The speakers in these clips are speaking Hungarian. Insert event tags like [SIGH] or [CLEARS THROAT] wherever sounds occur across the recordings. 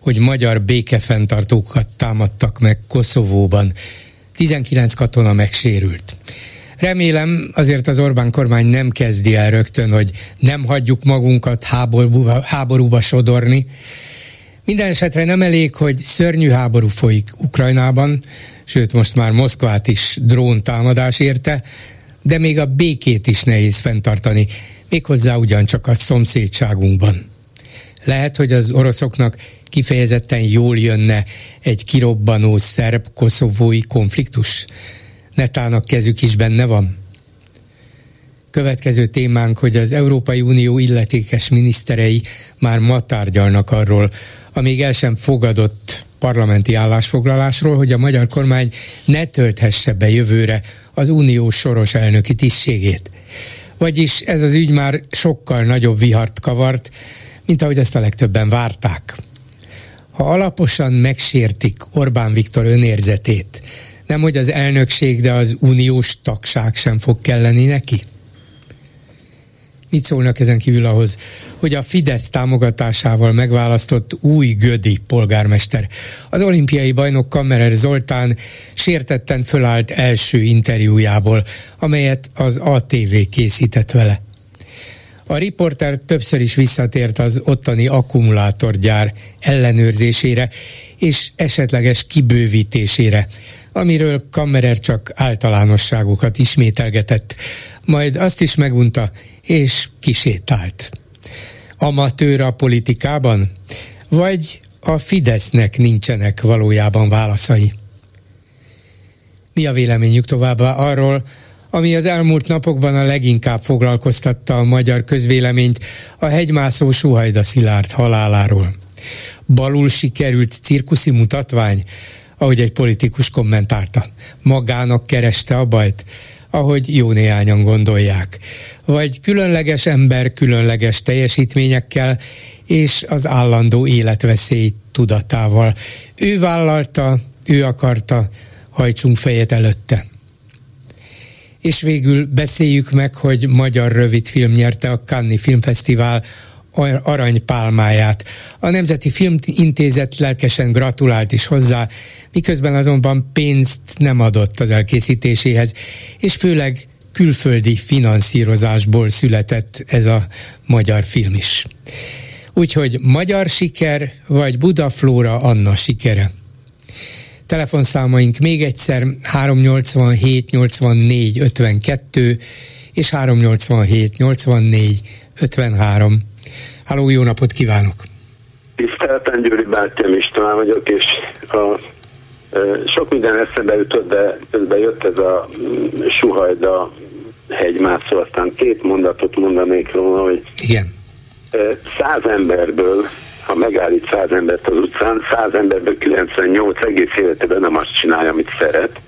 hogy magyar békefenntartókat támadtak meg Koszovóban. 19 katona megsérült. Remélem azért az Orbán kormány nem kezdi el rögtön, hogy nem hagyjuk magunkat háborúba, háborúba sodorni. Minden esetre nem elég, hogy szörnyű háború folyik Ukrajnában, sőt most már Moszkvát is drón támadás érte, de még a békét is nehéz fenntartani, méghozzá ugyancsak a szomszédságunkban. Lehet, hogy az oroszoknak kifejezetten jól jönne egy kirobbanó szerb-koszovói konfliktus? Netának kezük is benne van? Következő témánk, hogy az Európai Unió illetékes miniszterei már ma tárgyalnak arról, amíg el sem fogadott parlamenti állásfoglalásról, hogy a magyar kormány ne tölthesse be jövőre az unió soros elnöki tisztségét. Vagyis ez az ügy már sokkal nagyobb vihart kavart, mint ahogy ezt a legtöbben várták. Ha alaposan megsértik Orbán Viktor önérzetét, nem hogy az elnökség, de az uniós tagság sem fog kelleni neki? Mit szólnak ezen kívül ahhoz, hogy a Fidesz támogatásával megválasztott új Gödi polgármester, az olimpiai bajnok Kammerer Zoltán sértetten fölállt első interjújából, amelyet az ATV készített vele. A riporter többször is visszatért az ottani akkumulátorgyár ellenőrzésére és esetleges kibővítésére, amiről Kammerer csak általánosságokat ismételgetett, majd azt is megunta, és kisétált. Amatőr a politikában? Vagy a Fidesznek nincsenek valójában válaszai? Mi a véleményük továbbá arról, ami az elmúlt napokban a leginkább foglalkoztatta a magyar közvéleményt, a hegymászó Suhajda Szilárd haláláról. Balul sikerült cirkuszi mutatvány, ahogy egy politikus kommentálta. Magának kereste a bajt, ahogy jó néhányan gondolják. Vagy különleges ember különleges teljesítményekkel és az állandó életveszély tudatával. Ő vállalta, ő akarta, hajtsunk fejet előtte. És végül beszéljük meg, hogy magyar rövidfilm nyerte a Cannes Filmfesztivál aranypálmáját. A Nemzeti Filmintézet lelkesen gratulált is hozzá, miközben azonban pénzt nem adott az elkészítéséhez, és főleg külföldi finanszírozásból született ez a magyar film is. Úgyhogy magyar siker, vagy Budaflóra Anna sikere. Telefonszámaink még egyszer 387 84 52 és 387 84 53. Háló, jó napot kívánok! Tisztelten Győri Bátyám István vagyok, és a, e, sok minden eszembe jutott, de közben jött ez a mm, suhajda hegymászó, aztán két mondatot mondanék róla, hogy Igen. E, száz emberből ha megállít száz embert az utcán, száz emberből 98 egész életében nem azt csinálja, amit szeret.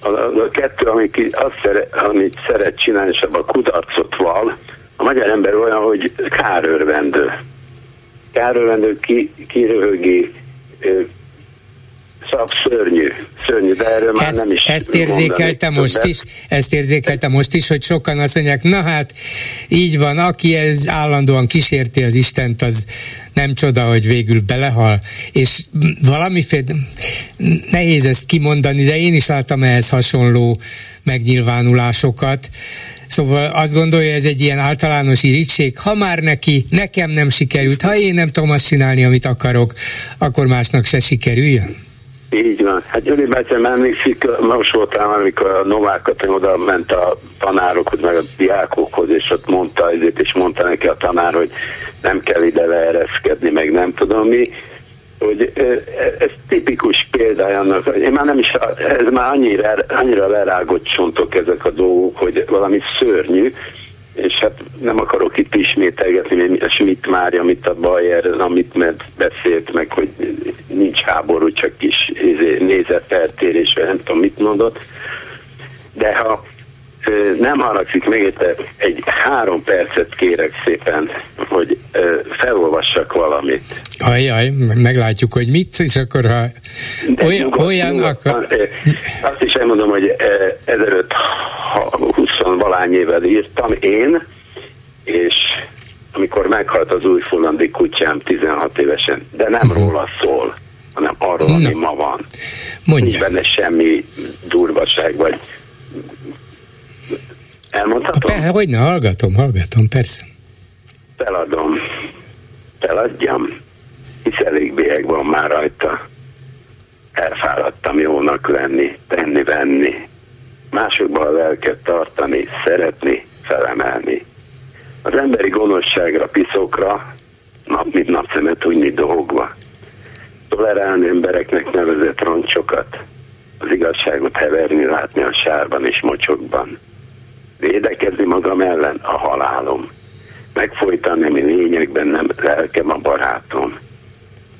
A, a, kettő, amit, azt szeret, amit szeret csinálni, és abban kudarcot val, a magyar ember olyan, hogy kárőrvendő. Kárőrvendő ki, kiröhögi, Szóval szörnyű, szörnyű, de erről már ezt, nem is Ezt érzékelte most is, ezt érzékelte most is, hogy sokan azt mondják, na hát így van, aki ez állandóan kísérti az Istent, az nem csoda, hogy végül belehal, és valamiféle, nehéz ezt kimondani, de én is láttam ehhez hasonló megnyilvánulásokat, Szóval azt gondolja, ez egy ilyen általános irítség, ha már neki, nekem nem sikerült, ha én nem tudom azt csinálni, amit akarok, akkor másnak se sikerüljön? Így van. Hát Gyuri Bátyám emlékszik, most voltál, amikor a Novákat oda ment a tanárokhoz, meg a diákokhoz, és ott mondta ezért, és mondta neki a tanár, hogy nem kell ide leereszkedni, meg nem tudom mi, hogy ez tipikus példája annak, én már nem is, ez már annyira, annyira lerágott csontok ezek a dolgok, hogy valami szörnyű, és hát nem akarok itt ismételgetni, mert Schmidt Mária, amit a Bayer, amit beszélt meg, hogy nincs háború, csak kis izé, nézeteltérés, nem tudom mit mondott. De ha nem haragszik még egy három percet kérek szépen, hogy felolvassak valamit. Ajaj, meglátjuk, hogy mit, és akkor ha olyan, nyugodt, olyan nyugodt, akkor... Azt is elmondom, hogy 1520 valány évvel írtam én, és amikor meghalt az új fulandi kutyám 16 évesen, de nem uh-huh. róla szól, hanem arról, ami ma van. Mondja. Nincs benne semmi durvaság, vagy Elmondhatom? Pe, hogy ne, hallgatom, hallgatom, persze. Feladom. Feladjam. Hisz elég bélyeg van már rajta. Elfáradtam jónak lenni, tenni-venni. Másokban a lelket tartani, szeretni, felemelni. Az emberi gonoszságra, piszokra, nap mint napszemet úgy dolgva. Tolerálni embereknek nevezett roncsokat, az igazságot heverni, látni a sárban és mocsokban védekezni magam ellen a halálom. Megfojtani, ami lényegben nem lelkem a barátom.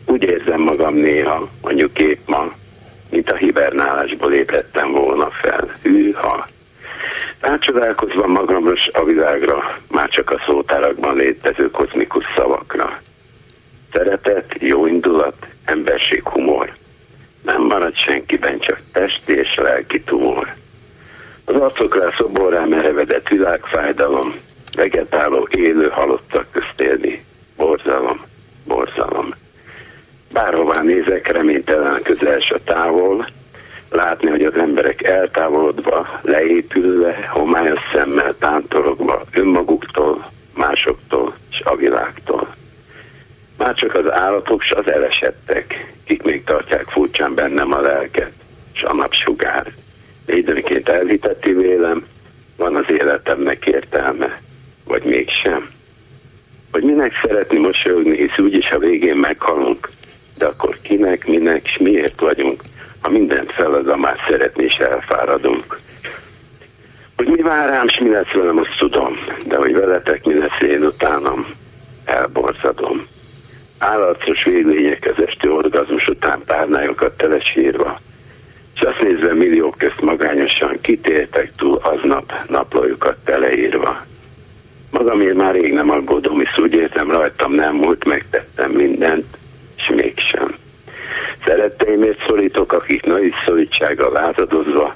Úgy érzem magam néha, mondjuk épp ma, mint a hibernálásból ébredtem volna fel. Hűha! Rácsodálkozva magamra a világra, már csak a szótárakban létező kozmikus szavakra. Szeretet, jó indulat, emberség, humor. Nem marad senkiben, csak testi és lelki tumor. Az arcokra szoborrá merevedett világfájdalom, vegetáló, élő halottak közt élni. Borzalom, borzalom. Bárhová nézek, reménytelen közel a távol, látni, hogy az emberek eltávolodva, leépülve, homályos szemmel tántorogva önmaguktól, másoktól és a világtól. Már csak az állatok s az elesettek, kik még tartják furcsán bennem a lelket, s a napsugár időnként elhiteti vélem, van az életemnek értelme, vagy mégsem. Hogy minek szeretni mosolyogni, hisz úgyis a végén meghalunk, de akkor kinek, minek, és miért vagyunk, ha mindent feladva már szeretni és elfáradunk. Hogy mi vár rám, és mi lesz velem, azt tudom, de hogy veletek mi lesz én utánam, elborzadom. Állatos véglények az esti orgazmus után párnályokat telesírva, és azt nézve milliók közt magányosan kitértek túl aznap naplójukat teleírva. Magamért már rég nem aggódom, hisz úgy értem rajtam nem múlt, megtettem mindent, és mégsem. Szeretteimért szólítok, akik nagy szorítsággal lázadozva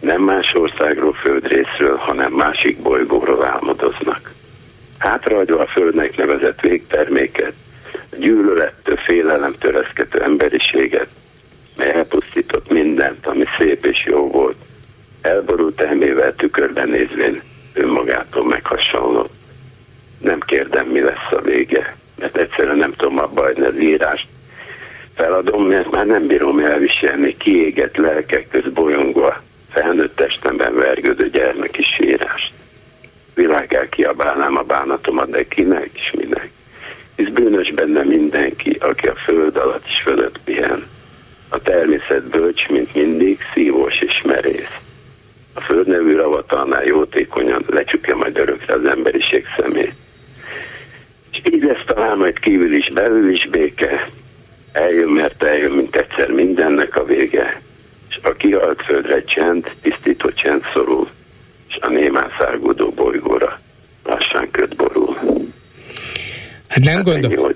nem más országról, földrészről, hanem másik bolygóról álmodoznak. Hátrahagyva a földnek nevezett végterméket, gyűlölettől, félelemtől eszkető emberiséget, mely elpusztított mindent, ami szép és jó volt. Elborult elmével tükörben nézvén önmagától meghasonlott. Nem kérdem, mi lesz a vége, mert egyszerűen nem tudom abba hagyni az írást. Feladom, mert már nem bírom elviselni kiégett lelkek köz bolyongva, felnőtt testemben vergődő gyermeki sírást. Világá kiabálnám a bánatomat, de kinek és minek. Hisz bűnös benne mindenki, aki a föld alatt is fölött pihen a természet bölcs, mint mindig, szívós és merész. A földnevű ravatalnál jótékonyan lecsukja majd örökre az emberiség szemét. Így lesz talán majd kívül is, belül is béke. Eljön, mert eljön, mint egyszer mindennek a vége. És a kihalt földre csend, tisztító csend szorul, és a némán szárgódó bolygóra lassan köt borul. Hát nem, hát gondol...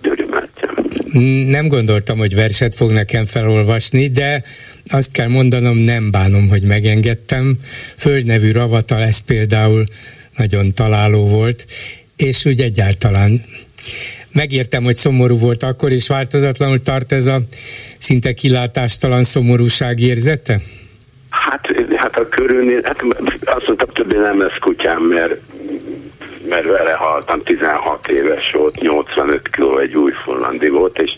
nem gondoltam, hogy verset fog nekem felolvasni, de azt kell mondanom, nem bánom, hogy megengedtem. Földnevű ravata lesz például nagyon találó volt, és úgy egyáltalán megértem, hogy szomorú volt akkor, és változatlanul tart ez a szinte kilátástalan szomorúság érzete? Hát, hát a körülnél, hát azt mondtam, többé nem lesz kutyám, mert mert vele haltam, 16 éves volt, 85 kiló egy új fullandi volt, és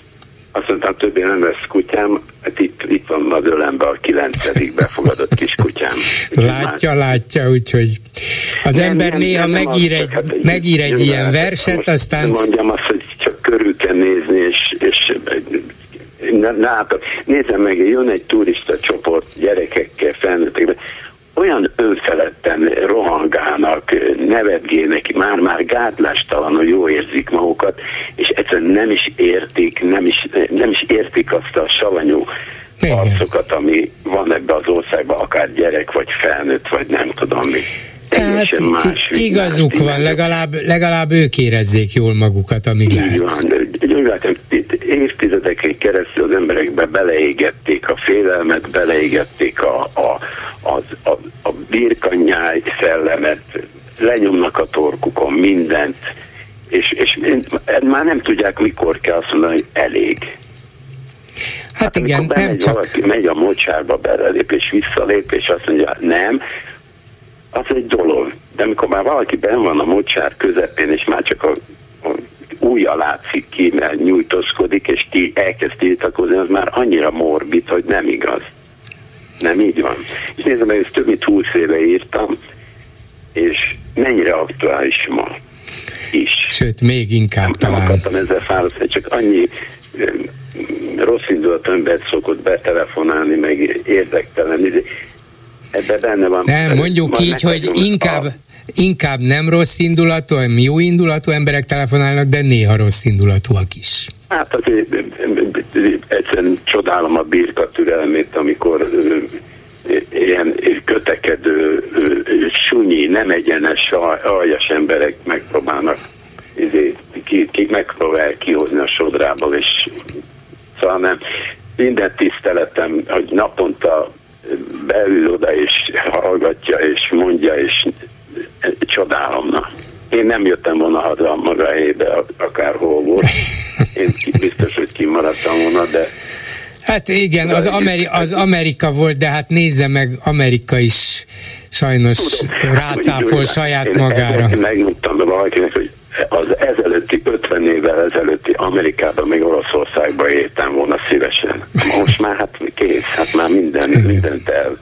azt mondtam, többé nem lesz kutyám, hát itt, itt van az ölembe a kilencedik befogadott kiskutyám. Látja, már... látja, úgyhogy az nem, ember nem, néha nem, megír egy, hát, megír egy ilyen verset, aztán... Mondjam azt, hogy csak körül kell nézni, és, és látok. Nézem meg, jön egy turista csoport gyerekekkel, felnőttekben, olyan önfeledten rohangálnak, nevetgének, már-már gátlástalanul jó érzik magukat, és egyszerűen nem is értik, nem is, nem is értik azt a savanyú arcokat, ami van ebbe az országban, akár gyerek, vagy felnőtt, vagy nem tudom mi. Hát igazuk van, legalább, legalább ők érezzék jól magukat, amíg lehet. Van, évtizedeken keresztül az emberekbe beleégették a félelmet, beleégették a, a, a, a, a birkanyáj szellemet, lenyomnak a torkukon mindent, és, és már nem tudják, mikor kell azt mondani, hogy elég. Hát, hát igen, nem csak... Valaki megy a mocsárba, belelép és visszalép, és azt mondja, nem, az egy dolog. De amikor már valaki ben van a mocsár közepén, és már csak a, a újja látszik ki, mert nyújtózkodik, és ki elkezd tiltakozni, az már annyira morbid, hogy nem igaz. Nem így van. És nézem, hogy ezt több mint 20 éve írtam, és mennyire aktuális ma is. Sőt, még inkább nem, talán. Nem akartam ezzel fáradni, csak annyi rossz indulat ember szokott betelefonálni, meg érdektelen ebben benne van. Nem, mondjuk így, hogy inkább, a... inkább nem rossz indulatú, hanem jó indulatú emberek telefonálnak, de néha rossz indulatúak is. Hát azért egyszerűen csodálom a birka türelmét, amikor ilyen kötekedő, sunyi, nem egyenes, aljas emberek megpróbálnak izé, ki, ki megpróbál kihozni a sodrából, és szóval nem, minden tiszteletem, hogy naponta beül oda és hallgatja és mondja, és csodálom. Na. Én nem jöttem volna haza maga helyébe, akárhol volt. Én biztos, hogy kimaradtam volna, de Hát igen, az, Ameri- az Amerika volt, de hát nézze meg, Amerika is sajnos rácáfol saját magára. Én megmondtam valakinek, hogy az ezelőtti 50 évvel ezelőtti Amerikában, még Oroszországban éltem volna szívesen. Most már hát kész, hát már minden, mindent el,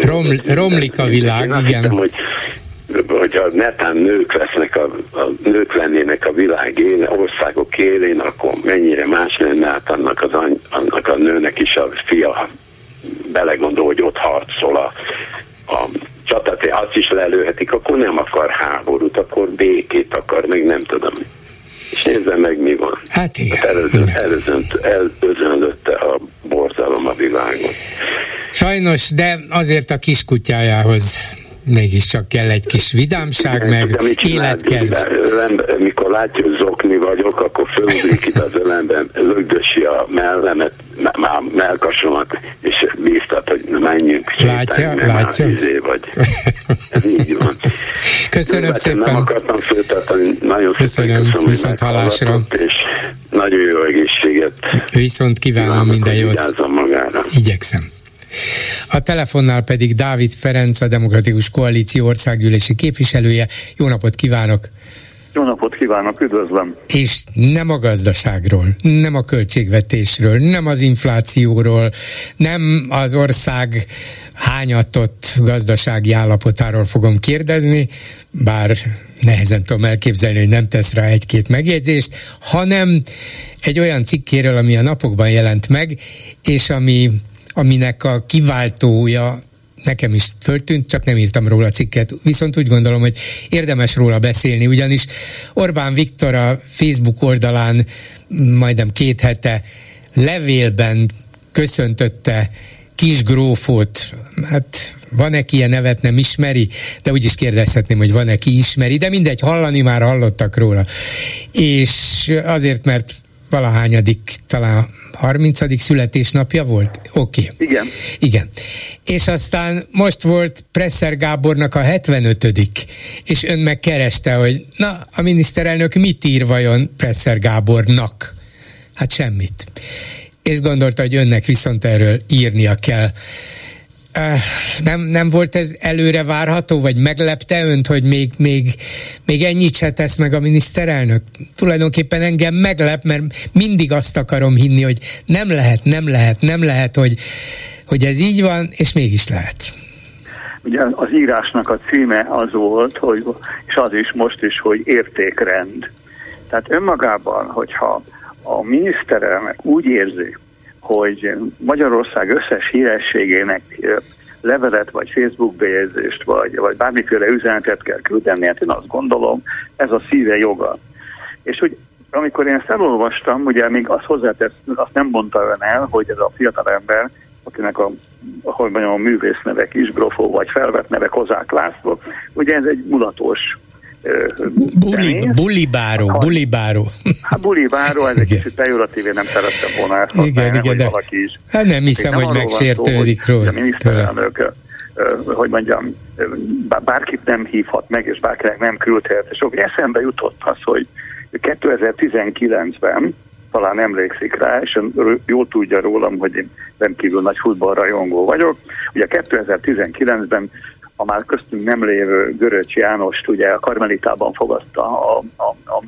Rom, romlik a világ, Én igen. Hiszem, hogy hogy a netán nők lesznek, a, a nők lennének a világ élén, országok élén, akkor mennyire más lenne hát annak, az, annak a nőnek is a fia belegondol, hogy ott harcol a, a csatát, azt is lelőhetik, akkor nem akar háborút, akkor békét akar, meg nem tudom. És nézze meg, mi van. Hát igen. Hát előzönlötte a borzalom a világot. Sajnos, de azért a kiskutyájához mégiscsak kell egy kis vidámság, meg életkedv. Mikor látja, hogy zokni vagyok, akkor fölugrik itt az ölemben, lögdösi a mellemet, már melkasomat, és bíztat, hogy menjünk. Látja, sétálni, látja. Izé vagy. Ez így van. Köszönöm Jó, szépen. Nem akartam föltartani, nagyon köszönöm, köszönöm viszont hallásra. És nagyon jó egészséget. Viszont kívánom minden jót. magára. Igyekszem. A telefonnál pedig Dávid Ferenc, a Demokratikus Koalíció országgyűlési képviselője. Jó napot kívánok! Jó napot kívánok, üdvözlöm! És nem a gazdaságról, nem a költségvetésről, nem az inflációról, nem az ország hányatott gazdasági állapotáról fogom kérdezni, bár nehezen tudom elképzelni, hogy nem tesz rá egy-két megjegyzést, hanem egy olyan cikkéről, ami a napokban jelent meg, és ami aminek a kiváltója nekem is föltűnt, csak nem írtam róla cikket. Viszont úgy gondolom, hogy érdemes róla beszélni, ugyanis Orbán Viktor a Facebook oldalán majdnem két hete levélben köszöntötte kis grófot, hát van-e ki ilyen nevet nem ismeri, de úgy is kérdezhetném, hogy van-e ki ismeri, de mindegy, hallani már hallottak róla. És azért, mert valahányadik, talán 30. születésnapja volt? Oké. Okay. Igen. Igen. És aztán most volt Presser Gábornak a 75 és ön megkereste, hogy na, a miniszterelnök mit ír vajon Presser Gábornak? Hát semmit. És gondolta, hogy önnek viszont erről írnia kell nem, nem volt ez előre várható, vagy meglepte önt, hogy még, még, még ennyit se tesz meg a miniszterelnök? Tulajdonképpen engem meglep, mert mindig azt akarom hinni, hogy nem lehet, nem lehet, nem lehet, hogy, hogy ez így van, és mégis lehet. Ugye az írásnak a címe az volt, hogy, és az is most is, hogy értékrend. Tehát önmagában, hogyha a miniszterelnök úgy érzi, hogy Magyarország összes hírességének levelet, vagy Facebook bejegyzést, vagy, vagy bármiféle üzenetet kell küldeni, hát én azt gondolom, ez a szíve joga. És hogy amikor én ezt elolvastam, ugye még azt hozzátesz, azt nem mondta ön el, hogy ez a fiatal ember, akinek a, hogy mondjam, a művész neve Kisbrofó, vagy felvett neve Kozák László, ugye ez egy mulatos Buli, bulibáró, ha, bulibáró. Hát bulibáró, ez egy kicsit pejoratív, én nem szerettem volna ezt igen, igen, de valaki is. Hát nem hiszem, hogy megsértődik róla. A miniszterelnök, hogy mondjam, bárkit nem hívhat meg, és bárkinek nem küldhet. És akkor eszembe jutott az, hogy 2019-ben talán emlékszik rá, és jól tudja rólam, hogy én rendkívül nagy futballrajongó vagyok. Ugye 2019-ben a már köztünk nem lévő Göröcs Jánost ugye a Karmelitában fogadta a, a, a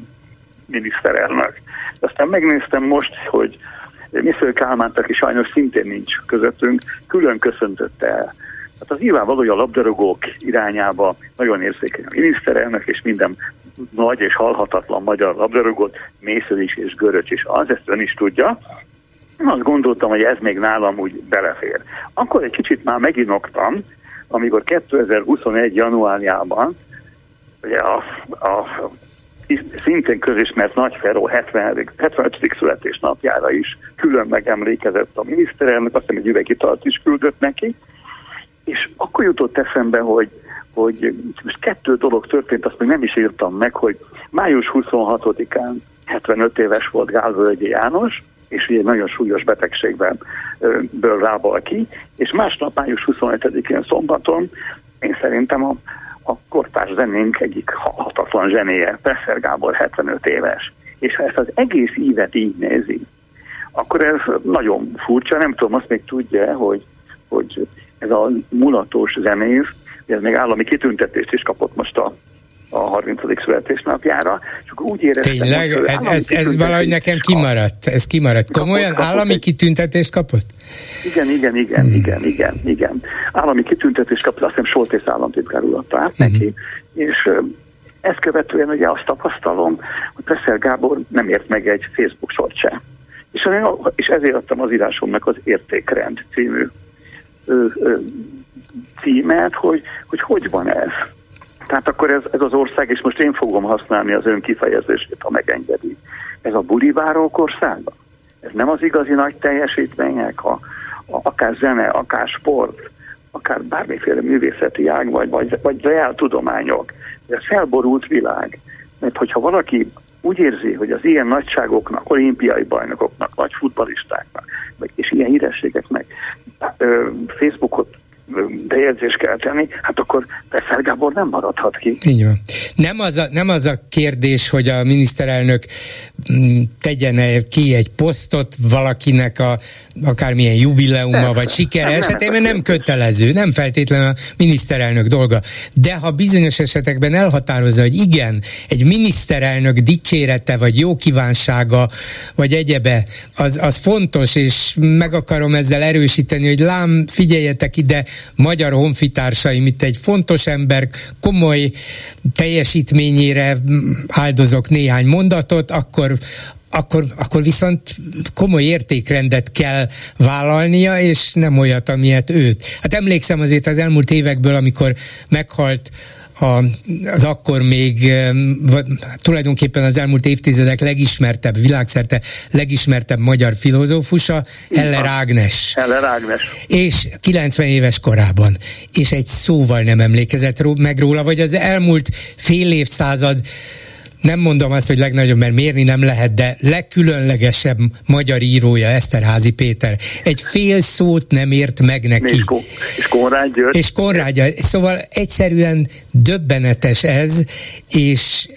miniszterelnök. Aztán megnéztem most, hogy Misző Kálmánt, aki sajnos szintén nincs közöttünk, külön köszöntötte el. Hát az nyilvánvaló, hogy a labdarúgók irányába nagyon érzékeny a miniszterelnök, és minden nagy és halhatatlan magyar labdarúgót, Mésző is és Göröcs is. Az ezt ön is tudja. Azt gondoltam, hogy ez még nálam úgy belefér. Akkor egy kicsit már meginoktam, amikor 2021. januárjában ugye a, a szintén közismert Nagy Feró 70, 75. születésnapjára is külön megemlékezett a miniszterelnök, azt hiszem egy üvegitalt is küldött neki, és akkor jutott eszembe, hogy, hogy most kettő dolog történt, azt még nem is írtam meg, hogy május 26-án 75 éves volt Gálvölgyi János, és ugye nagyon súlyos betegségben ből rábal ki, és másnap május 25-én szombaton én szerintem a, a kortárs zenénk egyik hatatlan zsenéje, Presser Gábor 75 éves. És ha ezt az egész ívet így nézi, akkor ez nagyon furcsa, nem tudom, azt még tudja, hogy, hogy ez a mulatos zenész, ez még állami kitüntetést is kapott most a a 30. születésnapjára, csak úgy éreztem... Tényleg? Hogy ez, ez, ez valahogy nekem kimaradt. Ez kimaradt. Komolyan kapott, állami kapott kitüntetést kapott? Igen, igen, igen, hmm. igen, igen, igen. Állami kitüntetést kapott, azt hiszem Soltész államtitkár úr adta át hmm. neki, és ezt követően ugye azt tapasztalom, hogy Presser Gábor nem ért meg egy Facebook sort se. És, és ezért adtam az írásomnak az Értékrend című ö, ö, címet, hogy, hogy hogy van ez tehát akkor ez, ez az ország, és most én fogom használni az ön kifejezését, ha megengedi. Ez a bulivárok országa? Ez nem az igazi nagy teljesítmények, a, a, akár zene, akár sport, akár bármiféle művészeti ág, vagy, vagy, vagy reál tudományok. Ez a felborult világ. Mert hogyha valaki úgy érzi, hogy az ilyen nagyságoknak, olimpiai bajnokoknak, vagy futbalistáknak, és ilyen hírességeknek Facebookot bejegyzést kell tenni, hát akkor Peszer Gábor nem maradhat ki. Így van. Nem az, a, nem az a kérdés, hogy a miniszterelnök mm, tegyen -e ki egy posztot valakinek a akármilyen jubileuma nem, vagy siker nem, esetében nem, nem kötelező, nem feltétlenül a miniszterelnök dolga. De ha bizonyos esetekben elhatározza, hogy igen, egy miniszterelnök dicsérete, vagy jó kívánsága, vagy egyebe, az, az fontos, és meg akarom ezzel erősíteni, hogy lám, figyeljetek ide, magyar honfitársaim, itt egy fontos ember komoly teljesítményére áldozok néhány mondatot, akkor akkor, akkor viszont komoly értékrendet kell vállalnia, és nem olyat, amilyet őt. Hát emlékszem azért az elmúlt évekből, amikor meghalt a, az akkor még tulajdonképpen az elmúlt évtizedek legismertebb, világszerte legismertebb magyar filozófusa, Heller Ágnes. Heller Ágnes. És 90 éves korában. És egy szóval nem emlékezett meg róla, vagy az elmúlt fél évszázad nem mondom azt, hogy legnagyobb, mert mérni nem lehet, de legkülönlegesebb magyar írója Eszterházi Péter. Egy fél szót nem ért meg neki. És, Ko- és Konrád György. És Konrád Szóval egyszerűen döbbenetes ez, és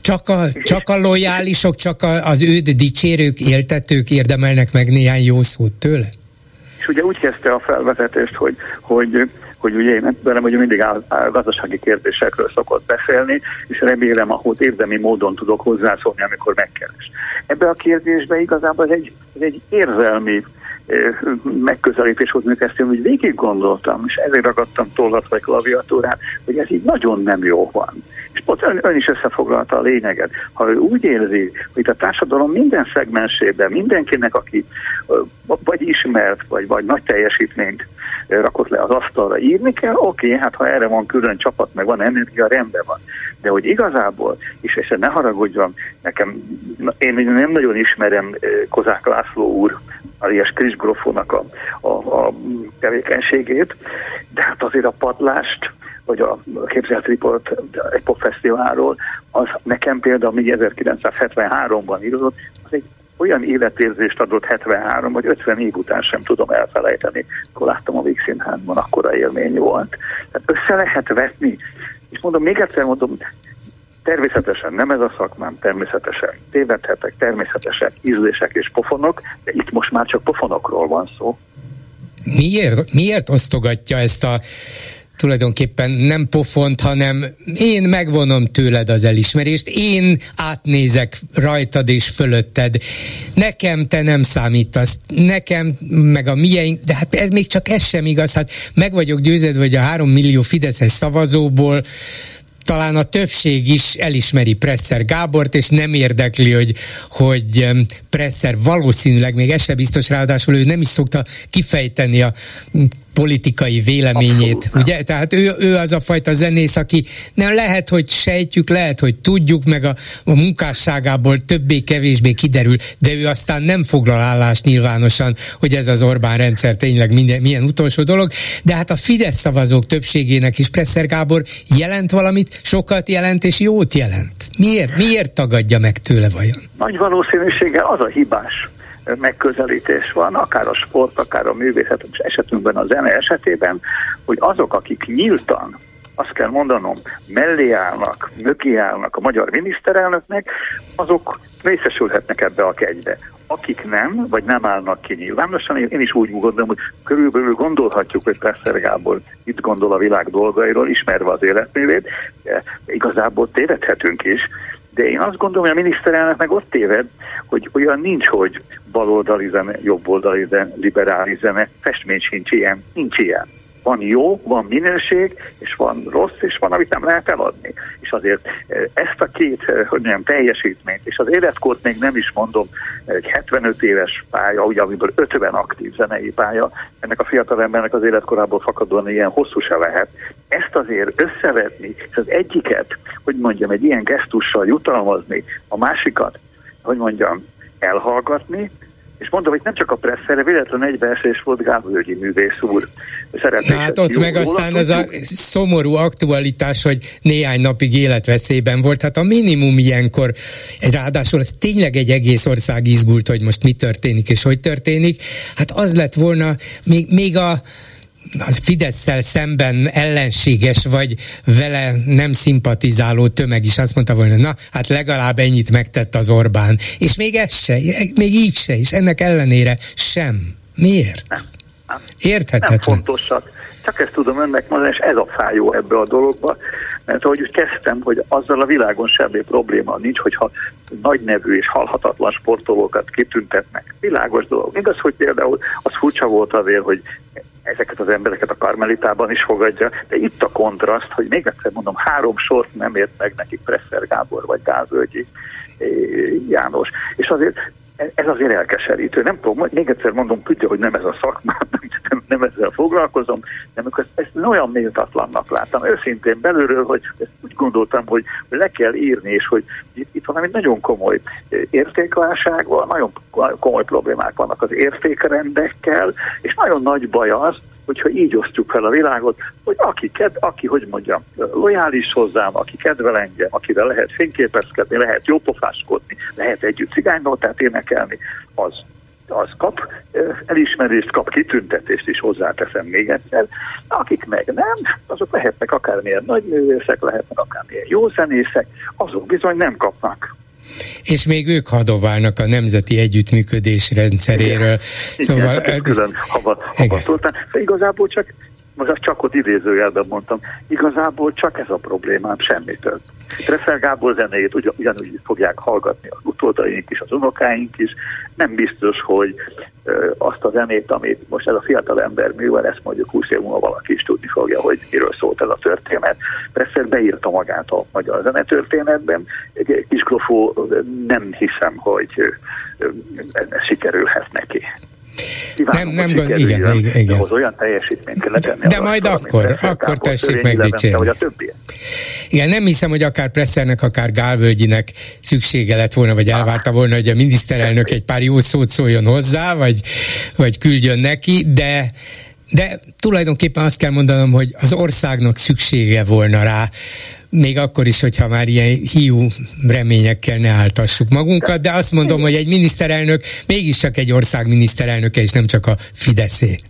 csak a, csak a lojálisok, csak a, az őt dicsérők, éltetők érdemelnek meg néhány jó szót tőle. És ugye úgy kezdte a felvezetést, hogy, hogy hogy ugye én velem hogy mindig áll, áll gazdasági kérdésekről szokott beszélni, és remélem, ahhoz érdemi módon tudok hozzászólni, amikor megkeres. Ebbe a kérdésbe igazából egy, ez egy érzelmi megközelítés hozni kezdtem, hogy végig gondoltam, és ezért ragadtam tollat vagy klaviatúrát, hogy ez így nagyon nem jó van. És pont ön, ön is összefoglalta a lényeget. Ha ő úgy érzi, hogy a társadalom minden szegmensében, mindenkinek, aki vagy ismert, vagy, vagy nagy teljesítményt rakott le az asztalra, írni kell, oké, hát ha erre van külön csapat, meg van energia, rendben van. De hogy igazából, és, és ne haragudjon, nekem, én nem nagyon ismerem Kozák László úr, alias Chris Grofónak a, a, a tevékenységét, de hát azért a padlást, vagy a képzelt riport egy popfesztiválról, az nekem például még 1973-ban írodott, az egy olyan életérzést adott 73 vagy 50 év után sem tudom elfelejteni. Akkor láttam a Vígszínházban, akkora élmény volt. Tehát össze lehet vetni, és mondom, még egyszer mondom, természetesen nem ez a szakmám, természetesen tévedhetek, természetesen ízlések és pofonok, de itt most már csak pofonokról van szó. Miért, miért osztogatja ezt a tulajdonképpen nem pofont, hanem én megvonom tőled az elismerést, én átnézek rajtad és fölötted. Nekem te nem számítasz, nekem meg a mieink, de hát ez még csak ez sem igaz, hát meg vagyok győződve, hogy a három millió fideszes szavazóból talán a többség is elismeri Presser Gábort, és nem érdekli, hogy, hogy Presser valószínűleg, még ez sem biztos, ráadásul ő nem is szokta kifejteni a politikai véleményét, Abszolút. ugye? Tehát ő, ő az a fajta zenész, aki nem lehet, hogy sejtjük, lehet, hogy tudjuk, meg a, a munkásságából többé-kevésbé kiderül, de ő aztán nem foglal állást nyilvánosan, hogy ez az Orbán rendszer tényleg minden, milyen utolsó dolog, de hát a Fidesz szavazók többségének is Presser Gábor jelent valamit, sokat jelent és jót jelent. Miért? Miért tagadja meg tőle vajon? Nagy valószínűséggel az a hibás, megközelítés van, akár a sport, akár a művészet esetünkben, a zene esetében, hogy azok, akik nyíltan azt kell mondanom, mellé állnak, mögé állnak a magyar miniszterelnöknek, azok részesülhetnek ebbe a kegybe. Akik nem, vagy nem állnak ki nyilvánosan, én is úgy gondolom, hogy körülbelül gondolhatjuk, hogy Presser Gábor itt gondol a világ dolgairól, ismerve az életművét, igazából tévedhetünk is, de én azt gondolom, hogy a miniszterelnök meg ott téved, hogy olyan nincs, hogy baloldali zene, jobboldali zene, liberális zene, festmény sincs ilyen, nincs ilyen. Van jó, van minőség, és van rossz, és van, amit nem lehet eladni. És azért eh, ezt a két, eh, hogy mondjam, teljesítményt, és az életkort még nem is mondom, egy 75 éves pálya, ugye, amiből 50 aktív zenei pálya, ennek a fiatal embernek az életkorából fakadóan ilyen hosszú se lehet. Ezt azért összevetni, és az egyiket, hogy mondjam, egy ilyen gesztussal jutalmazni, a másikat, hogy mondjam, elhallgatni, és mondom, hogy nem csak a presszerre, véletlen egy versés volt Gábor művész úr. Szeretnék hát ott meg aztán ez a szomorú aktualitás, hogy néhány napig életveszélyben volt. Hát a minimum ilyenkor, ráadásul ez tényleg egy egész ország izgult, hogy most mi történik és hogy történik. Hát az lett volna, még, még a az Fidesz-szel szemben ellenséges vagy vele nem szimpatizáló tömeg is azt mondta volna, na, hát legalább ennyit megtett az Orbán. És még ez se, még így se, és ennek ellenére sem. Miért? Nem, nem. Érthetetlen. Nem fontosak. Csak ezt tudom önnek mondani, és ez a fájó ebbe a dologba, mert ahogy úgy kezdtem, hogy azzal a világon semmi probléma nincs, hogyha nagy nevű és halhatatlan sportolókat kitüntetnek. Világos dolog. Igaz, hogy például az furcsa volt azért, hogy ezeket az embereket a karmelitában is fogadja, de itt a kontraszt, hogy még egyszer mondom, három sort nem ért meg nekik Presser Gábor vagy Gázölgyi János. És azért ez azért elkeserítő. Nem tudom, még egyszer mondom, tudja, hogy nem ez a szakmám, [LAUGHS] nem, nem ezzel foglalkozom, de amikor ezt, ezt olyan méltatlannak láttam, őszintén belülről, hogy ezt úgy gondoltam, hogy le kell írni, és hogy itt, itt valami nagyon komoly értékválság van, nagyon komoly problémák vannak az értékrendekkel, és nagyon nagy baj az, hogyha így osztjuk fel a világot, hogy aki, ked, aki hogy mondjam, lojális hozzám, aki kedvel engem, akivel lehet fényképezkedni, lehet jópofáskodni, lehet együtt cigánynótát énekelni, az az kap elismerést, kap kitüntetést is hozzáteszem még egyszer. Akik meg nem, azok lehetnek akármilyen nagy művészek, lehetnek akármilyen jó zenészek, azok bizony nem kapnak és még ők hadoválnak a nemzeti együttműködés rendszeréről. Igen. Szóval, Igen, külön hava, havatoltán. Igazából csak, most csak ott idézőjelben mondtam, igazából csak ez a problémám, semmi több. Treffer Gábor zenéjét ugyan, ugyanúgy fogják hallgatni az utódaink is, az unokáink is. Nem biztos, hogy azt a zenét, amit most ez a fiatal ember művel, ezt mondjuk 20 év múlva valaki is tudni fogja, hogy miről szólt ez a történet. Persze beírta magát a magyar zenetörténetben. Kisgrofó nem hiszem, hogy ez sikerülhet neki. Kívánom, nem, nem gond, igen, igen, igen. ahhoz olyan teljesítményt kell letenni. De, de majd akkor, akkor tessék megdicsérni. Igen, nem hiszem, hogy akár Presszernek, akár Gálvölgyinek szüksége lett volna, vagy elvárta volna, hogy a miniszterelnök egy pár jó szót szóljon hozzá, vagy, vagy küldjön neki, de de tulajdonképpen azt kell mondanom, hogy az országnak szüksége volna rá, még akkor is, hogyha már ilyen hiú reményekkel ne áltassuk magunkat, de azt mondom, hogy egy miniszterelnök mégiscsak egy ország miniszterelnöke, és nem csak a Fideszé.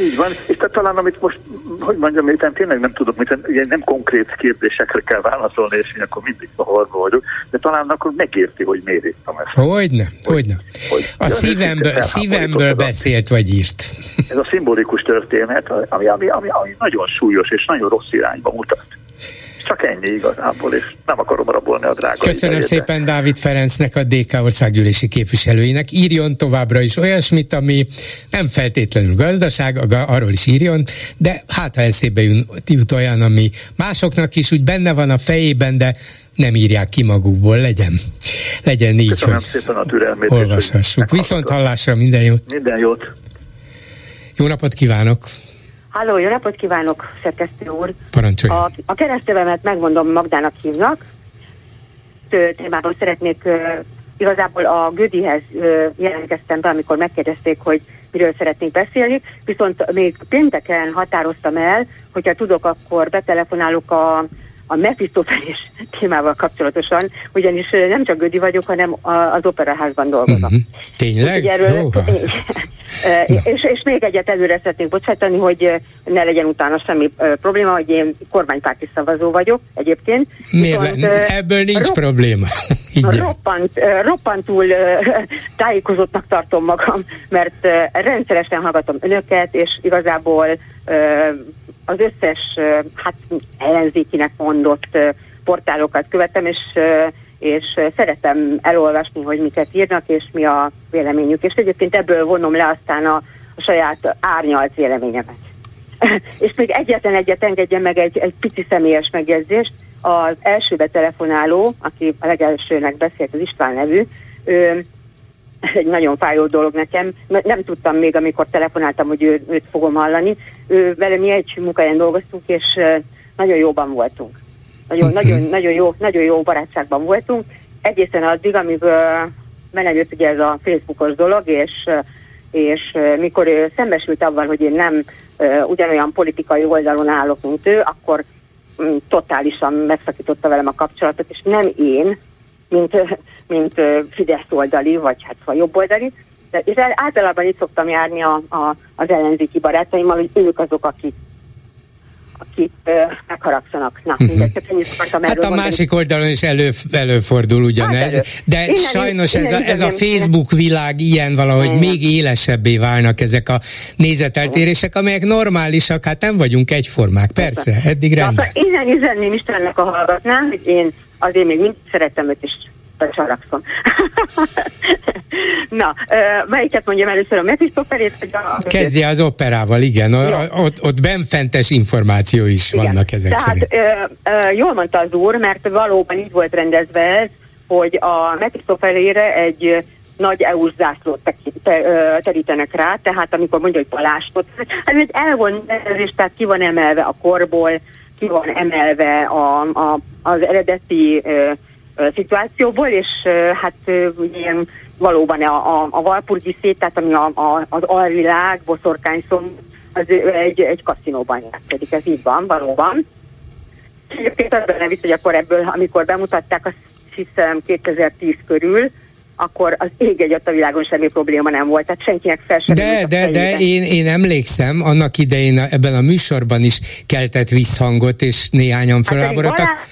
Így van, és tehát talán amit most, hogy mondjam, én tényleg nem tudok, mit, ugye nem konkrét kérdésekre kell válaszolni, és én akkor mindig a harba vagyok, de talán akkor megérti, hogy miért írtam ezt. Hogyne, hogy, hogyne. Hogy, a szívemből, szívemből beszélt vagy írt. Ez a szimbolikus történet, ami, ami, ami, ami nagyon súlyos és nagyon rossz irányba mutat. Csak ennyi igazából, és nem akarom rabolni a drága Köszönöm idejét. szépen Dávid Ferencnek, a DK országgyűlési képviselőinek. Írjon továbbra is olyasmit, ami nem feltétlenül gazdaság, arról is írjon, de hát ha eszébe jut olyan, ami másoknak is úgy benne van a fejében, de nem írják ki magukból, legyen. Legyen így, Köszönöm hogy szépen a türelmét. Olvashassuk. Viszont hallásra minden jót. Minden jót. Jó napot kívánok! Halló, jó napot kívánok, szerkesztő úr. Parancsolj. A, a keresztevemet megmondom, Magdának hívnak. Témában szeretnék uh, igazából a Gödihez uh, jelentkeztem be, amikor megkérdezték, hogy miről szeretnénk beszélni, viszont még pénteken határoztam el, hogyha tudok, akkor betelefonálok a a Mephistofelés témával kapcsolatosan, ugyanis nem csak Gödi vagyok, hanem az operaházban dolgozom. Uh-huh. Tényleg? Erről, [LAUGHS] és, és még egyet előre szeretnék bocsátani, hogy ne legyen utána semmi probléma, hogy én kormánypárti szavazó vagyok egyébként. Miért Viszont, Ebből nincs rop, probléma. [LAUGHS] roppant, roppantul [LAUGHS] tájékozottnak tartom magam, mert rendszeresen hallgatom önöket, és igazából az összes hát ellenzékinek mondott portálokat követem, és és szeretem elolvasni, hogy miket írnak, és mi a véleményük. És egyébként ebből vonom le aztán a, a saját árnyalt véleményemet. [LAUGHS] és még egyetlen egyet engedjen meg egy, egy pici személyes megjegyzést. Az első betelefonáló, aki a legelsőnek beszélt, az István nevű, ő, egy nagyon fájó dolog nekem. Nem tudtam még, amikor telefonáltam, hogy ő, őt fogom hallani. Ő, vele mi egy munkáján dolgoztunk, és nagyon jóban voltunk. Nagyon, nagyon, nagyon, jó, nagyon jó barátságban voltunk. Egészen addig, amíg megjött ugye ez a Facebookos dolog, és, és mikor ő szembesült abban, hogy én nem ugyanolyan politikai oldalon állok, mint ő, akkor mm, totálisan megszakította velem a kapcsolatot, és nem én, mint, mint Fidesz oldali, vagy hát vagy jobb oldali, de, és általában itt szoktam járni a, a, az ellenzéki barátaimmal, hogy ők azok, akik akik megharagszanak. Na, uh-huh. mindegy, csak Hát a másik oldalon is elő, előfordul ugyanez, hát de innen, sajnos innen, ez, a, ez a Facebook világ ilyen valahogy Igen. még élesebbé válnak ezek a nézeteltérések, amelyek normálisak, hát nem vagyunk egyformák, persze, eddig rendben. Innen üzenném Istennek a hallgatnám, hogy én azért még mindig szeretem őt, és csarakszom. [LAUGHS] Na, melyiket mondjam először a Mephistophelét? Vagy a... Kezdje az operával, igen. A, ott, ott benfentes információ is igen. vannak ezek Tehát, szerint. Ö, ö, jól mondta az úr, mert valóban így volt rendezve ez, hogy a Mephistophelére egy nagy EU zászlót terítenek rá, tehát amikor mondja, hogy palástot, hát ez egy elvonás, tehát ki van emelve a korból, ki van emelve a, a, az eredeti ö, szituációból, és hát ilyen valóban a, a, a Valpurgi szét, tehát ami a, a, az alvilág, boszorkányszom, az egy, egy kaszinóban játszik, ez így van, valóban. Egyébként az benne visz, hogy akkor ebből, amikor bemutatták, azt hiszem 2010 körül, akkor az ég egy a világon semmi probléma nem volt, tehát senkinek fel sem De, de, de én, én emlékszem, annak idején ebben a műsorban is keltett visszhangot, és néhányan feláborodtak. Hát,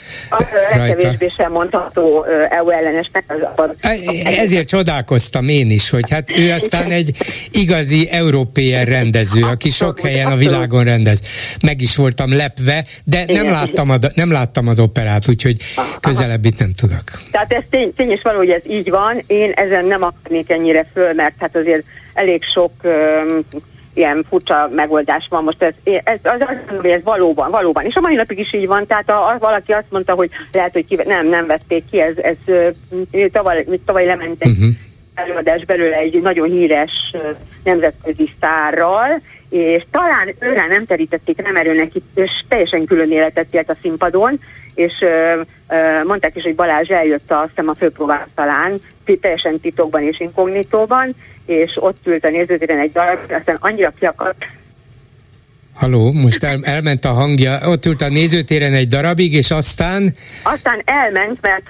rajta. sem mondható EU ellenesnek. Az, az, Ezért csodálkoztam én is, hogy hát ő aztán egy igazi európér rendező, aki sok helyen a világon rendez. Meg is voltam lepve, de nem láttam, a, nem láttam az operát, úgyhogy közelebb itt nem tudok. Tehát ez tény, tény és való, hogy ez így van, én ezen nem akarnék ennyire föl, mert hát azért elég sok ilyen furcsa megoldás van. Most ez, ez, az, az, hogy ez valóban, valóban. És a mai napig is így van, tehát a, a, valaki azt mondta, hogy lehet, hogy ki, nem, nem vették ki, ez, ez tavaly, tavaly lementek uh-huh. előadás belőle egy nagyon híres nemzetközi szárral, és talán őre nem terítették nem erőnek, és teljesen külön életet élt a színpadon, és ö, ö, mondták is, hogy Balázs eljött a, azt a főpróbát talán, teljesen titokban és inkognitóban, és ott ült a nézőtéren egy darab, aztán annyira kiakadt, Haló, most el, elment a hangja, ott ült a nézőtéren egy darabig, és aztán... Aztán elment, mert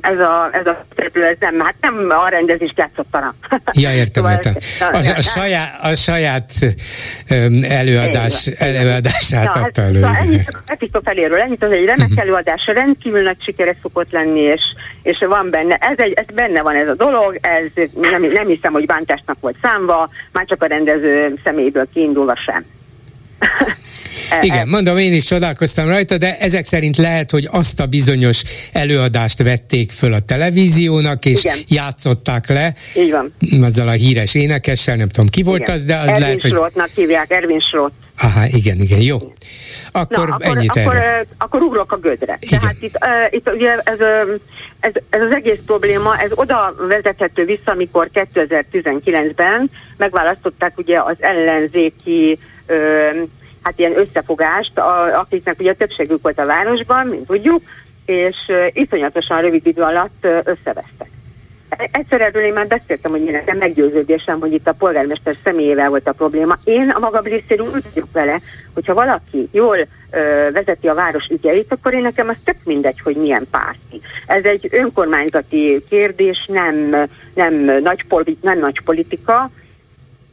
ez a, ez a szereplő, ez nem, hát nem a rendezést játszottanak. Ja, értem, szóval, értem. A, a, saját, a saját előadás, előadását na, adta hát, elő. Szóval ennyit a feléről, ennyit az egy remek uh-huh. előadás, rendkívül nagy sikere szokott lenni, és, és van benne, ez, egy, ez benne van ez a dolog, ez nem, nem hiszem, hogy bántásnak volt számva, már csak a rendező személyből kiindulva sem. [LAUGHS] Igen, mondom, én is csodálkoztam rajta, de ezek szerint lehet, hogy azt a bizonyos előadást vették föl a televíziónak, és Igen. játszották le. Így van. Azzal a híres énekessel, nem tudom ki volt igen. az, de az Ervin lehet, hogy... Schrottnak hívják, Ervin Schrott. Aha, igen, igen, jó. Akkor, Na, akkor ennyit akkor, erre. akkor ugrok a gödre. Igen. Tehát itt, uh, itt ugye ez, ez, ez az egész probléma, ez oda vezethető vissza, amikor 2019-ben megválasztották ugye az ellenzéki hát ilyen összefogást, a, akiknek ugye többségük volt a városban, mint tudjuk, és iszonyatosan rövid idő alatt összevesztek. Egyszer erről én már beszéltem, hogy én nekem meggyőződésem, hogy itt a polgármester személyével volt a probléma. Én a magam részéről úgy vagyok vele, hogyha valaki jól ö, vezeti a város ügyeit, akkor én nekem az tök mindegy, hogy milyen párti. Ez egy önkormányzati kérdés, nem, nem, nagy, nem nagy politika,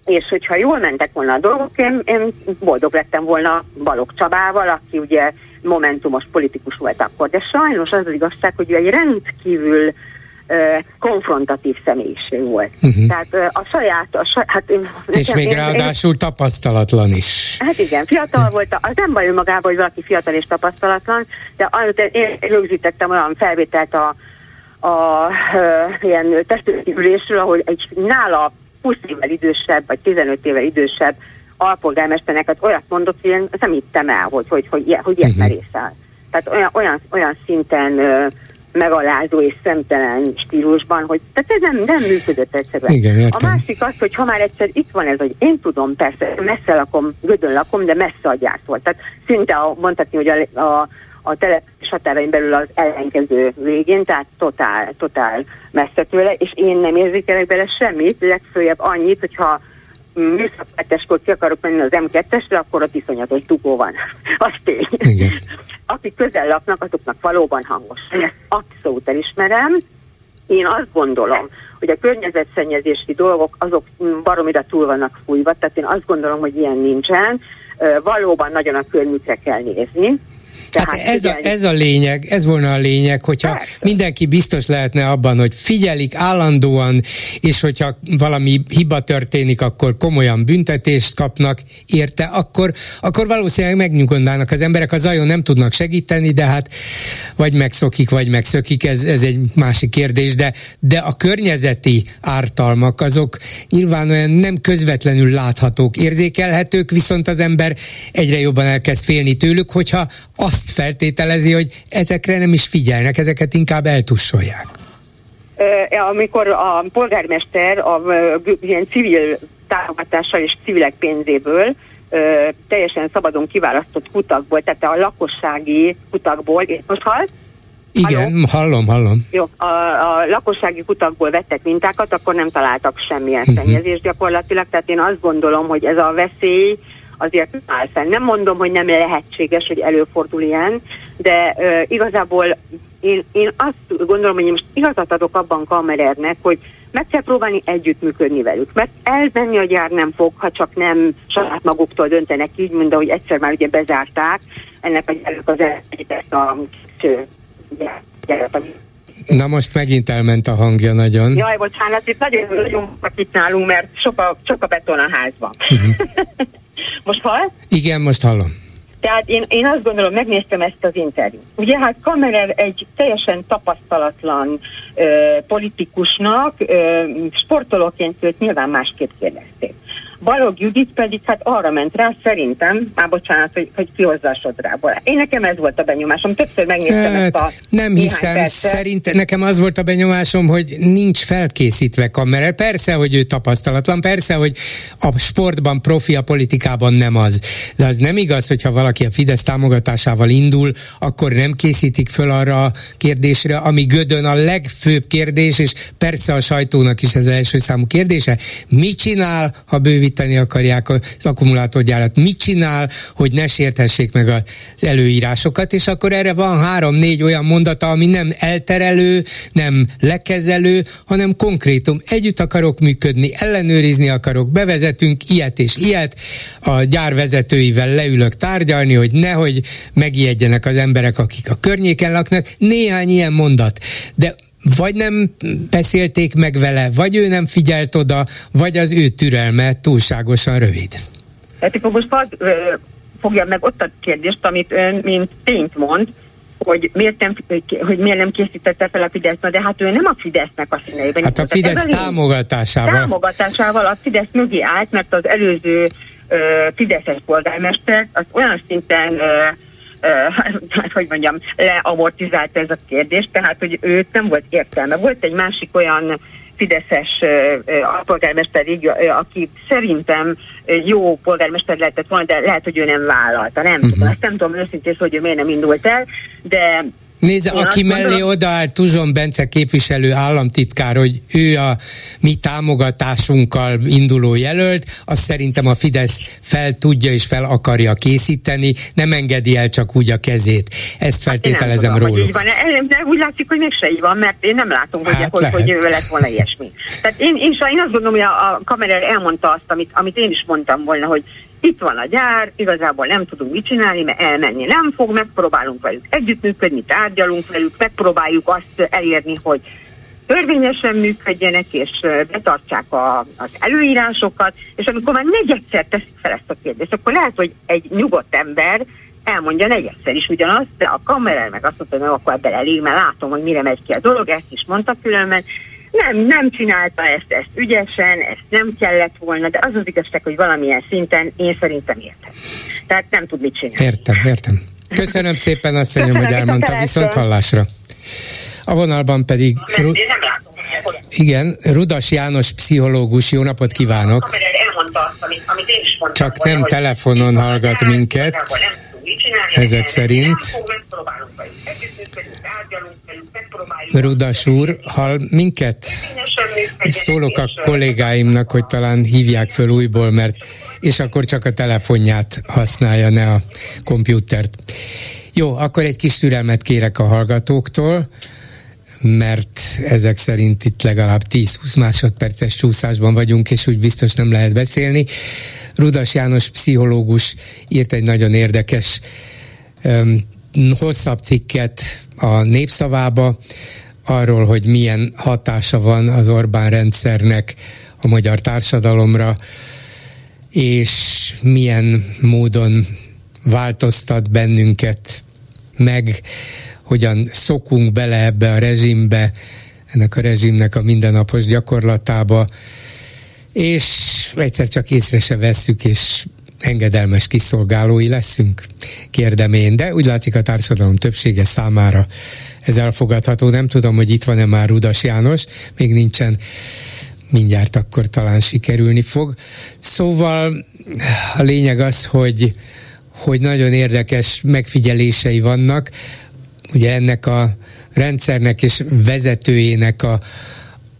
és hogyha jól mentek volna a dolgok, én, én boldog lettem volna Balog Csabával, aki ugye momentumos politikus volt akkor, de sajnos az az igazság, hogy ő egy rendkívül uh, konfrontatív személyiség volt. Uh-huh. Tehát uh, a saját... A saj, hát, és még én, ráadásul én, tapasztalatlan is. Hát igen, fiatal uh-huh. volt, az nem baj önmagában, hogy valaki fiatal és tapasztalatlan, de én rögzítettem olyan felvételt a, a, a ilyen testülésről, ahol egy nála 20 évvel idősebb, vagy 15 évvel idősebb alpolgármesternek olyat mondott, hogy én nem hittem el, hogy, hogy, hogy, hogy, hogy ilyet uh-huh. merészel. Tehát olyan, olyan, olyan szinten ö, megalázó és szemtelen stílusban, hogy tehát ez nem, nem működött egyszerűen. Igen, a másik az, hogy ha már egyszer itt van ez, hogy én tudom, persze, messze lakom, Gödön lakom, de messze a gyártól. Tehát szinte a, mondhatni, hogy a, a a település határain belül az ellenkező végén, tehát totál, totál messze tőle, és én nem érzékelek bele semmit, legfőjebb annyit, hogyha műszakveteskor ki akarok menni az M2-esre, akkor ott iszonyatos dugó van. [LAUGHS] Az tény. Igen. Akik közel laknak, azoknak valóban hangos. Én ezt abszolút elismerem. Én azt gondolom, hogy a környezetszennyezési dolgok azok baromira túl vannak fújva, tehát én azt gondolom, hogy ilyen nincsen. Valóban nagyon a környükre kell nézni tehát hát ez, a, ez a lényeg, ez volna a lényeg, hogyha Persze. mindenki biztos lehetne abban, hogy figyelik állandóan, és hogyha valami hiba történik, akkor komolyan büntetést kapnak érte, akkor, akkor valószínűleg megnyugodnának az emberek, az ajon nem tudnak segíteni, de hát vagy megszokik, vagy megszökik, ez, ez egy másik kérdés, de, de a környezeti ártalmak azok nyilván olyan nem közvetlenül láthatók, érzékelhetők, viszont az ember egyre jobban elkezd félni tőlük, hogyha azt azt feltételezi, hogy ezekre nem is figyelnek, ezeket inkább eltussolják. Amikor a polgármester a, ilyen civil támogatással és civilek pénzéből teljesen szabadon kiválasztott kutakból, tehát a lakossági kutakból, most hall? Igen, Halló? hallom, hallom. Jó, a, a lakossági kutakból vettek mintákat, akkor nem találtak semmilyen uh-huh. szennyezést gyakorlatilag, tehát én azt gondolom, hogy ez a veszély azért áll fenn. Nem mondom, hogy nem lehetséges, hogy előfordul ilyen, de uh, igazából én, én azt gondolom, hogy én most igazat adok abban kamerernek, hogy meg kell próbálni együttműködni velük, mert elmenni a gyár nem fog, ha csak nem saját maguktól döntenek így, mint ahogy egyszer már ugye bezárták ennek a gyárnak az ezt a gyárat, Na most megint elment a hangja nagyon. Jaj, bocsánat, itt nagyon, nagyon itt nálunk, mert sok a, sok a beton a házban. Uh-huh. [LAUGHS] most hall? Igen, most hallom. Tehát én, én azt gondolom, megnéztem ezt az interjút. Ugye hát Kammerer egy teljesen tapasztalatlan ö, politikusnak, ö, sportolóként őt nyilván másképp kérdezték. Balog Judit pedig hát arra ment rá, szerintem, már bocsánat, hogy, hogy kihozza a sodrából. Én nekem ez volt a benyomásom, többször megnéztem hát, ezt a Nem hiszem, szerint nekem az volt a benyomásom, hogy nincs felkészítve kamera. Persze, hogy ő tapasztalatlan, persze, hogy a sportban profi, a politikában nem az. De az nem igaz, hogyha valaki a Fidesz támogatásával indul, akkor nem készítik föl arra a kérdésre, ami Gödön a legfőbb kérdés, és persze a sajtónak is ez az első számú kérdése. Mit csinál, ha bővíteni akarják az akkumulátorgyárat? Mit csinál, hogy ne sérthessék meg az előírásokat? És akkor erre van három-négy olyan mondata, ami nem elterelő, nem lekezelő, hanem konkrétum. Együtt akarok működni, ellenőrizni akarok, bevezetünk ilyet és ilyet, a gyár vezetőivel leülök tárgyalni, hogy nehogy megijedjenek az emberek, akik a környéken laknak. Néhány ilyen mondat. De vagy nem beszélték meg vele, vagy ő nem figyelt oda, vagy az ő türelme túlságosan rövid. Tehát akkor most hadd fogja meg ott a kérdést, amit ön, mint tényt mond, hogy miért nem, hogy miért nem készítette fel a Fidesz, de hát ő nem a Fidesznek a színeiben. Hát a Fidesz támogatásával. Támogatásával a Fidesz mögé állt, mert az előző uh, Fideszes polgármester az olyan szinten uh, uh, hogy mondjam, leamortizálta ez a kérdés, tehát hogy őt nem volt értelme. Volt egy másik olyan Fideszes polgármester, aki szerintem jó polgármester lehetett volna, de lehet, hogy ő nem vállalta. Nem uh-huh. tudom, azt nem tudom őszintén, hogy ő miért nem indult el, de Nézze, Én aki mellé gondolom... odaállt Tuzson Bence képviselő államtitkár, hogy ő a mi támogatásunkkal induló jelölt, azt szerintem a Fidesz fel tudja és fel akarja készíteni, nem engedi el csak úgy a kezét. Ezt hát feltételezem hát róluk. Van. De úgy látszik, hogy mégse így van, mert én nem látom, hogy, hát hogy, hogy ő lett volna ilyesmi. Tehát én, én, én azt gondolom, hogy a, a kamera elmondta azt, amit, amit én is mondtam volna, hogy itt van a gyár, igazából nem tudunk mit csinálni, mert elmenni nem fog, megpróbálunk velük együttműködni, tárgyalunk velük, megpróbáljuk azt elérni, hogy törvényesen működjenek, és betartsák a, az előírásokat, és amikor már negyedszer teszik fel ezt a kérdést, akkor lehet, hogy egy nyugodt ember elmondja negyedszer is ugyanazt, de a kamera meg azt mondta, hogy akkor ebben elég, mert látom, hogy mire megy ki a dolog, ezt is mondta különben, nem, nem csinálta ezt, ezt ügyesen, ezt nem kellett volna, de az az igazság, hogy valamilyen szinten én szerintem értem. Tehát nem tud mit csinálni. Értem, értem. Köszönöm szépen, azt mondjam, hogy elmondta viszont hallásra. A vonalban pedig... Ru- igen, Rudas János pszichológus, jó napot kívánok! Csak nem telefonon hallgat minket, ezek szerint. Rudas úr, hall minket? Szólok a kollégáimnak, hogy talán hívják föl újból, mert és akkor csak a telefonját használja, ne a komputert. Jó, akkor egy kis türelmet kérek a hallgatóktól, mert ezek szerint itt legalább 10-20 másodperces csúszásban vagyunk, és úgy biztos nem lehet beszélni. Rudas János pszichológus írt egy nagyon érdekes hosszabb cikket a népszavába, arról, hogy milyen hatása van az Orbán rendszernek a magyar társadalomra, és milyen módon változtat bennünket meg, hogyan szokunk bele ebbe a rezsimbe, ennek a rezsimnek a mindennapos gyakorlatába, és egyszer csak észre se vesszük, és engedelmes kiszolgálói leszünk, kérdem én, de úgy látszik a társadalom többsége számára ez elfogadható. Nem tudom, hogy itt van-e már Rudas János, még nincsen, mindjárt akkor talán sikerülni fog. Szóval a lényeg az, hogy, hogy nagyon érdekes megfigyelései vannak, ugye ennek a rendszernek és vezetőjének a,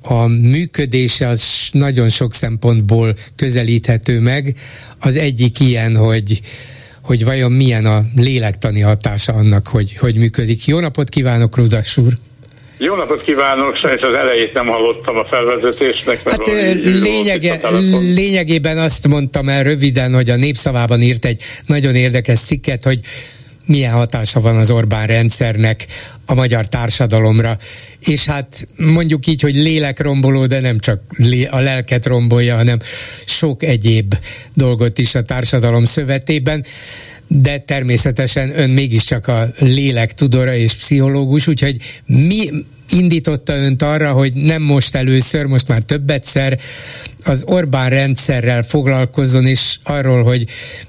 a működése az nagyon sok szempontból közelíthető meg. Az egyik ilyen, hogy hogy vajon milyen a lélektani hatása annak, hogy, hogy működik. Jó napot kívánok, Rudas úr! Jó napot kívánok, sajnos az elejét nem hallottam a felvezetésnek. Hát lényege, lényegében azt mondtam el röviden, hogy a Népszavában írt egy nagyon érdekes cikket, hogy milyen hatása van az Orbán rendszernek a magyar társadalomra. És hát mondjuk így, hogy lélekromboló, de nem csak a lelket rombolja, hanem sok egyéb dolgot is a társadalom szövetében de természetesen ön mégiscsak a lélek tudora és pszichológus, úgyhogy mi, indította önt arra, hogy nem most először, most már többetszer az Orbán rendszerrel foglalkozzon, és arról, hogy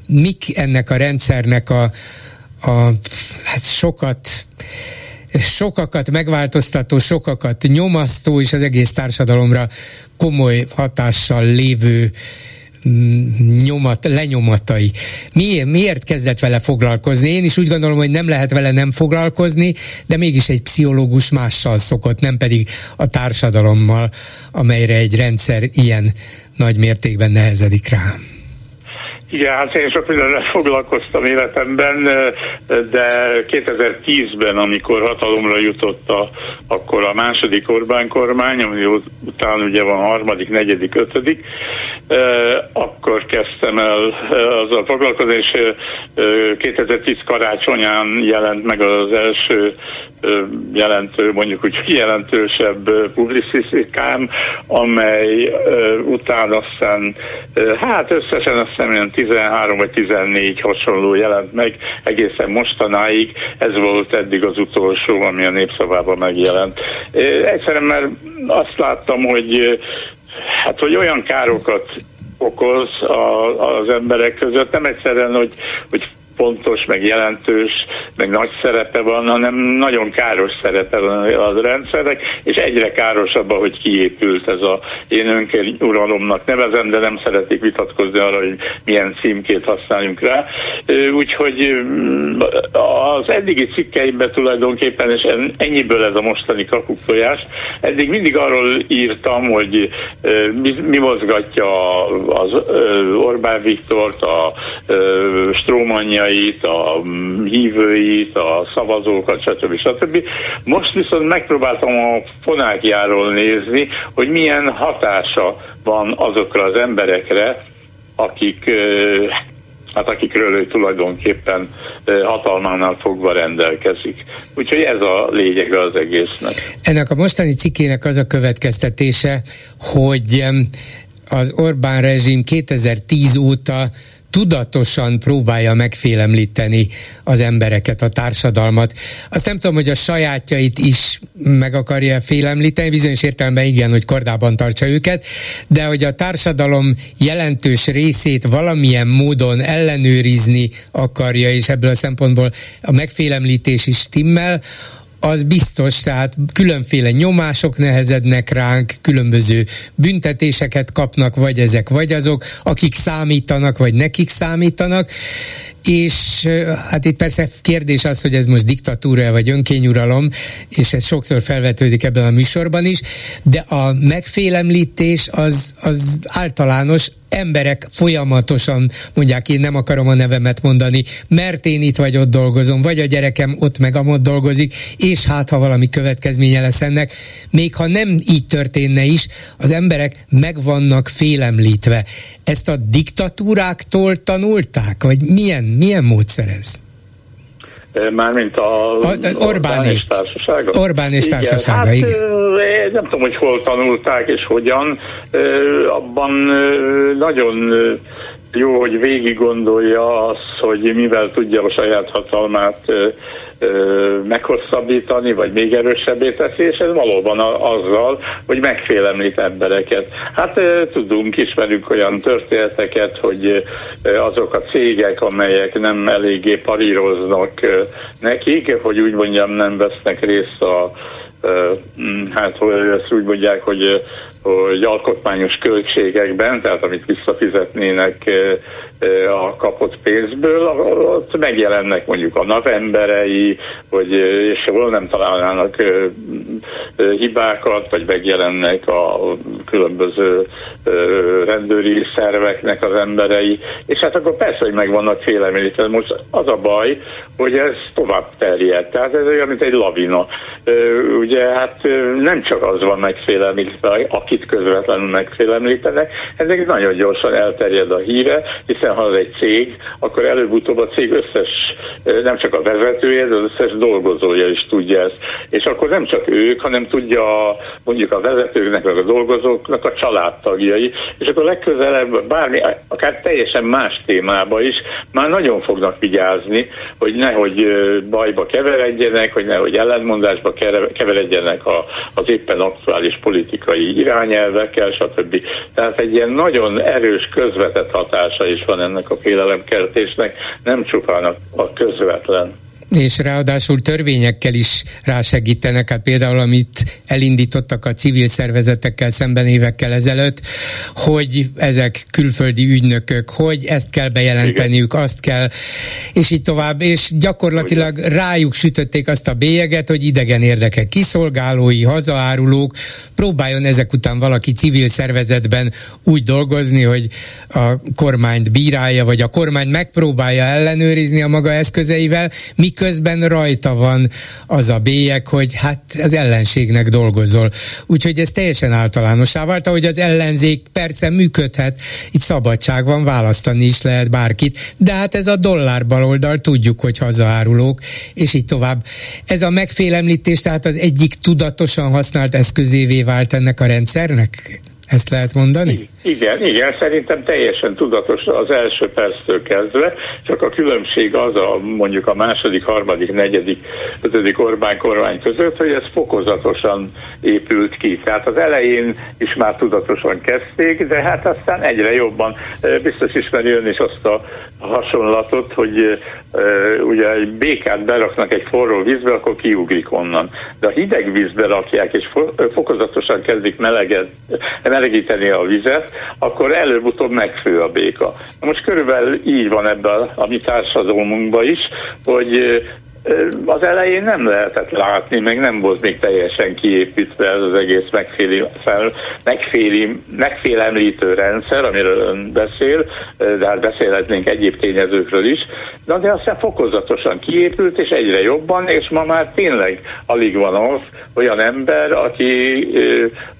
mik ennek a rendszernek a, a hát sokat sokakat megváltoztató, sokakat nyomasztó és az egész társadalomra komoly hatással lévő mm, nyomat, lenyomatai. Miért, miért kezdett vele foglalkozni? Én is úgy gondolom, hogy nem lehet vele nem foglalkozni, de mégis egy pszichológus mással szokott, nem pedig a társadalommal, amelyre egy rendszer ilyen nagy mértékben nehezedik rá. Igen, hát én sok mindenre [LAUGHS] foglalkoztam életemben, de 2010-ben, amikor hatalomra jutott a, akkor a második Orbán kormány, ami utána ugye van harmadik, negyedik, ötödik, akkor kezdtem el azzal foglalkozni, és 2010 karácsonyán jelent meg az első jelentő, mondjuk úgy jelentősebb publicisztikám, amely utána aztán, hát összesen azt hiszem 13 vagy 14 hasonló jelent meg egészen mostanáig. Ez volt eddig az utolsó, ami a népszavában megjelent. Egyszerűen mert azt láttam, hogy hát hogy olyan károkat okoz a, az emberek között, nem egyszerűen, hogy, hogy fontos, meg jelentős, meg nagy szerepe van, hanem nagyon káros szerepe van a rendszernek, és egyre károsabb, hogy kiépült ez a én önkény uralomnak nevezem, de nem szeretik vitatkozni arra, hogy milyen címkét használjunk rá. Úgyhogy az eddigi cikkeimben tulajdonképpen, és ennyiből ez a mostani kakuktojás, eddig mindig arról írtam, hogy mi, mi mozgatja az Orbán Viktort, a Strómanja tagjait, a hívőit, a szavazókat, stb. stb. Most viszont megpróbáltam a fonákjáról nézni, hogy milyen hatása van azokra az emberekre, akik hát akikről ő tulajdonképpen hatalmánál fogva rendelkezik. Úgyhogy ez a lényege az egésznek. Ennek a mostani cikkének az a következtetése, hogy az Orbán rezsim 2010 óta tudatosan próbálja megfélemlíteni az embereket, a társadalmat. Azt nem tudom, hogy a sajátjait is meg akarja félemlíteni, bizonyos értelemben igen, hogy kordában tartsa őket, de hogy a társadalom jelentős részét valamilyen módon ellenőrizni akarja, és ebből a szempontból a megfélemlítés is stimmel, az biztos, tehát különféle nyomások nehezednek ránk, különböző büntetéseket kapnak, vagy ezek, vagy azok, akik számítanak, vagy nekik számítanak, és hát itt persze kérdés az, hogy ez most diktatúra vagy önkényuralom, és ez sokszor felvetődik ebben a műsorban is, de a megfélemlítés az, az általános, emberek folyamatosan mondják, én nem akarom a nevemet mondani, mert én itt vagy ott dolgozom, vagy a gyerekem ott meg amott dolgozik, és hát ha valami következménye lesz ennek, még ha nem így történne is, az emberek meg vannak félemlítve. Ezt a diktatúráktól tanulták, vagy milyen, milyen módszer ez? Mármint a, a, Orbán és társasága? Orbán és igen, társasága, hát, igen. Nem tudom, hogy hol tanulták és hogyan. Abban nagyon jó, hogy végig gondolja azt, hogy mivel tudja a saját hatalmát meghosszabbítani, vagy még erősebbé teszi, és ez valóban azzal, hogy megfélemlít embereket. Hát tudunk, ismerünk olyan történeteket, hogy azok a cégek, amelyek nem eléggé paríroznak nekik, hogy úgy mondjam, nem vesznek részt a hát ezt úgy mondják, hogy hogy alkotmányos költségekben, tehát amit visszafizetnének a kapott pénzből, ott megjelennek mondjuk a napemberei, vagy, és hol nem találnának hibákat, vagy megjelennek a különböző rendőri szerveknek az emberei, és hát akkor persze, hogy meg vannak félemlítve. Most az a baj, hogy ez tovább terjed, tehát ez olyan, mint egy lavina. Ugye hát nem csak az van megfélemlítve, akit közvetlenül megfélemlítenek, ezek nagyon gyorsan elterjed a híre, hiszen hiszen ha az egy cég, akkor előbb-utóbb a cég összes, nem csak a vezetője, de az összes dolgozója is tudja ezt. És akkor nem csak ők, hanem tudja mondjuk a vezetőknek, vagy a dolgozóknak a családtagjai, és akkor legközelebb bármi, akár teljesen más témába is már nagyon fognak vigyázni, hogy nehogy bajba keveredjenek, hogy nehogy ellentmondásba keveredjenek a, az éppen aktuális politikai irányelvekkel, stb. Tehát egy ilyen nagyon erős közvetett hatása is van ennek a félelemkeltésnek, nem csupán a közvetlen és ráadásul törvényekkel is rásegítenek, hát például amit elindítottak a civil szervezetekkel szemben évekkel ezelőtt, hogy ezek külföldi ügynökök, hogy ezt kell bejelenteniük, Igen. azt kell, és így tovább, és gyakorlatilag rájuk sütötték azt a bélyeget, hogy idegen érdekek kiszolgálói, hazaárulók, próbáljon ezek után valaki civil szervezetben úgy dolgozni, hogy a kormányt bírálja, vagy a kormány megpróbálja ellenőrizni a maga eszközeivel, mi miközben rajta van az a bélyek, hogy hát az ellenségnek dolgozol. Úgyhogy ez teljesen általánosá vált, ahogy az ellenzék persze működhet, itt szabadság van, választani is lehet bárkit, de hát ez a dollár baloldal, tudjuk, hogy hazaárulók, és így tovább. Ez a megfélemlítés tehát az egyik tudatosan használt eszközévé vált ennek a rendszernek? Ezt lehet mondani? Igen, igen, szerintem teljesen tudatos az első perctől kezdve, csak a különbség az a mondjuk a második, harmadik, negyedik, ötödik Orbán kormány között, hogy ez fokozatosan épült ki. Tehát az elején is már tudatosan kezdték, de hát aztán egyre jobban. Biztos ismeri ön is azt a hasonlatot, hogy ugye egy békát beraknak egy forró vízbe, akkor kiugrik onnan. De a hideg vízbe rakják, és fokozatosan kezdik meleget, melegíteni a vizet, akkor előbb-utóbb megfő a béka. Most körülbelül így van ebben a mi társadalmunkban is, hogy az elején nem lehetett látni, meg nem volt még teljesen kiépítve ez az egész megféli, fel, megféli, megfélemlítő rendszer, amiről ön beszél, de hát beszélhetnénk egyéb tényezőkről is, de, de aztán fokozatosan kiépült, és egyre jobban, és ma már tényleg alig van az olyan ember, aki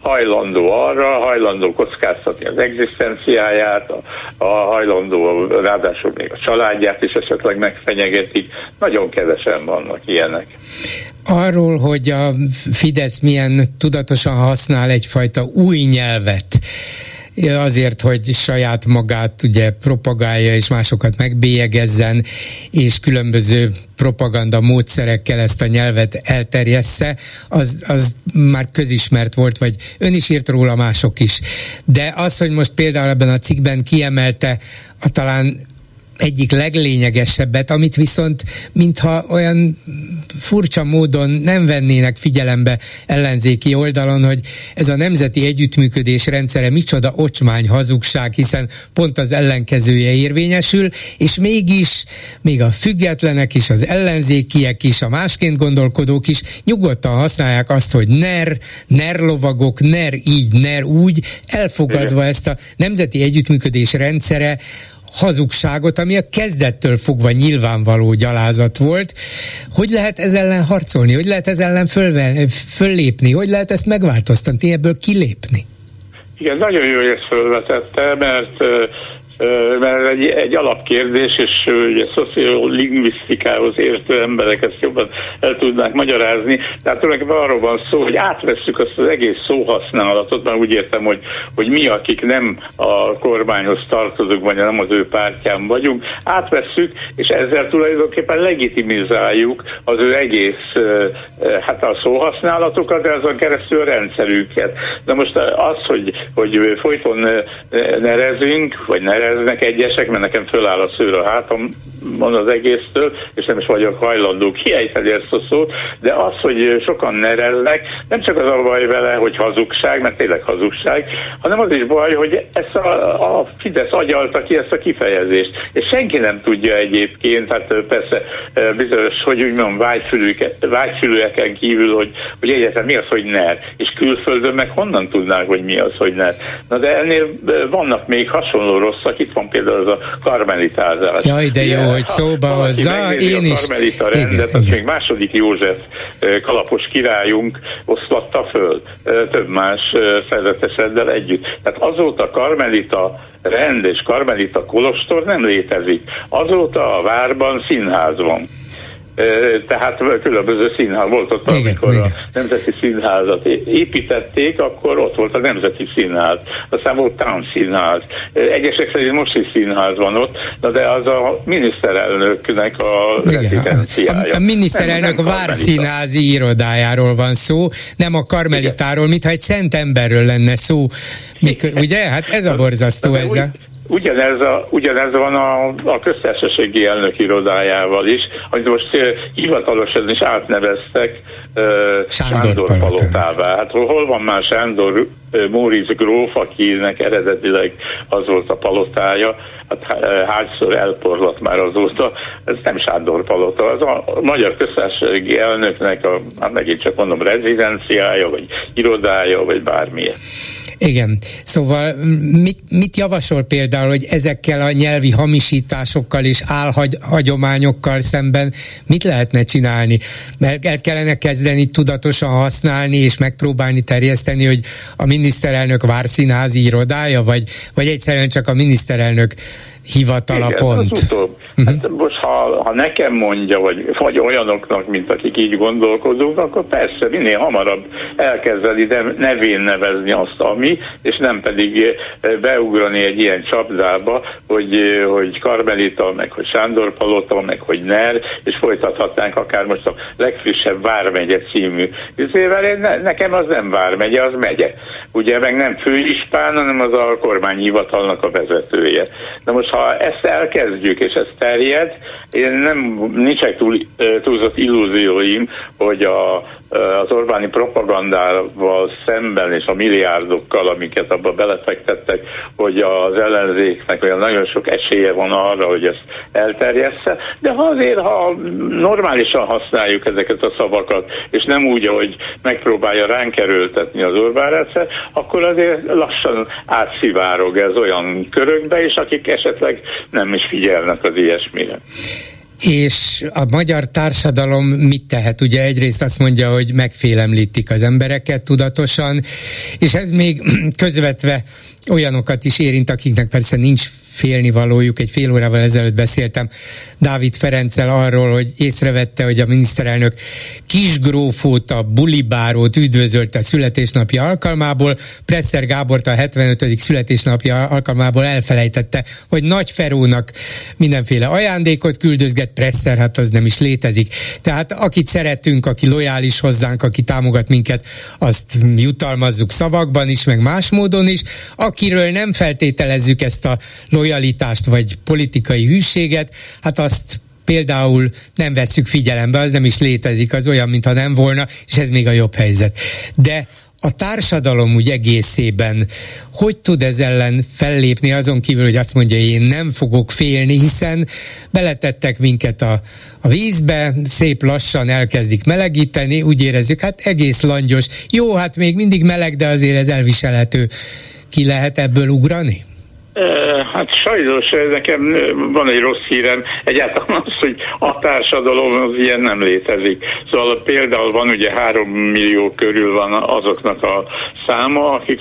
hajlandó arra, hajlandó kockáztatni az egzisztenciáját, a, a hajlandó ráadásul még a családját is esetleg megfenyegetik. Nagyon kevesen bőven vannak ilyenek. Arról, hogy a Fidesz milyen tudatosan használ egyfajta új nyelvet, azért, hogy saját magát ugye propagálja és másokat megbélyegezzen, és különböző propaganda módszerekkel ezt a nyelvet elterjessze, az, az már közismert volt, vagy ön is írt róla, mások is. De az, hogy most például ebben a cikkben kiemelte a talán egyik leglényegesebbet, amit viszont mintha olyan furcsa módon nem vennének figyelembe ellenzéki oldalon, hogy ez a nemzeti együttműködés rendszere micsoda ocsmány hazugság, hiszen pont az ellenkezője érvényesül, és mégis még a függetlenek is, az ellenzékiek is, a másként gondolkodók is nyugodtan használják azt, hogy ner, ner lovagok, ner így, ner úgy, elfogadva ezt a nemzeti együttműködés rendszere hazugságot, ami a kezdettől fogva nyilvánvaló gyalázat volt. Hogy lehet ez ellen harcolni? Hogy lehet ez ellen fölven, föllépni? Hogy lehet ezt megváltoztatni, ebből kilépni? Igen, nagyon jó, hogy ezt fölvetette, mert mert egy, egy alapkérdés, és ugye szociolingvisztikához értő emberek ezt jobban el tudnák magyarázni. Tehát tulajdonképpen arról van szó, hogy átvesszük azt az egész szóhasználatot, mert úgy értem, hogy, hogy mi, akik nem a kormányhoz tartozunk, vagy nem az ő pártján vagyunk, átvesszük, és ezzel tulajdonképpen legitimizáljuk az ő egész, hát a szóhasználatokat, de azon keresztül a rendszerünket. De most az, hogy, hogy folyton nerezünk, vagy nerezünk, eznek egyesek, mert nekem föláll a szőr a hátam van az egésztől, és nem is vagyok hajlandó kiejteni ezt a szót, de az, hogy sokan nerelnek, nem csak az a baj vele, hogy hazugság, mert tényleg hazugság, hanem az is baj, hogy ezt a, a Fidesz agyalta ki ezt a kifejezést, és senki nem tudja egyébként, hát persze bizonyos, hogy úgy mondom, vágyfülűeken kívül, hogy, hogy egyáltalán mi az, hogy ner, és külföldön meg honnan tudnák, hogy mi az, hogy ner. Na de ennél vannak még hasonló rosszak, itt van például az a karmelitázás. Jaj, de jó, hogy szóba hozza, én is. A karmelita rendet, igen, még második József kalapos királyunk oszlatta föl, több más szerzeteseddel együtt. Tehát azóta karmelita rend és karmelita kolostor nem létezik. Azóta a várban színház van. Tehát különböző színház volt ott, igen, amikor igen. a Nemzeti Színházat építették, akkor ott volt a Nemzeti Színház, aztán volt Town Színház, egyesek szerint most is színház van ott, de az a miniszterelnöknek a rezidenciája. A, a miniszterelnök nem, nem Várszínházi irodájáról van szó, nem a Karmelitáról, mintha egy szent emberről lenne szó. Mikor, ugye? Hát ez a borzasztó ezzel. Ugyanez, a, ugyanez van a, a köztársasági elnök irodájával is, amit most uh, hivatalosan is átneveztek uh, Sándor, Sándor palotává. Hát hol van már Sándor uh, Móricz gróf, akinek eredetileg az volt a palotája, hát hányszor elporlott már azóta, ez nem Sándor palota, az a magyar köztársasági elnöknek a, hát megint csak mondom, rezidenciája, vagy irodája, vagy bármilyen. Igen, szóval mit, mit javasol például, hogy ezekkel a nyelvi hamisításokkal és álhagyományokkal szemben mit lehetne csinálni? Mert el kellene kezdeni tudatosan használni és megpróbálni terjeszteni, hogy a miniszterelnök várszínházi irodája, vagy, vagy egyszerűen csak a miniszterelnök hivatala Igen, pont. Az utóbb. Uh-huh. Hát most ha, ha nekem mondja, vagy, vagy olyanoknak, mint akik így gondolkodunk, akkor persze minél hamarabb elkezdeni de nevén nevezni azt, ami, és nem pedig eh, beugrani egy ilyen csapdába, hogy, eh, hogy Karmelita, meg hogy Sándor Palota, meg hogy NER, és folytathatnánk akár most a legfrissebb Vármegye című üzével. Én, ne, nekem az nem Vármegye, az megye. Ugye meg nem főispán, hanem az a kormányhivatalnak a vezetője. Na most ha ezt elkezdjük, és ez terjed, én nem, nincsenek túl, túlzott illúzióim, hogy a az Orbáni propagandával szemben és a milliárdokkal, amiket abba belefektettek, hogy az ellenzéknek olyan nagyon sok esélye van arra, hogy ezt elterjessze, de ha azért, ha normálisan használjuk ezeket a szavakat, és nem úgy, hogy megpróbálja ránk erőltetni az Orbán rendszer, akkor azért lassan átszivárog ez olyan körökbe, és akik esetleg nem is figyelnek az ilyesmire és a magyar társadalom mit tehet? Ugye egyrészt azt mondja, hogy megfélemlítik az embereket tudatosan, és ez még [CLEARS THROAT] közvetve olyanokat is érint, akiknek persze nincs félnivalójuk. Egy fél órával ezelőtt beszéltem Dávid Ferenccel arról, hogy észrevette, hogy a miniszterelnök kisgrófót, a bulibárót üdvözölte a születésnapja alkalmából, Presser Gábort a 75. születésnapja alkalmából elfelejtette, hogy Nagy Ferónak mindenféle ajándékot küldözget, Presser, hát az nem is létezik. Tehát akit szeretünk, aki lojális hozzánk, aki támogat minket, azt jutalmazzuk szavakban is, meg más módon is. Akiről nem feltételezzük ezt a lojalitást vagy politikai hűséget, hát azt például nem vesszük figyelembe, az nem is létezik, az olyan, mintha nem volna, és ez még a jobb helyzet. De a társadalom úgy egészében hogy tud ez ellen fellépni azon kívül, hogy azt mondja, én nem fogok félni, hiszen beletettek minket a, a vízbe, szép lassan elkezdik melegíteni, úgy érezzük, hát egész langyos. Jó, hát még mindig meleg, de azért ez elviselhető. Ki lehet ebből ugrani? Hát sajnos nekem van egy rossz hírem, egyáltalán az, hogy a társadalom az ilyen nem létezik. Szóval például van ugye három millió körül van azoknak a száma, akik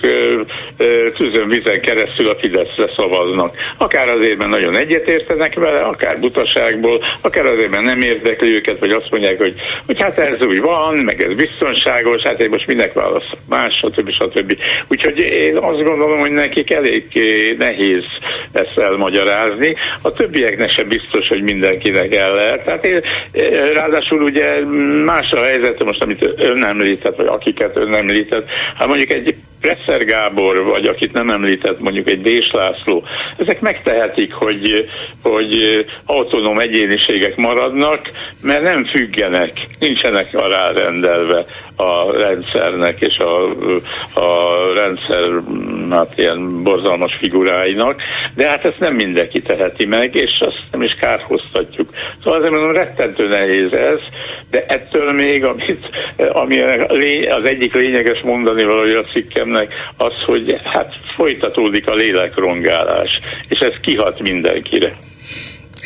tűzön vizen keresztül a Fideszre szavaznak. Akár azért, mert nagyon egyetértenek vele, akár butaságból, akár azért, mert nem érdekli őket, vagy azt mondják, hogy, hogy hát ez úgy van, meg ez biztonságos, hát én most minek választok más, stb. stb. Úgyhogy én azt gondolom, hogy nekik elég nehéz nehéz ezt elmagyarázni. A többieknek sem biztos, hogy mindenkinek el lehet. Tehát én, ráadásul ugye más a helyzet, most amit ön említett, vagy akiket ön említett, hát mondjuk egy Presser Gábor, vagy akit nem említett, mondjuk egy Dés László, ezek megtehetik, hogy, hogy autonóm egyéniségek maradnak, mert nem függenek, nincsenek alárendelve a rendszernek és a, a rendszer hát ilyen borzalmas figuráinak, de hát ezt nem mindenki teheti meg, és azt nem is kárhoztatjuk. Szóval azért mondom, rettentő nehéz ez, de ettől még, amit, ami az egyik lényeges mondani valója a cikkemnek, az, hogy hát folytatódik a lélekrongálás, és ez kihat mindenkire.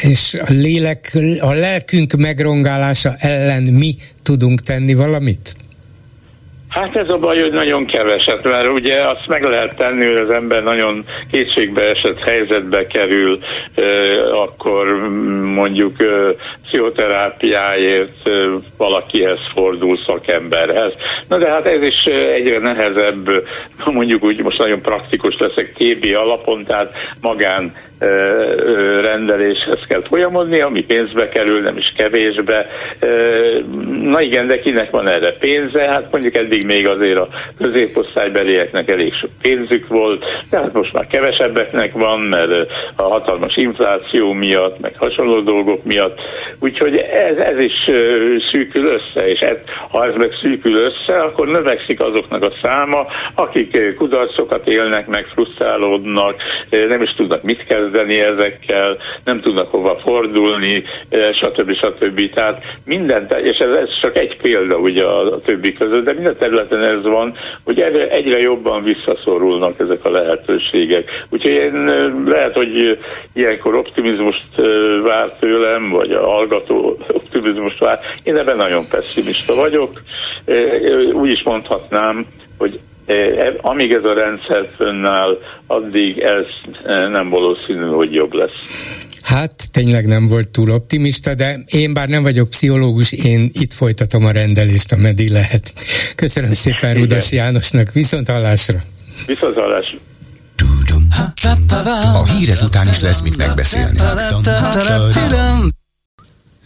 És a lélek, a lelkünk megrongálása ellen mi tudunk tenni valamit? Hát ez a baj, hogy nagyon keveset, mert ugye azt meg lehet tenni, hogy az ember nagyon kétségbe esett helyzetbe kerül, akkor mondjuk pszichoterápiáért valakihez fordul szakemberhez. Na de hát ez is egyre nehezebb, mondjuk úgy most nagyon praktikus leszek TB alapon, tehát magán rendeléshez kell folyamodni, ami pénzbe kerül, nem is kevésbe. Na igen, de kinek van erre pénze? Hát mondjuk eddig még azért a középosztálybelieknek elég sok pénzük volt, de hát most már kevesebbeknek van, mert a hatalmas infláció miatt, meg hasonló dolgok miatt. Úgyhogy ez, ez is szűkül össze, és ez, ha ez meg szűkül össze, akkor növekszik azoknak a száma, akik kudarcokat élnek, meg frusztrálódnak, nem is tudnak mit kezdeni, ezekkel, nem tudnak hova fordulni, eh, stb. stb. Tehát minden, és ez, ez csak egy példa ugye a, a többi között, de minden területen ez van, hogy egyre, egyre jobban visszaszorulnak ezek a lehetőségek. Úgyhogy én eh, lehet, hogy ilyenkor optimizmust vár tőlem, vagy a hallgató optimizmust vár. Én ebben nagyon pessimista vagyok. Úgy is mondhatnám, hogy E, amíg ez a rendszer fönnáll, addig ez nem valószínű, hogy jobb lesz. Hát tényleg nem volt túl optimista, de én bár nem vagyok pszichológus, én itt folytatom a rendelést, ameddig lehet. Köszönöm szépen Rudas Jánosnak, viszont hallásra! Viszont hallásra! A hírek után is lesz mit megbeszélni.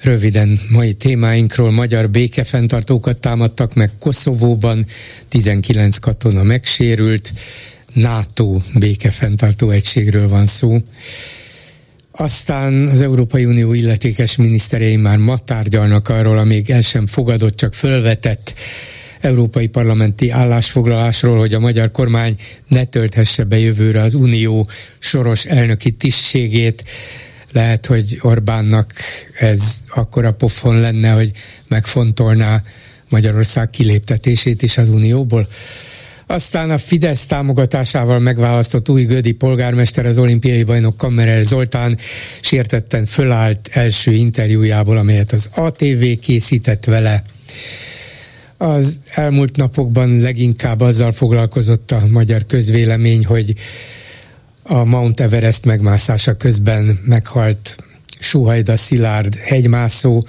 Röviden mai témáinkról magyar békefenntartókat támadtak meg Koszovóban, 19 katona megsérült, NATO békefenntartó egységről van szó. Aztán az Európai Unió illetékes miniszterei már ma tárgyalnak arról, amíg el sem fogadott, csak fölvetett európai parlamenti állásfoglalásról, hogy a magyar kormány ne tölthesse be jövőre az Unió soros elnöki tisztségét lehet, hogy Orbánnak ez akkora pofon lenne, hogy megfontolná Magyarország kiléptetését is az Unióból. Aztán a Fidesz támogatásával megválasztott új Gödi polgármester, az olimpiai bajnok Kammerer Zoltán sértetten fölállt első interjújából, amelyet az ATV készített vele. Az elmúlt napokban leginkább azzal foglalkozott a magyar közvélemény, hogy a Mount Everest megmászása közben meghalt Suhajda Szilárd hegymászó,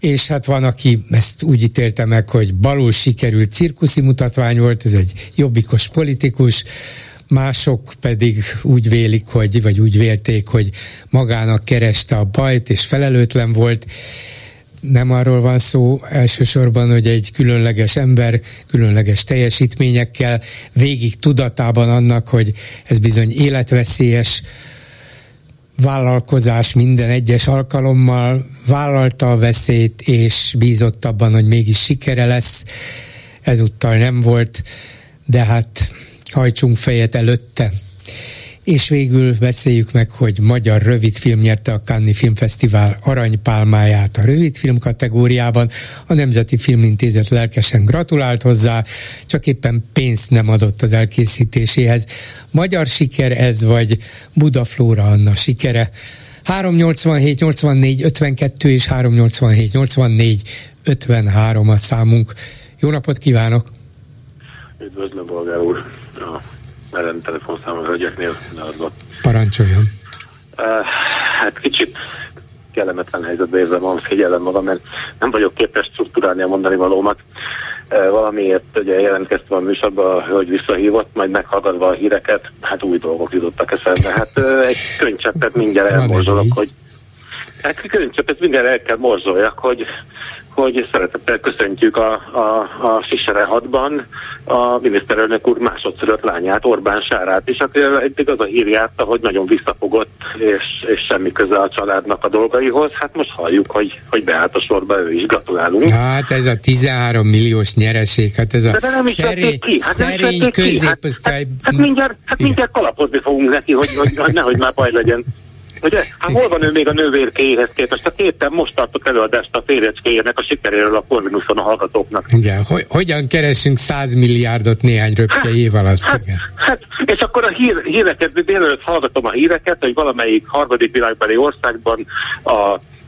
és hát van, aki ezt úgy ítélte meg, hogy balul sikerült cirkuszi mutatvány volt, ez egy jobbikos politikus, mások pedig úgy vélik, hogy, vagy úgy vélték, hogy magának kereste a bajt, és felelőtlen volt, nem arról van szó elsősorban, hogy egy különleges ember, különleges teljesítményekkel végig tudatában annak, hogy ez bizony életveszélyes vállalkozás minden egyes alkalommal vállalta a veszélyt, és bízott abban, hogy mégis sikere lesz. Ezúttal nem volt, de hát hajtsunk fejet előtte. És végül beszéljük meg, hogy magyar rövidfilm nyerte a Cannes Filmfesztivál aranypálmáját a rövidfilm kategóriában. A Nemzeti Filmintézet lelkesen gratulált hozzá, csak éppen pénzt nem adott az elkészítéséhez. Magyar siker ez, vagy Budaflóra Anna sikere? 387 84 52 és 387 84 53 a számunk. Jó napot kívánok! Üdvözlöm, Bolgár úr! Velem telefonszámon hölgyeknél leadva. Parancsoljon. Uh, hát kicsit kellemetlen helyzetbe érzem magam, figyelem magam, mert nem vagyok képes struktúrálni a mondani valómat. Uh, valamiért ugye jelentkeztem a műsorba, hogy visszahívott, majd meghallgatva a híreket, hát új dolgok jutottak eszembe. Hát uh, egy könycseppet mindjárt elmorzsolok, hogy Hát könycseppet mindjárt el kell morzoljak, hogy hogy szeretettel köszöntjük a, a, a Fisere hadban a miniszterelnök úr másodszorött lányát, Orbán Sárát is, aki eddig az a hír járta, hogy nagyon visszafogott, és, és semmi köze a családnak a dolgaihoz. Hát most halljuk, hogy, hogy beállt a sorba, ő is gratulálunk. Hát ez a 13 milliós nyereség, hát ez a de nem szerény, ki. Hát szerény középosztály. Hát, hát, hát, mindjárt, hát mindjárt kalapozni fogunk neki, hogy, hogy, hogy nehogy már baj legyen. Ugye? Hát hol van ő még a nővérkéhez képest? A képen most tartott előadást a férjecskéjének a sikeréről a Corvinuson a hallgatóknak. Igen, hogy, hogyan keresünk 100 milliárdot néhány röpke hát, év alatt? Hát, hát, és akkor a hír, híreket, délelőtt hallgatom a híreket, hogy valamelyik harmadik világbeli országban a,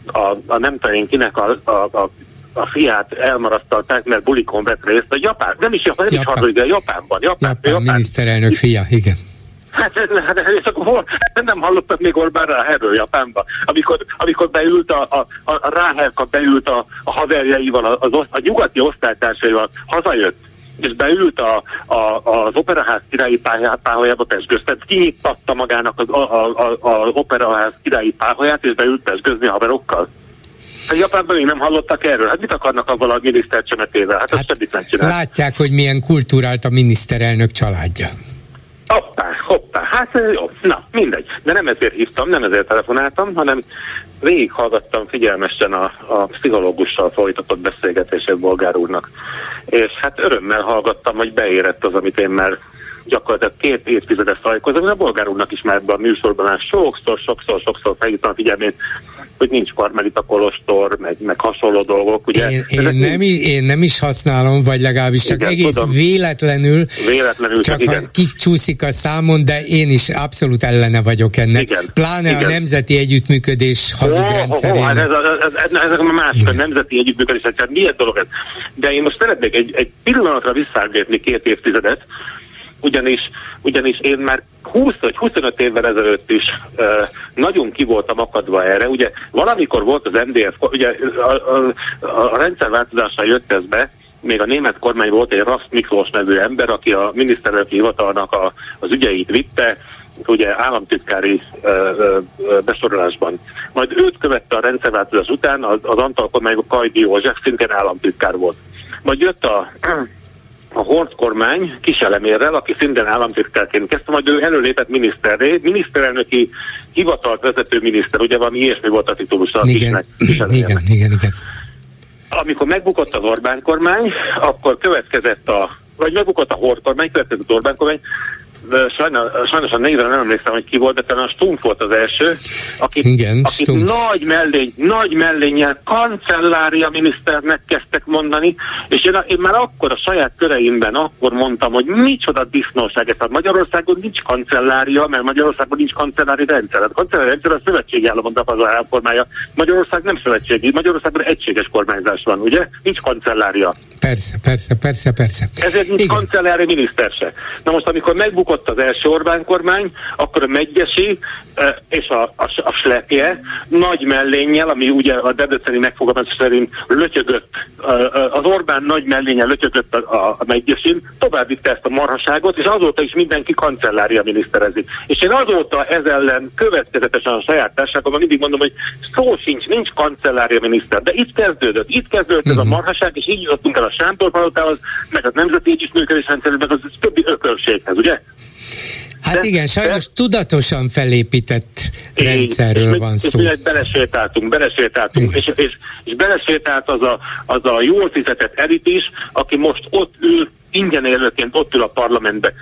a, a nem tudom kinek a, a, a a fiát elmarasztalták, mert bulikon vett részt. A Japán, nem is Japán, nem Japán. is harmadik, de Japánban. Japán, Japán, Japán miniszterelnök fia, igen. Hát, hát és akkor nem hallottam még Orbán Ráherről Japánba, amikor, amikor beült a, a, a Ráherka beült a, a haverjaival, az, a nyugati osztálytársaival, hazajött, és beült a, a, az operaház királyi pályába pesgőztet, kinyitatta magának az, a, a, a, a operaház királyi pályáját, és beült pesgőzni a haverokkal. A Japánban még nem hallottak erről. Hát mit akarnak avval a miniszter csemetével? Hát, hát semmit nem csinál. Látják, hogy milyen kultúrált a miniszterelnök családja. Hoppá, hoppá, hát jó, na mindegy. De nem ezért hívtam, nem ezért telefonáltam, hanem végighallgattam figyelmesen a, a pszichológussal folytatott beszélgetését Bolgár úrnak. És hát örömmel hallgattam, hogy beérett az, amit én már gyakorlatilag két évtizedes szajkozom, a bolgár úrnak is már ebben a műsorban már sokszor, sokszor, sokszor felhívtam a figyelmét, hogy nincs karmelita kolostor, meg, meg hasonló dolgok. Ugye? Én, én, nem is, én nem is használom, vagy legalábbis csak igen, egész tudom. véletlenül, véletlenül csak ha kicsúszik a számon, de én is abszolút ellene vagyok ennek. Igen, Pláne igen. a nemzeti együttműködés hazug rendszerének. Hát ez, a, ez, ez, ez a más, a nemzeti együttműködés rendszer, milyen dolog ez? De én most szeretnék egy, egy pillanatra visszaállítani két évtizedet, ugyanis, ugyanis én már 20 vagy 25 évvel ezelőtt is uh, nagyon ki voltam akadva erre. Ugye valamikor volt az MDF, ugye a, a, a, a rendszerváltozással jött ez be, még a német kormány volt egy Raszt Miklós nevű ember, aki a miniszterelnöki hivatalnak a, az ügyeit vitte, ugye államtitkári ö, ö, besorolásban. Majd őt követte a rendszerváltozás után, az, az Antal kormány Kajdi József szintén államtitkár volt. Majd jött a a Hort kormány kiselemérrel, aki szintén államtitkárként kezdte, majd ő előlépett miniszterré, miniszterelnöki hivatalt vezető miniszter, ugye valami ilyesmi volt a titulus a igen, igen, igen, igen. Amikor megbukott az Orbán kormány, akkor következett a, vagy megbukott a Hort kormány, következett az Orbán kormány, sajnos, sajnos a névre nem emlékszem, hogy ki volt, de talán a Stumpf volt az első, akit, Igen, akit nagy mellény, nagy mellénnyel kancellária miniszternek kezdtek mondani, és én, én már akkor a saját köreimben akkor mondtam, hogy micsoda disznóság ez. A Magyarországon nincs kancellária, mert Magyarországon nincs kancellári rendszer. A kancellári rendszer a szövetségi államon az formája. Magyarország nem szövetségi, Magyarországon egységes kormányzás van, ugye? Nincs kancellária. Persze, persze, persze, persze. Ezért nincs kancellári miniszter se. Na most, amikor megbukott bukott az első Orbán kormány, akkor a Megyesi és a, a, a Slepje nagy mellénnyel, ami ugye a debreceni megfogalmazás szerint lötyögött, az Orbán nagy mellénnyel lötyögött a, a, a Megyesin, tovább vitte ezt a marhaságot, és azóta is mindenki kancellária miniszterezik. És én azóta ez ellen következetesen a saját társaságomban mindig mondom, hogy szó sincs, nincs kancellária miniszter. De itt kezdődött, itt kezdődött uh-huh. ez a mhm. marhaság, és így jutottunk el a Sándor palotához, meg a Nemzeti Együttműködés rendszerhez, meg az többi ökölséghez, ugye? Hát de, igen, sajnos de, tudatosan felépített így, rendszerről és, van szó. És belesétáltunk, belesétáltunk, és, és, és belesétált az a, az a jól fizetett elit is, aki most ott ül, ingyen élőként ott ül a parlamentbe.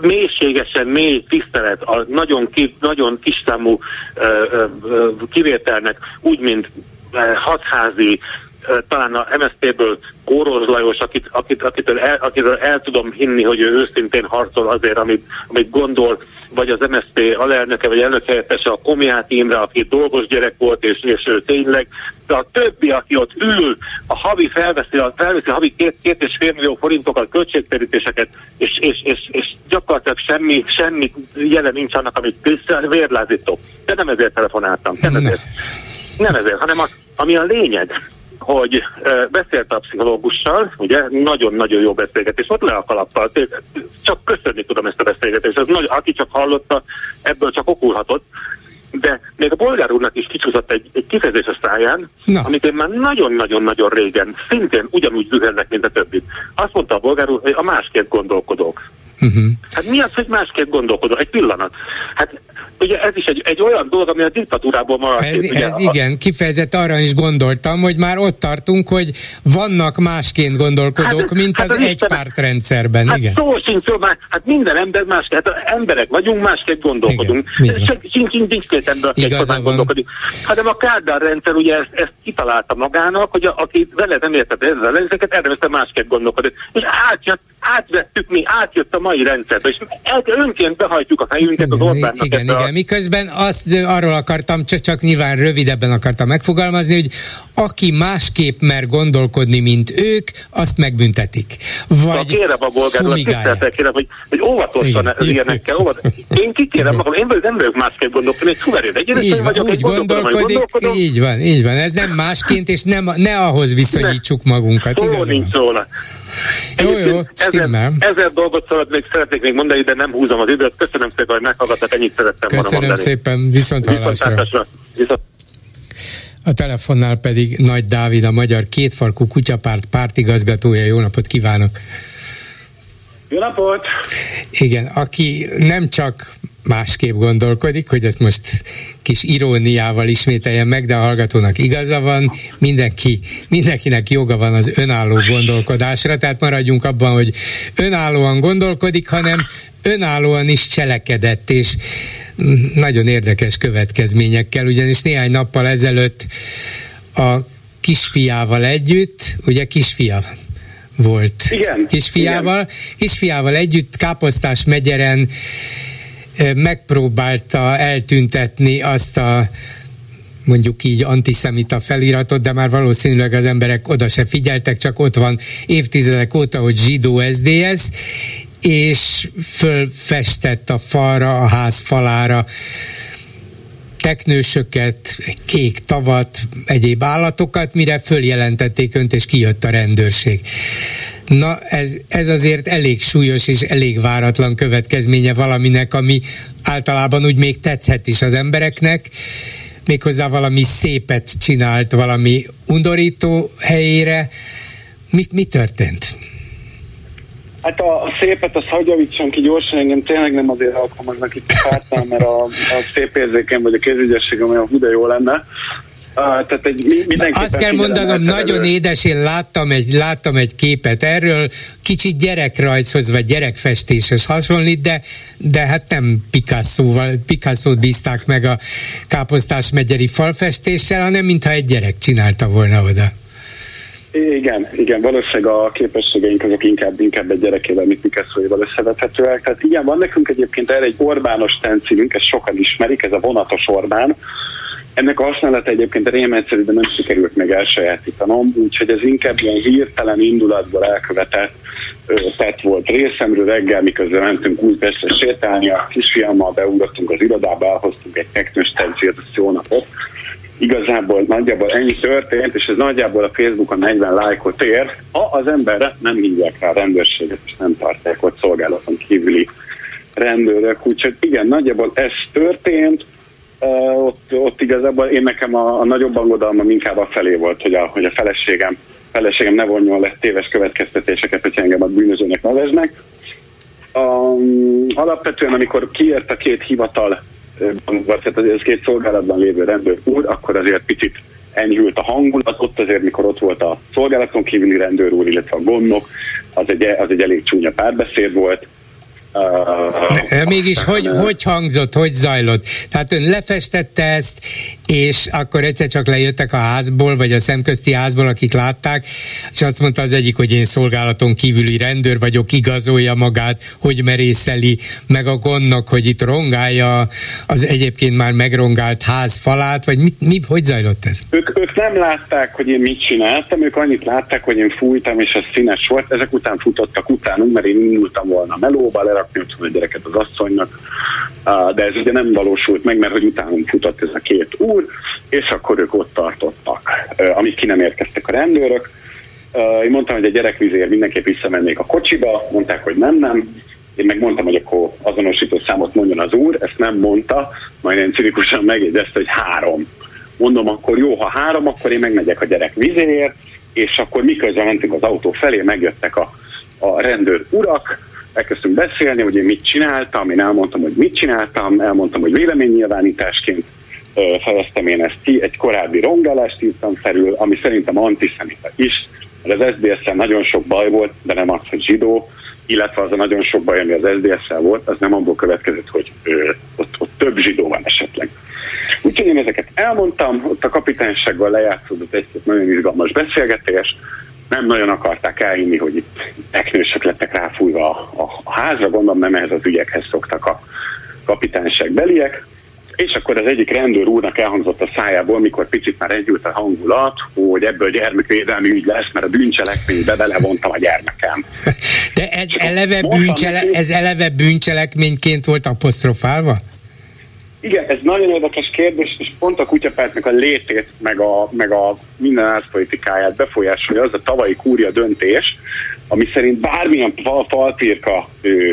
Mélységesen mély tisztelet a nagyon, ki, nagyon kisszámú uh, uh, kivételnek, úgy, mint hatházi, talán a MSZP-ből Kóros Lajos, akit, akit, akitől, el, akitől el tudom hinni, hogy ő őszintén harcol azért, amit, amit gondol, vagy az MSZP alelnöke, vagy elnök helyettese a Komiát Imre, aki dolgos gyerek volt, és, és ő tényleg, de a többi, aki ott ül, a havi felveszi, a, felveszi a havi két, két és fél millió forintokat, költségterítéseket, és, és, és, és gyakorlatilag semmi, semmi jelen nincs annak, amit vérlázító. De nem ezért telefonáltam, nem ezért. Nem ezért, hanem az, ami a lényeg, hogy beszélt a pszichológussal, ugye, nagyon-nagyon jó beszélgetés, ott le a kalappal, csak köszönni tudom ezt a beszélgetést, ez nagy, aki csak hallotta, ebből csak okulhatott, de még a bolgár úrnak is kicsúszott egy, egy kifejezés a száján, Na. amit én már nagyon-nagyon-nagyon régen szintén ugyanúgy zühennek, mint a többi. Azt mondta a bolgár úr, hogy a másként gondolkodók. Uh-huh. Hát mi az, hogy másképp gondolkodó? Egy pillanat. Hát ugye ez is egy, egy olyan dolog, ami a diktatúrából maradt. Ez, ugye, ez a... igen, kifejezett arra is gondoltam, hogy már ott tartunk, hogy vannak másként gondolkodók, hát, mint hát az, az egypártrendszerben. Hát igen. szó sincs, szó, már, hát minden ember másképp, hát emberek vagyunk, másképp gondolkodunk. Igen, sincs, sincs, nincs két ember, aki gondolkodik. Hanem a Kádár rendszer ugye ezt, ezt kitalálta magának, hogy a, aki vele nem értett ezzel, ezeket érdemes másképp gondolkodik. És átjött, átvettük mi, átjött a mai rendszerbe, és önként behajtjuk a fejünket az Orbánnak. Igen, igen, miközben azt arról akartam, csak, csak nyilván rövidebben akartam megfogalmazni, hogy aki másképp mer gondolkodni, mint ők, azt megbüntetik. Vagy kérem a bolgárról, kérem, hogy, hogy óvatosan ilyenek kell. Óvat. Én kikérem magam, én nem vagyok másképp gondolkodni, egy szuverén egyébként vagyok, úgy gondolkodik, így van, így van. Ez nem másként, és nem, ne ahhoz viszonyítsuk magunkat. Szó nincs róla. Jó, jó, ezer, ezer dolgot szeretnék, szeretnék még mondani, de nem húzom az időt. Köszönöm szépen, hogy meghallgattak, ennyit szerettem volna mondani. Köszönöm szépen, viszont hallásra. Viszont a telefonnál pedig Nagy Dávid, a Magyar Kétfarkú Kutyapárt pártigazgatója. Jó napot kívánok! Jó napot! Igen, aki nem csak másképp gondolkodik, hogy ezt most kis iróniával ismételjem meg, de a hallgatónak igaza van, mindenki, mindenkinek joga van az önálló gondolkodásra, tehát maradjunk abban, hogy önállóan gondolkodik, hanem önállóan is cselekedett, és nagyon érdekes következményekkel, ugyanis néhány nappal ezelőtt a kisfiával együtt, ugye kisfia volt igen, kisfiával, igen. kisfiával együtt Káposztás megyeren megpróbálta eltüntetni azt a mondjuk így antiszemita feliratot, de már valószínűleg az emberek oda se figyeltek, csak ott van évtizedek óta, hogy zsidó SDS, és fölfestett a falra, a ház falára teknősöket, kék tavat, egyéb állatokat, mire följelentették önt, és kijött a rendőrség. Na, ez, ez azért elég súlyos és elég váratlan következménye valaminek, ami általában úgy még tetszhet is az embereknek, méghozzá valami szépet csinált, valami undorító helyére. Mi, mi történt? Hát a, a szépet, azt hagyjavítsam ki gyorsan, engem tényleg nem azért alkalmaznak itt a pártnál, mert a, a szép érzékem vagy a kézügyességem olyan hú jó lenne, Uh, tehát egy, Azt kell mondanom, nagyon elő. édes, én láttam egy, láttam egy képet erről, kicsit gyerekrajzhoz vagy gyerekfestéshez hasonlít, de, de hát nem Picasso-val, Picasso-t bízták meg a Káposztás megyeri falfestéssel, hanem mintha egy gyerek csinálta volna oda. Igen, igen, valószínűleg a képességeink azok inkább, inkább egy gyerekével, mint Picasso-éval összevethetőek. Tehát igen, van nekünk egyébként erre egy Orbános stencilünk, ezt sokan ismerik, ez a vonatos Orbán, ennek a használata egyébként rémegyszerű, de nem sikerült meg elsajátítanom, úgyhogy ez inkább ilyen hirtelen indulatból elkövetett tett volt részemről reggel, miközben mentünk Újpestre sétálni, a kisfiammal beugrottunk az irodába, elhoztunk egy teknős stencilt, jó napot. Igazából nagyjából ennyi történt, és ez nagyjából a Facebookon 40 lájkot ér, ha az emberre nem hívják rá a rendőrséget, és nem tartják ott szolgálaton kívüli rendőrök. Úgyhogy igen, nagyjából ez történt, uh, ott, ott igazából én nekem a, a nagyobb aggodalmam inkább a felé volt, hogy a, hogy a feleségem, feleségem ne vonjon le téves következtetéseket, hogy engem a bűnözőnek neveznek. Um, alapvetően, amikor kiért a két hivatal, vagy tehát az két szolgálatban lévő rendőr úr, akkor azért picit enyhült a hangulat, ott azért, mikor ott volt a szolgálaton kívüli rendőr úr, illetve a gondnok, az egy, az egy elég csúnya párbeszéd volt, de mégis hogy, hogy hangzott, hogy zajlott? Tehát ön lefestette ezt, és akkor egyszer csak lejöttek a házból, vagy a szemközti házból, akik látták, és azt mondta az egyik, hogy én szolgálaton kívüli rendőr vagyok, igazolja magát, hogy merészeli, meg a gondnak, hogy itt rongálja az egyébként már megrongált ház falát, vagy mi, mi hogy zajlott ez? Ők, ők nem látták, hogy én mit csináltam, ők annyit látták, hogy én fújtam, és ez színes volt, ezek után futottak utánunk, mert én indultam volna melóba, lerakni otthon a gyereket az asszonynak, de ez ugye nem valósult meg, mert hogy utánunk futott ez a két úr, és akkor ők ott tartottak, amíg ki nem érkeztek a rendőrök. Én mondtam, hogy a gyerekvizér mindenképp visszamennék a kocsiba, mondták, hogy nem, nem. Én meg mondtam, hogy akkor azonosító számot mondjon az úr, ezt nem mondta, majd én cinikusan megjegyezte, hogy három. Mondom, akkor jó, ha három, akkor én megmegyek a gyerek vizéért, és akkor miközben mentünk az autó felé, megjöttek a, a rendőr urak, elkezdtünk beszélni, hogy én mit csináltam, én elmondtam, hogy mit csináltam, elmondtam, hogy véleménynyilvánításként fejeztem én ezt ki, egy korábbi rongálást írtam felül, ami szerintem antiszemita is, mert az sds nagyon sok baj volt, de nem az, hogy zsidó, illetve az a nagyon sok baj, ami az sds volt, az nem abból következett, hogy ö, ott, ott több zsidó van esetleg. Úgyhogy én ezeket elmondtam, ott a kapitánysággal lejátszódott egy nagyon izgalmas beszélgetés, nem nagyon akarták elhinni, hogy itt teknősök lettek ráfújva a, a, a házra, gondolom nem ehhez az ügyekhez szoktak a kapitányság beliek. És akkor az egyik rendőr úrnak elhangzott a szájából, mikor picit már egyült a hangulat, hogy ebből gyermekvédelmi ügy lesz, mert a bűncselekménybe belevontam a gyermekem. [LAUGHS] De ez eleve, bűncsele, ez eleve bűncselekményként volt apostrofálva? Igen, ez nagyon érdekes kérdés, és pont a kutyapártnak a létét, meg a, meg a minden árszpolitikáját befolyásolja az a tavalyi kúria döntés, ami szerint bármilyen fal, falpirka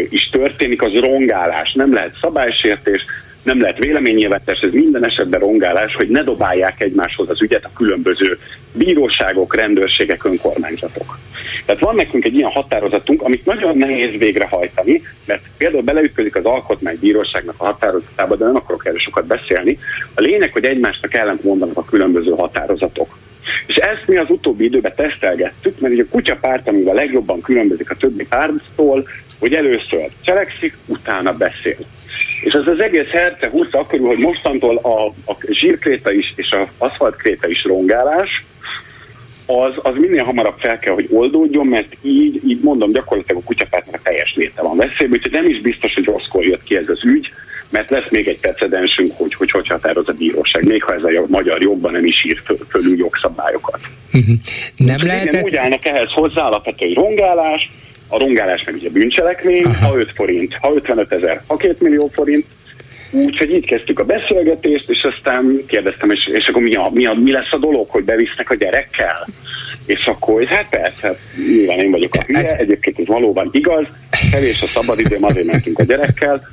is történik, az rongálás. Nem lehet szabálysértés, nem lehet véleménynyilvántás, ez minden esetben rongálás, hogy ne dobálják egymáshoz az ügyet a különböző bíróságok, rendőrségek, önkormányzatok. Tehát van nekünk egy ilyen határozatunk, amit nagyon nehéz végrehajtani, mert például beleütközik az alkotmánybíróságnak a határozatába, de nem akarok erről sokat beszélni. A lényeg, hogy egymásnak ellent mondanak a különböző határozatok. És ezt mi az utóbbi időben tesztelgettük, mert ugye a kutyapárt, amivel legjobban különbözik a többi pártól, hogy először cselekszik, utána beszél. És ez az egész herce húzta akkor, hogy mostantól a, a zsírkréta is és az aszfaltkréta is rongálás, az, az minél hamarabb fel kell, hogy oldódjon, mert így, így mondom, gyakorlatilag a kutyapártnak a teljes léte van veszélyben, úgyhogy nem is biztos, hogy rosszkor jött ki ez az ügy, mert lesz még egy precedensünk, hogy hogy, hogy határoz a bíróság, még ha ez a magyar jogban nem is ír föl, fölül jogszabályokat. Uh-huh. Nem lehet... Úgy állnak ehhez hozzá alapvető rongálás, a rongálás meg ugye bűncselekmény, Aha. ha 5 forint, ha 55 ezer, ha 2 millió forint, Úgyhogy így kezdtük a beszélgetést, és aztán kérdeztem, és, és akkor mi, a, mi, a, mi lesz a dolog, hogy bevisznek a gyerekkel? És akkor, hát persze, hát nyilván én vagyok a hülye, ez... egyébként ez valóban igaz, kevés a szabadidőm, azért mentünk a gyerekkel,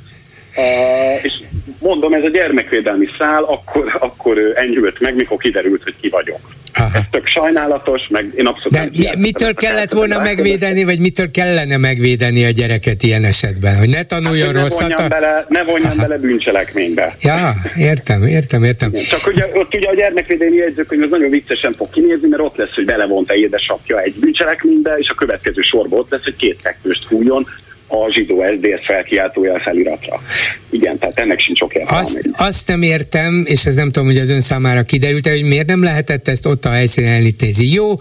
És mondom, ez a gyermekvédelmi szál akkor, akkor enyhült meg, mikor kiderült, hogy ki vagyok. Aha. Ez tök sajnálatos, meg én abszolút De mi, mitől kellett volna megvédeni, vagy mitől kellene megvédeni a gyereket ilyen esetben? Hogy ne tanuljon hát, rosszat? Ne vonjam, a... bele, ne vonjam bele bűncselekménybe. Ja, értem, értem, értem. Csak ugye, ott ugye a gyermekvédelmi jegyzőkönyv az nagyon viccesen fog kinézni, mert ott lesz, hogy belevonta édesapja egy bűncselekménybe, és a következő sorban ott lesz, hogy két fekvőst fújjon, a zsidó SZDSZ felkiáltója feliratra. Igen, tehát ennek sincs ok azt, azt nem értem, és ez nem tudom, hogy az ön számára kiderült hogy miért nem lehetett ezt ott a helyszínen elítézni. Jó,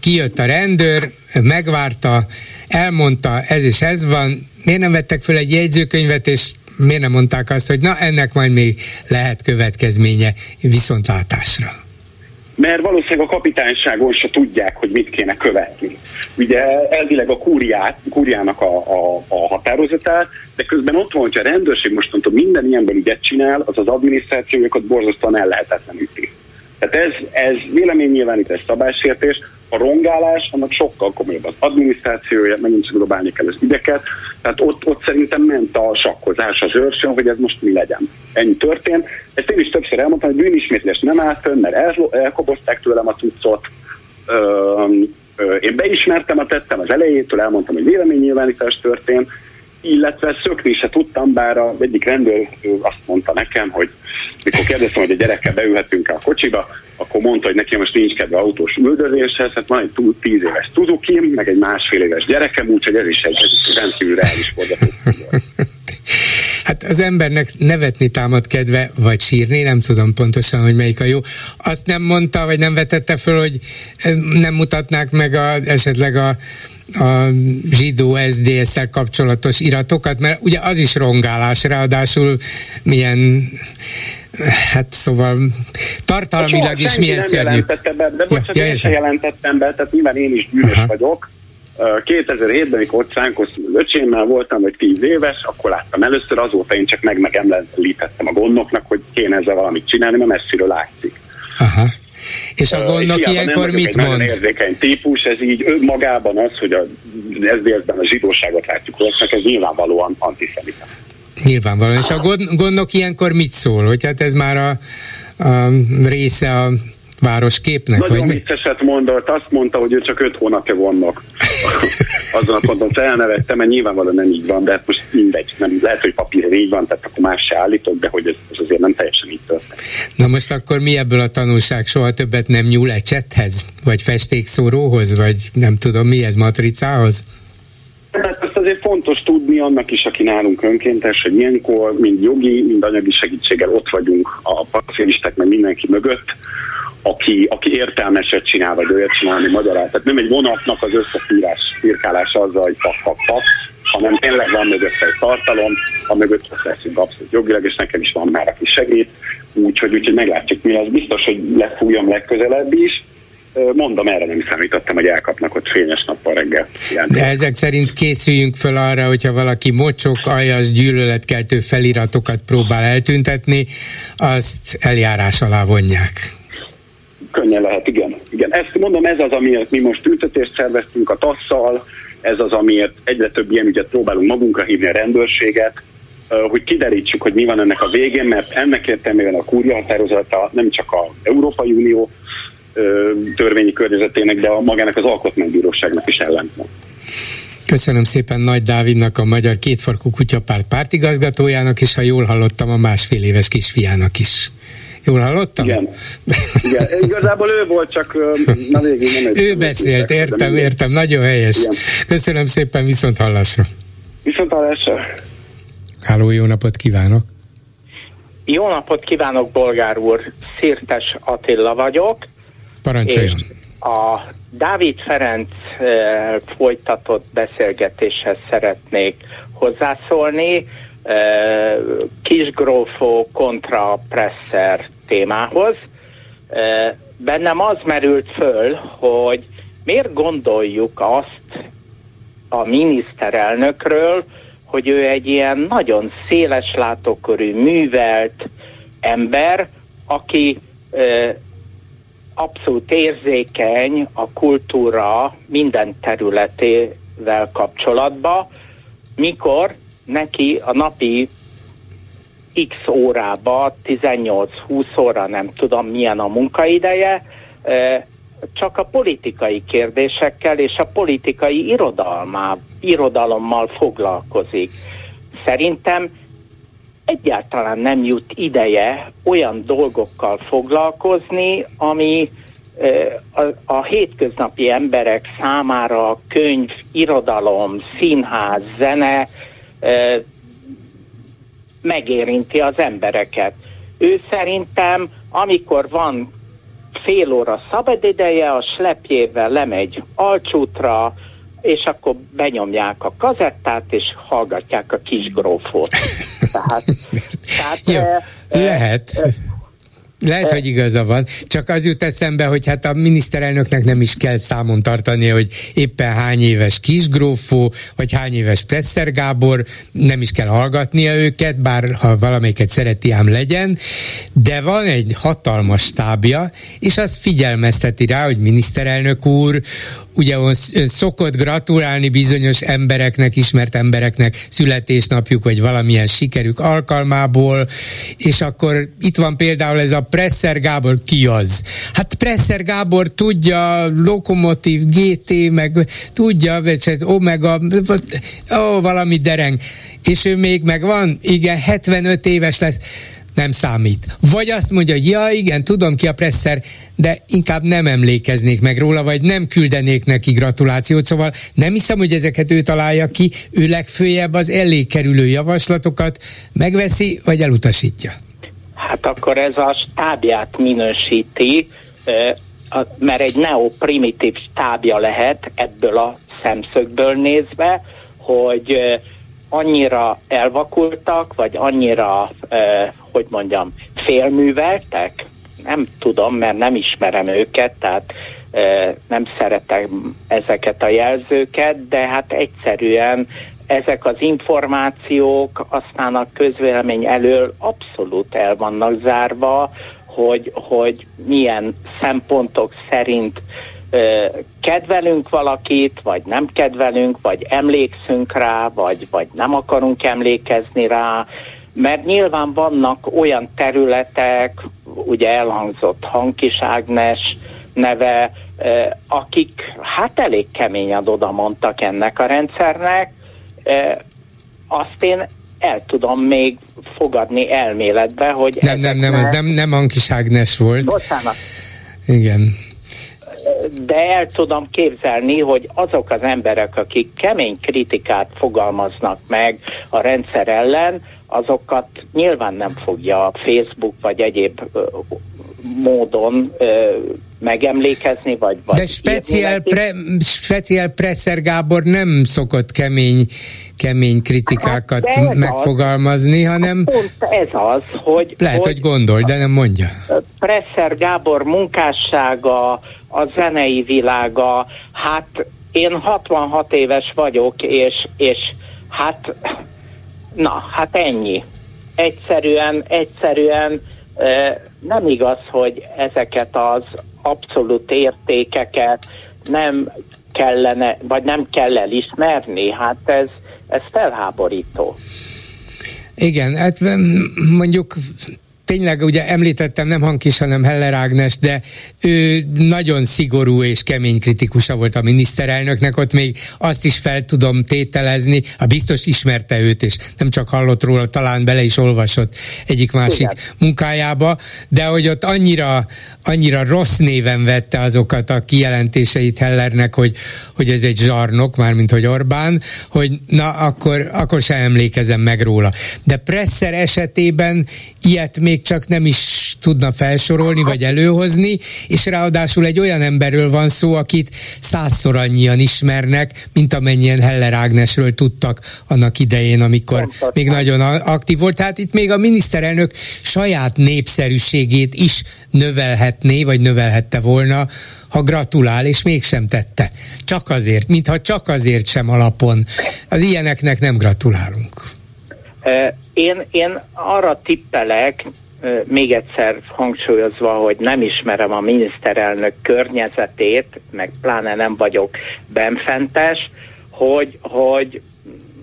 kijött a rendőr, megvárta, elmondta, ez és ez van, miért nem vettek föl egy jegyzőkönyvet, és miért nem mondták azt, hogy na ennek majd még lehet következménye viszontlátásra? Mert valószínűleg a kapitányságon se tudják, hogy mit kéne követni. Ugye elvileg a kúriát, kúriának a, a, a határozatát, de közben ott van, hogy a rendőrség mostantól minden ilyenben ügyet csinál, az az adminisztrációjukat borzasztóan el lehetetleníti. Tehát ez, ez véleménynyilvánítás szabálysértés, a rongálás, annak sokkal komolyabb az adminisztrációja, megint csak dobálni kell az ügyeket, tehát ott, ott szerintem ment a sakkozás az őrsön, hogy ez most mi legyen. Ennyi történt. Ezt én is többször elmondtam, hogy bűnismétlés nem állt fönn, mert el, elkobozták tőlem a cuccot, ö, ö, én beismertem a tettem az elejétől, elmondtam, hogy véleménynyilvánítás történt, illetve szökni se tudtam, bár a egyik rendőr azt mondta nekem, hogy mikor kérdeztem, hogy a gyerekkel beülhetünk a kocsiba, akkor mondta, hogy neki most nincs kedve autós üldözéshez, hát van egy túl tíz éves Tuzuki, meg egy másfél éves gyerekem, úgyhogy ez is egy, egy rendkívül reális. [LAUGHS] Hát az embernek nevetni támad kedve, vagy sírni, nem tudom pontosan, hogy melyik a jó. Azt nem mondta, vagy nem vetette föl, hogy nem mutatnák meg a, esetleg a a zsidó SZDSZ-szel kapcsolatos iratokat, mert ugye az is rongálás, ráadásul milyen Hát szóval tartalmilag hát is milyen szörnyű. Be, de bocsánat, ja, ja, én sem jelentettem be, tehát nyilván én is bűnös Aha. vagyok. 2007-ben, amikor ott szánkoztam az öcsémmel voltam, vagy 10 éves, akkor láttam először, azóta én csak meg megemlítettem a gondoknak, hogy kéne ezzel valamit csinálni, mert messziről látszik. Aha. És a gondok uh, ilyenkor mit mond? Nagyon érzékeny típus, ez így önmagában az, hogy a SZDSZ-ben a zsidóságot látjuk rossznak, ez nyilvánvalóan antiszemita. Nyilvánvalóan. És a gondok ilyenkor mit szól? Hogy hát ez már a, a része a városképnek? Nagyon vagy vicceset mondott, azt mondta, hogy ő csak öt hónapja vannak. [LAUGHS] Azon a ponton elnevettem, mert nyilvánvalóan nem így van, de hát most mindegy. Nem, lehet, hogy papír így van, tehát akkor más se állítok, de hogy ez, ez azért nem teljesen így történt. Na most akkor mi ebből a tanulság? Soha többet nem nyúl ecsethez? Vagy festékszóróhoz? Vagy nem tudom mi ez, matricához? Hát ezt azért fontos tudni annak is, aki nálunk önkéntes, hogy ilyenkor mind jogi, mind anyagi segítséggel ott vagyunk a pacientistek, meg mindenki mögött, aki, aki értelmeset csinál, vagy olyat csinálni magyarát. Tehát nem egy vonatnak az összefírás, firkálása azzal, hogy pak, pak, pak, hanem tényleg van mögötte egy tartalom, a mögött leszünk abszolút jogilag, és nekem is van már, aki segít, úgyhogy, úgyhogy meglátjuk mi az. Biztos, hogy lefújom legközelebb is, mondom, erre nem számítottam, hogy elkapnak ott fényes nappal reggel. De ezek szerint készüljünk föl arra, hogyha valaki mocsok, aljas, gyűlöletkeltő feliratokat próbál eltüntetni, azt eljárás alá vonják. Könnyen lehet, igen. igen. Ezt mondom, ez az, amiért mi most ültetést szerveztünk a tasszal, ez az, amiért egyre több ilyen ügyet próbálunk magunkra hívni a rendőrséget, hogy kiderítsük, hogy mi van ennek a végén, mert ennek értelmében a kúria határozata nem csak az Európai Unió törvényi környezetének, de a magának az alkotmánybíróságnak is ellentmond. Köszönöm szépen Nagy Dávidnak, a Magyar Kétfarkú Kutyapárt pártigazgatójának, és ha jól hallottam, a másfél éves kisfiának is. Jól hallottam? Igen. Igen. Igazából ő volt, csak na végül nem egy Ő beszélt, értem, értem, nagyon helyes. Igen. Köszönöm szépen, viszont hallásra. Viszont hallásra. Háló, jó napot kívánok! Jó napot kívánok, bolgár úr! Szirtes Attila vagyok. Parancsoljon! a Dávid Ferenc e, folytatott beszélgetéshez szeretnék hozzászólni. E, Kisgrófó kontra Presser témához. Bennem az merült föl, hogy miért gondoljuk azt a miniszterelnökről, hogy ő egy ilyen nagyon széles látókörű, művelt ember, aki abszolút érzékeny a kultúra minden területével kapcsolatban, mikor neki a napi x órába, 18-20 óra, nem tudom milyen a munkaideje, csak a politikai kérdésekkel és a politikai irodalmá, irodalommal foglalkozik. Szerintem egyáltalán nem jut ideje olyan dolgokkal foglalkozni, ami a, a hétköznapi emberek számára könyv, irodalom, színház, zene megérinti az embereket. Ő szerintem, amikor van fél óra szabadideje, a slepjével lemegy alcsútra, és akkor benyomják a kazettát, és hallgatják a kis grófot. Tehát, [LAUGHS] tehát Jó, e, lehet. E, lehet, hogy igaza van, csak az jut eszembe, hogy hát a miniszterelnöknek nem is kell számon tartani, hogy éppen hány éves kisgrófó, vagy hány éves Presser Gábor, nem is kell hallgatnia őket, bár ha valamelyiket szereti ám legyen, de van egy hatalmas stábja, és az figyelmezteti rá, hogy miniszterelnök úr, ugye ön szokott gratulálni bizonyos embereknek, ismert embereknek születésnapjuk, vagy valamilyen sikerük alkalmából, és akkor itt van például ez a Presser Gábor, ki az? Hát Presser Gábor tudja, Lokomotív, GT, meg tudja, vagy Omega, ó, valami dereng. És ő még megvan, igen, 75 éves lesz nem számít. Vagy azt mondja, hogy ja, igen, tudom ki a presszer, de inkább nem emlékeznék meg róla, vagy nem küldenék neki gratulációt, szóval nem hiszem, hogy ezeket ő találja ki, ő legfőjebb az elé kerülő javaslatokat megveszi, vagy elutasítja. Hát akkor ez a stábját minősíti, mert egy neoprimitív stábja lehet ebből a szemszögből nézve, hogy annyira elvakultak, vagy annyira, hogy mondjam, félműveltek, nem tudom, mert nem ismerem őket, tehát nem szeretem ezeket a jelzőket, de hát egyszerűen ezek az információk aztán a közvélemény elől abszolút el vannak zárva, hogy, hogy milyen szempontok szerint kedvelünk valakit, vagy nem kedvelünk, vagy emlékszünk rá, vagy, vagy nem akarunk emlékezni rá, mert nyilván vannak olyan területek, ugye elhangzott Hankis Ágnes neve, akik hát elég keményen oda mondtak ennek a rendszernek, azt én el tudom még fogadni elméletbe, hogy... Nem, nem, nem, ez nem, nem Hankis Ágnes volt. Bocsánat. Igen de el tudom képzelni, hogy azok az emberek, akik kemény kritikát fogalmaznak meg a rendszer ellen, azokat nyilván nem fogja a Facebook vagy egyéb módon megemlékezni, vagy... vagy De speciál, pre, speciál Presser Gábor nem szokott kemény, kemény kritikákat hát megfogalmazni, az, hanem... Pont ez az, hogy... Lehet, hogy, hogy gondol, de nem mondja. Presser Gábor munkássága, a zenei világa, hát én 66 éves vagyok, és, és hát, na, hát ennyi. Egyszerűen, egyszerűen nem igaz, hogy ezeket az abszolút értékeket nem kellene, vagy nem kell elismerni. Hát ez, ez felháborító. Igen, hát mondjuk tényleg ugye említettem nem Hankis, hanem Heller Ágnes, de ő nagyon szigorú és kemény kritikusa volt a miniszterelnöknek, ott még azt is fel tudom tételezni, a biztos ismerte őt, és nem csak hallott róla, talán bele is olvasott egyik-másik Igen. munkájába, de hogy ott annyira, annyira rossz néven vette azokat a kijelentéseit Hellernek, hogy, hogy ez egy zsarnok, mármint hogy Orbán, hogy na akkor, akkor sem emlékezem meg róla. De Presser esetében ilyet még csak nem is tudna felsorolni, vagy előhozni, és ráadásul egy olyan emberről van szó, akit százszor annyian ismernek, mint amennyien Heller Ágnesről tudtak annak idején, amikor Pontosan. még nagyon aktív volt. Tehát itt még a miniszterelnök saját népszerűségét is növelhetné, vagy növelhette volna, ha gratulál, és mégsem tette. Csak azért, mintha csak azért sem alapon. Az ilyeneknek nem gratulálunk. Én, én arra tippelek, még egyszer hangsúlyozva, hogy nem ismerem a miniszterelnök környezetét, meg pláne nem vagyok benfentes, hogy, hogy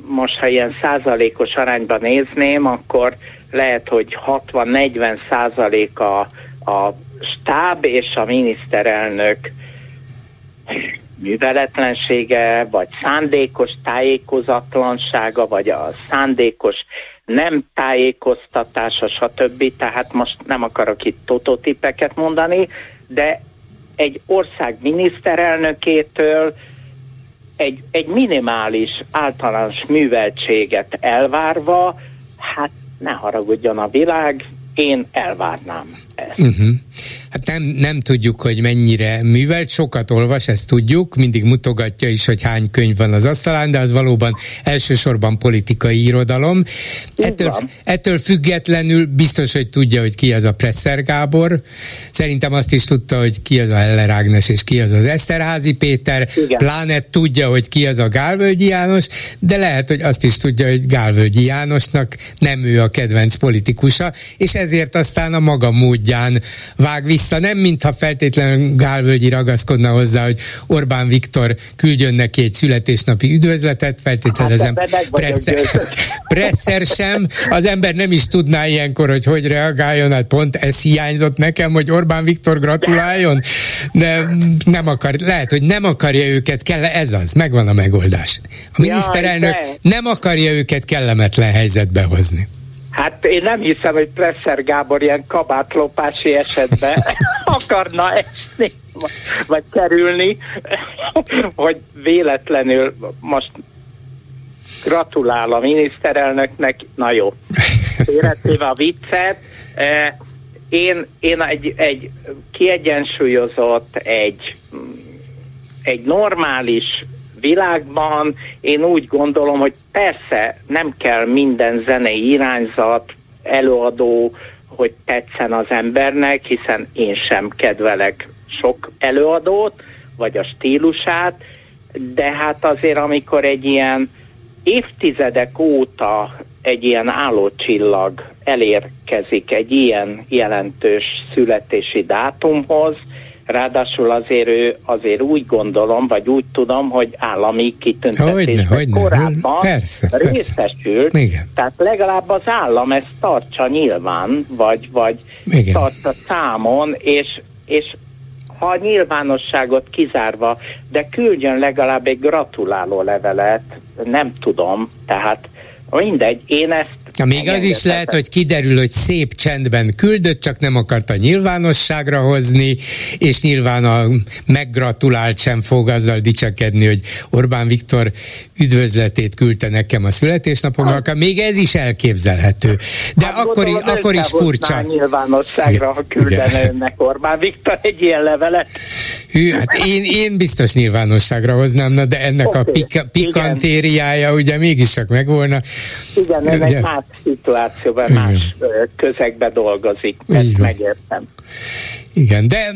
most ha ilyen százalékos arányban nézném, akkor lehet, hogy 60-40 százalék a, a stáb és a miniszterelnök műveletlensége, vagy szándékos tájékozatlansága, vagy a szándékos nem tájékoztatása, stb. Tehát most nem akarok itt tototipeket mondani, de egy ország miniszterelnökétől egy, egy minimális általános műveltséget elvárva, hát ne haragudjon a világ, én elvárnám ezt. Uh-huh. Hát nem, nem tudjuk, hogy mennyire művelt, sokat olvas, ezt tudjuk, mindig mutogatja is, hogy hány könyv van az asztalán, de az valóban elsősorban politikai irodalom. Ettől, ettől függetlenül biztos, hogy tudja, hogy ki az a Presser Gábor. Szerintem azt is tudta, hogy ki az a Heller Ágnes és ki az az Eszterházi Péter. Igen. Pláne tudja, hogy ki az a Gálvölgyi János, de lehet, hogy azt is tudja, hogy Gálvölgyi Jánosnak nem ő a kedvenc politikusa, és ezért aztán a maga módján vág vissza vissza, nem mintha feltétlenül Gálvölgyi ragaszkodna hozzá, hogy Orbán Viktor küldjön neki egy születésnapi üdvözletet, feltételezem hát, presszer, [LAUGHS] presszer sem, az ember nem is tudná ilyenkor, hogy hogy reagáljon, hát pont ez hiányzott nekem, hogy Orbán Viktor gratuláljon, de nem akar, lehet, hogy nem akarja őket, kell, ez az, megvan a megoldás. A miniszterelnök nem akarja őket kellemetlen helyzetbe hozni. Hát én nem hiszem, hogy Presser Gábor ilyen kabátlopási esetben [LAUGHS] akarna esni, vagy kerülni, hogy véletlenül most gratulál a miniszterelnöknek, na jó, életéve a viccet, e, én, én egy, egy kiegyensúlyozott, egy, egy normális világban. Én úgy gondolom, hogy persze nem kell minden zenei irányzat, előadó, hogy tetszen az embernek, hiszen én sem kedvelek sok előadót, vagy a stílusát, de hát azért amikor egy ilyen évtizedek óta egy ilyen állócsillag elérkezik egy ilyen jelentős születési dátumhoz, Ráadásul azért ő azért úgy gondolom, vagy úgy tudom, hogy állami kitüntetésben korábban persze, részesült. Persze. Tehát legalább az állam ezt tartsa nyilván, vagy, vagy Igen. tartsa számon, és, és ha a nyilvánosságot kizárva, de küldjön legalább egy gratuláló levelet, nem tudom, tehát Mindegy, én ezt még az is lehet, hogy kiderül, hogy szép csendben küldött, csak nem akarta nyilvánosságra hozni, és nyilván a meggratulált sem fog azzal dicsekedni, hogy Orbán Viktor üdvözletét küldte nekem a születésnapomra, hát. még ez is elképzelhető. De hát akkor, gondolom, akkor is furcsa. nyilvánosságra, ha küldene önnek Orbán Viktor egy ilyen levelet. Hű, hát én, én biztos nyilvánosságra hoznám, na, de ennek okay. a pika, pikantériája ugye mégis csak megvolna. Igen, ez egy más szituációban, Igen. más közegben dolgozik, ezt megértem. Igen, de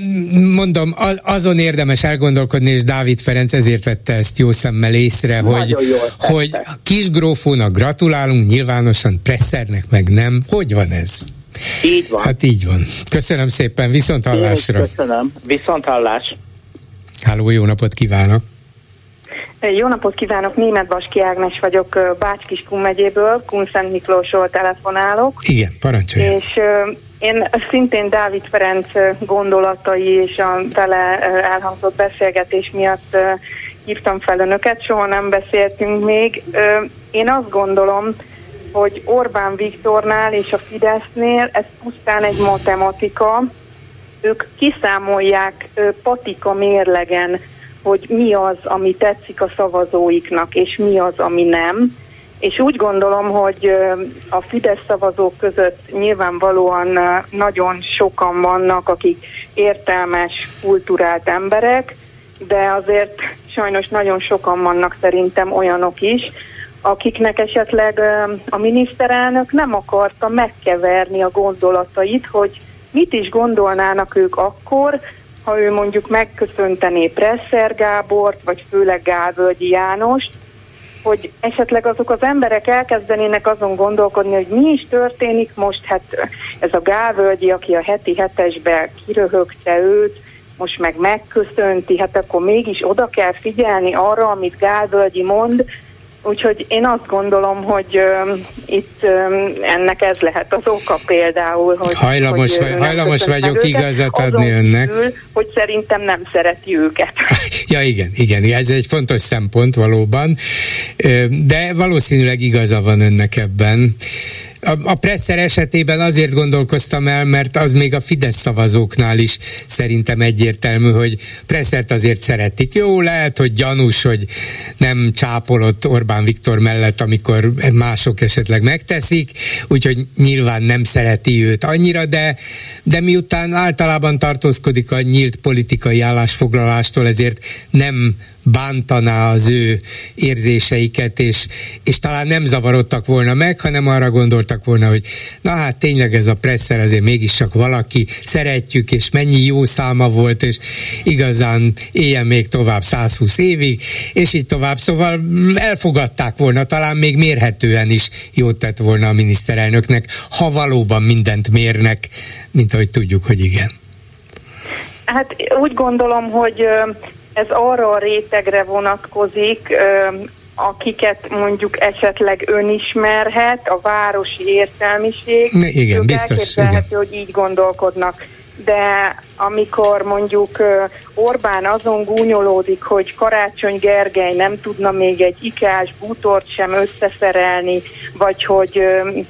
mondom, azon érdemes elgondolkodni, és Dávid Ferenc ezért vette ezt jó szemmel észre, Nagyon hogy, hogy kis grófónak gratulálunk, nyilvánosan presszernek meg nem. Hogy van ez? Így van. Hát így van. Köszönöm szépen, viszont hallásra. Köszönöm, viszont hallás. Háló, jó napot kívánok! Jó napot kívánok, Német Baski Ágnes vagyok Bács-Kiskun megyéből, Kunszent Miklósról telefonálok. Igen, parancsolja. És én szintén Dávid Ferenc gondolatai és a vele elhangzott beszélgetés miatt hívtam fel önöket, soha nem beszéltünk még. Én azt gondolom, hogy Orbán Viktornál és a Fidesznél ez pusztán egy matematika, ők kiszámolják patika mérlegen, hogy mi az, ami tetszik a szavazóiknak, és mi az, ami nem. És úgy gondolom, hogy a Fidesz szavazók között nyilvánvalóan nagyon sokan vannak, akik értelmes, kulturált emberek, de azért sajnos nagyon sokan vannak szerintem olyanok is, akiknek esetleg a miniszterelnök nem akarta megkeverni a gondolatait, hogy mit is gondolnának ők akkor, ha ő mondjuk megköszöntené Presser Gábort, vagy főleg Gálvölgyi Jánost, hogy esetleg azok az emberek elkezdenének azon gondolkodni, hogy mi is történik most, hát ez a Gálvölgyi, aki a heti hetesbe kiröhögte őt, most meg megköszönti, hát akkor mégis oda kell figyelni arra, amit Gálvölgyi mond, Úgyhogy én azt gondolom, hogy uh, itt um, ennek ez lehet az oka például, hogy hajlamos, hogy, vagy, hajlamos vagyok őket, igazat adni önnek. Kívül, hogy szerintem nem szereti őket. [LAUGHS] ja igen, igen, ez egy fontos szempont valóban, de valószínűleg igaza van önnek ebben a, a Presser esetében azért gondolkoztam el, mert az még a Fidesz szavazóknál is szerintem egyértelmű, hogy Presszert azért szeretik. Jó, lehet, hogy gyanús, hogy nem csápolott Orbán Viktor mellett, amikor mások esetleg megteszik, úgyhogy nyilván nem szereti őt annyira, de, de miután általában tartózkodik a nyílt politikai állásfoglalástól, ezért nem bántaná az ő érzéseiket, és, és talán nem zavarodtak volna meg, hanem arra gondoltak volna, hogy na hát tényleg ez a presszer azért mégis csak valaki, szeretjük, és mennyi jó száma volt, és igazán éljen még tovább 120 évig, és így tovább. Szóval elfogadták volna, talán még mérhetően is jót tett volna a miniszterelnöknek, ha valóban mindent mérnek, mint ahogy tudjuk, hogy igen. Hát úgy gondolom, hogy ez arra a rétegre vonatkozik, akiket mondjuk esetleg önismerhet, a városi értelmiség. Igen, biztos. Igen. hogy így gondolkodnak de amikor mondjuk Orbán azon gúnyolódik, hogy Karácsony Gergely nem tudna még egy ikás bútort sem összeszerelni, vagy hogy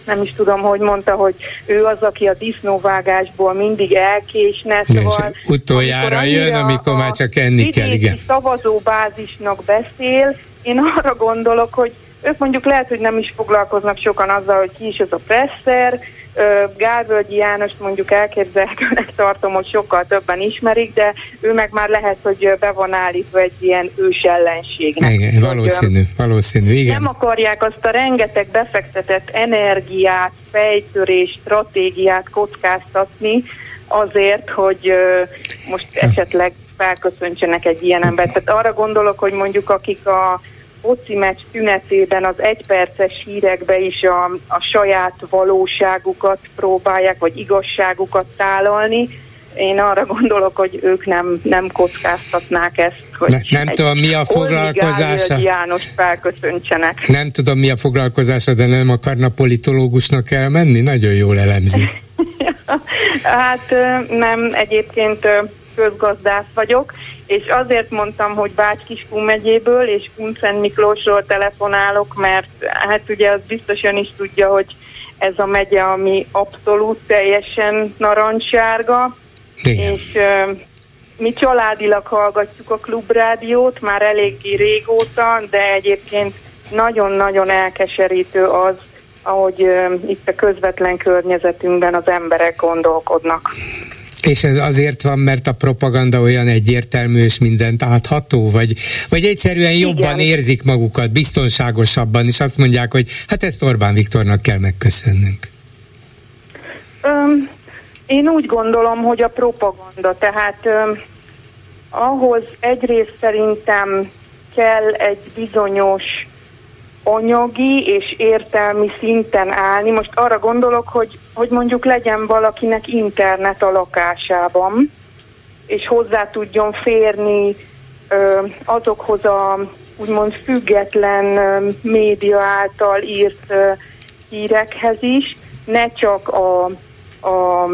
nem is tudom, hogy mondta, hogy ő az, aki a disznóvágásból mindig elkésne. Szóval, utoljára jön, amikor már csak enni kell, igen. szavazóbázisnak beszél, én arra gondolok, hogy ők mondjuk lehet, hogy nem is foglalkoznak sokan azzal, hogy ki is ez a presser. Gálvölgyi János mondjuk elképzelhetőnek tartom, hogy sokkal többen ismerik, de ő meg már lehet, hogy be van állítva egy ilyen ős ellenségnek. Igen, valószínű, valószínű, igen. Nem akarják azt a rengeteg befektetett energiát, fejtörést, stratégiát kockáztatni azért, hogy most esetleg felköszöntsenek egy ilyen embert. Tehát arra gondolok, hogy mondjuk akik a foci meccs tünetében az egyperces hírekbe is a, a saját valóságukat próbálják, vagy igazságukat tálalni. Én arra gondolok, hogy ők nem, nem kockáztatnák ezt, hogy ne, nem tudom, mi a foglalkozása. János felköszöntsenek. Nem tudom, mi a foglalkozása, de nem akarna politológusnak elmenni? Nagyon jól elemzi. [LAUGHS] hát nem, egyébként közgazdász vagyok, és azért mondtam, hogy Bács-Kiskun megyéből és Kuncent Miklósról telefonálok, mert hát ugye az biztos ön is tudja, hogy ez a megye, ami abszolút teljesen narancssárga, Igen. és ö, mi családilag hallgatjuk a klubrádiót már eléggé régóta, de egyébként nagyon-nagyon elkeserítő az, ahogy ö, itt a közvetlen környezetünkben az emberek gondolkodnak. És ez azért van, mert a propaganda olyan egyértelmű és mindent átható, vagy, vagy egyszerűen jobban Igen. érzik magukat, biztonságosabban, és azt mondják, hogy hát ezt Orbán Viktornak kell megköszönnünk. Öm, én úgy gondolom, hogy a propaganda, tehát öm, ahhoz egyrészt szerintem kell egy bizonyos anyagi és értelmi szinten állni. Most arra gondolok, hogy, hogy mondjuk legyen valakinek internet a lakásában, és hozzá tudjon férni ö, azokhoz a úgymond független ö, média által írt ö, hírekhez is, ne csak a, a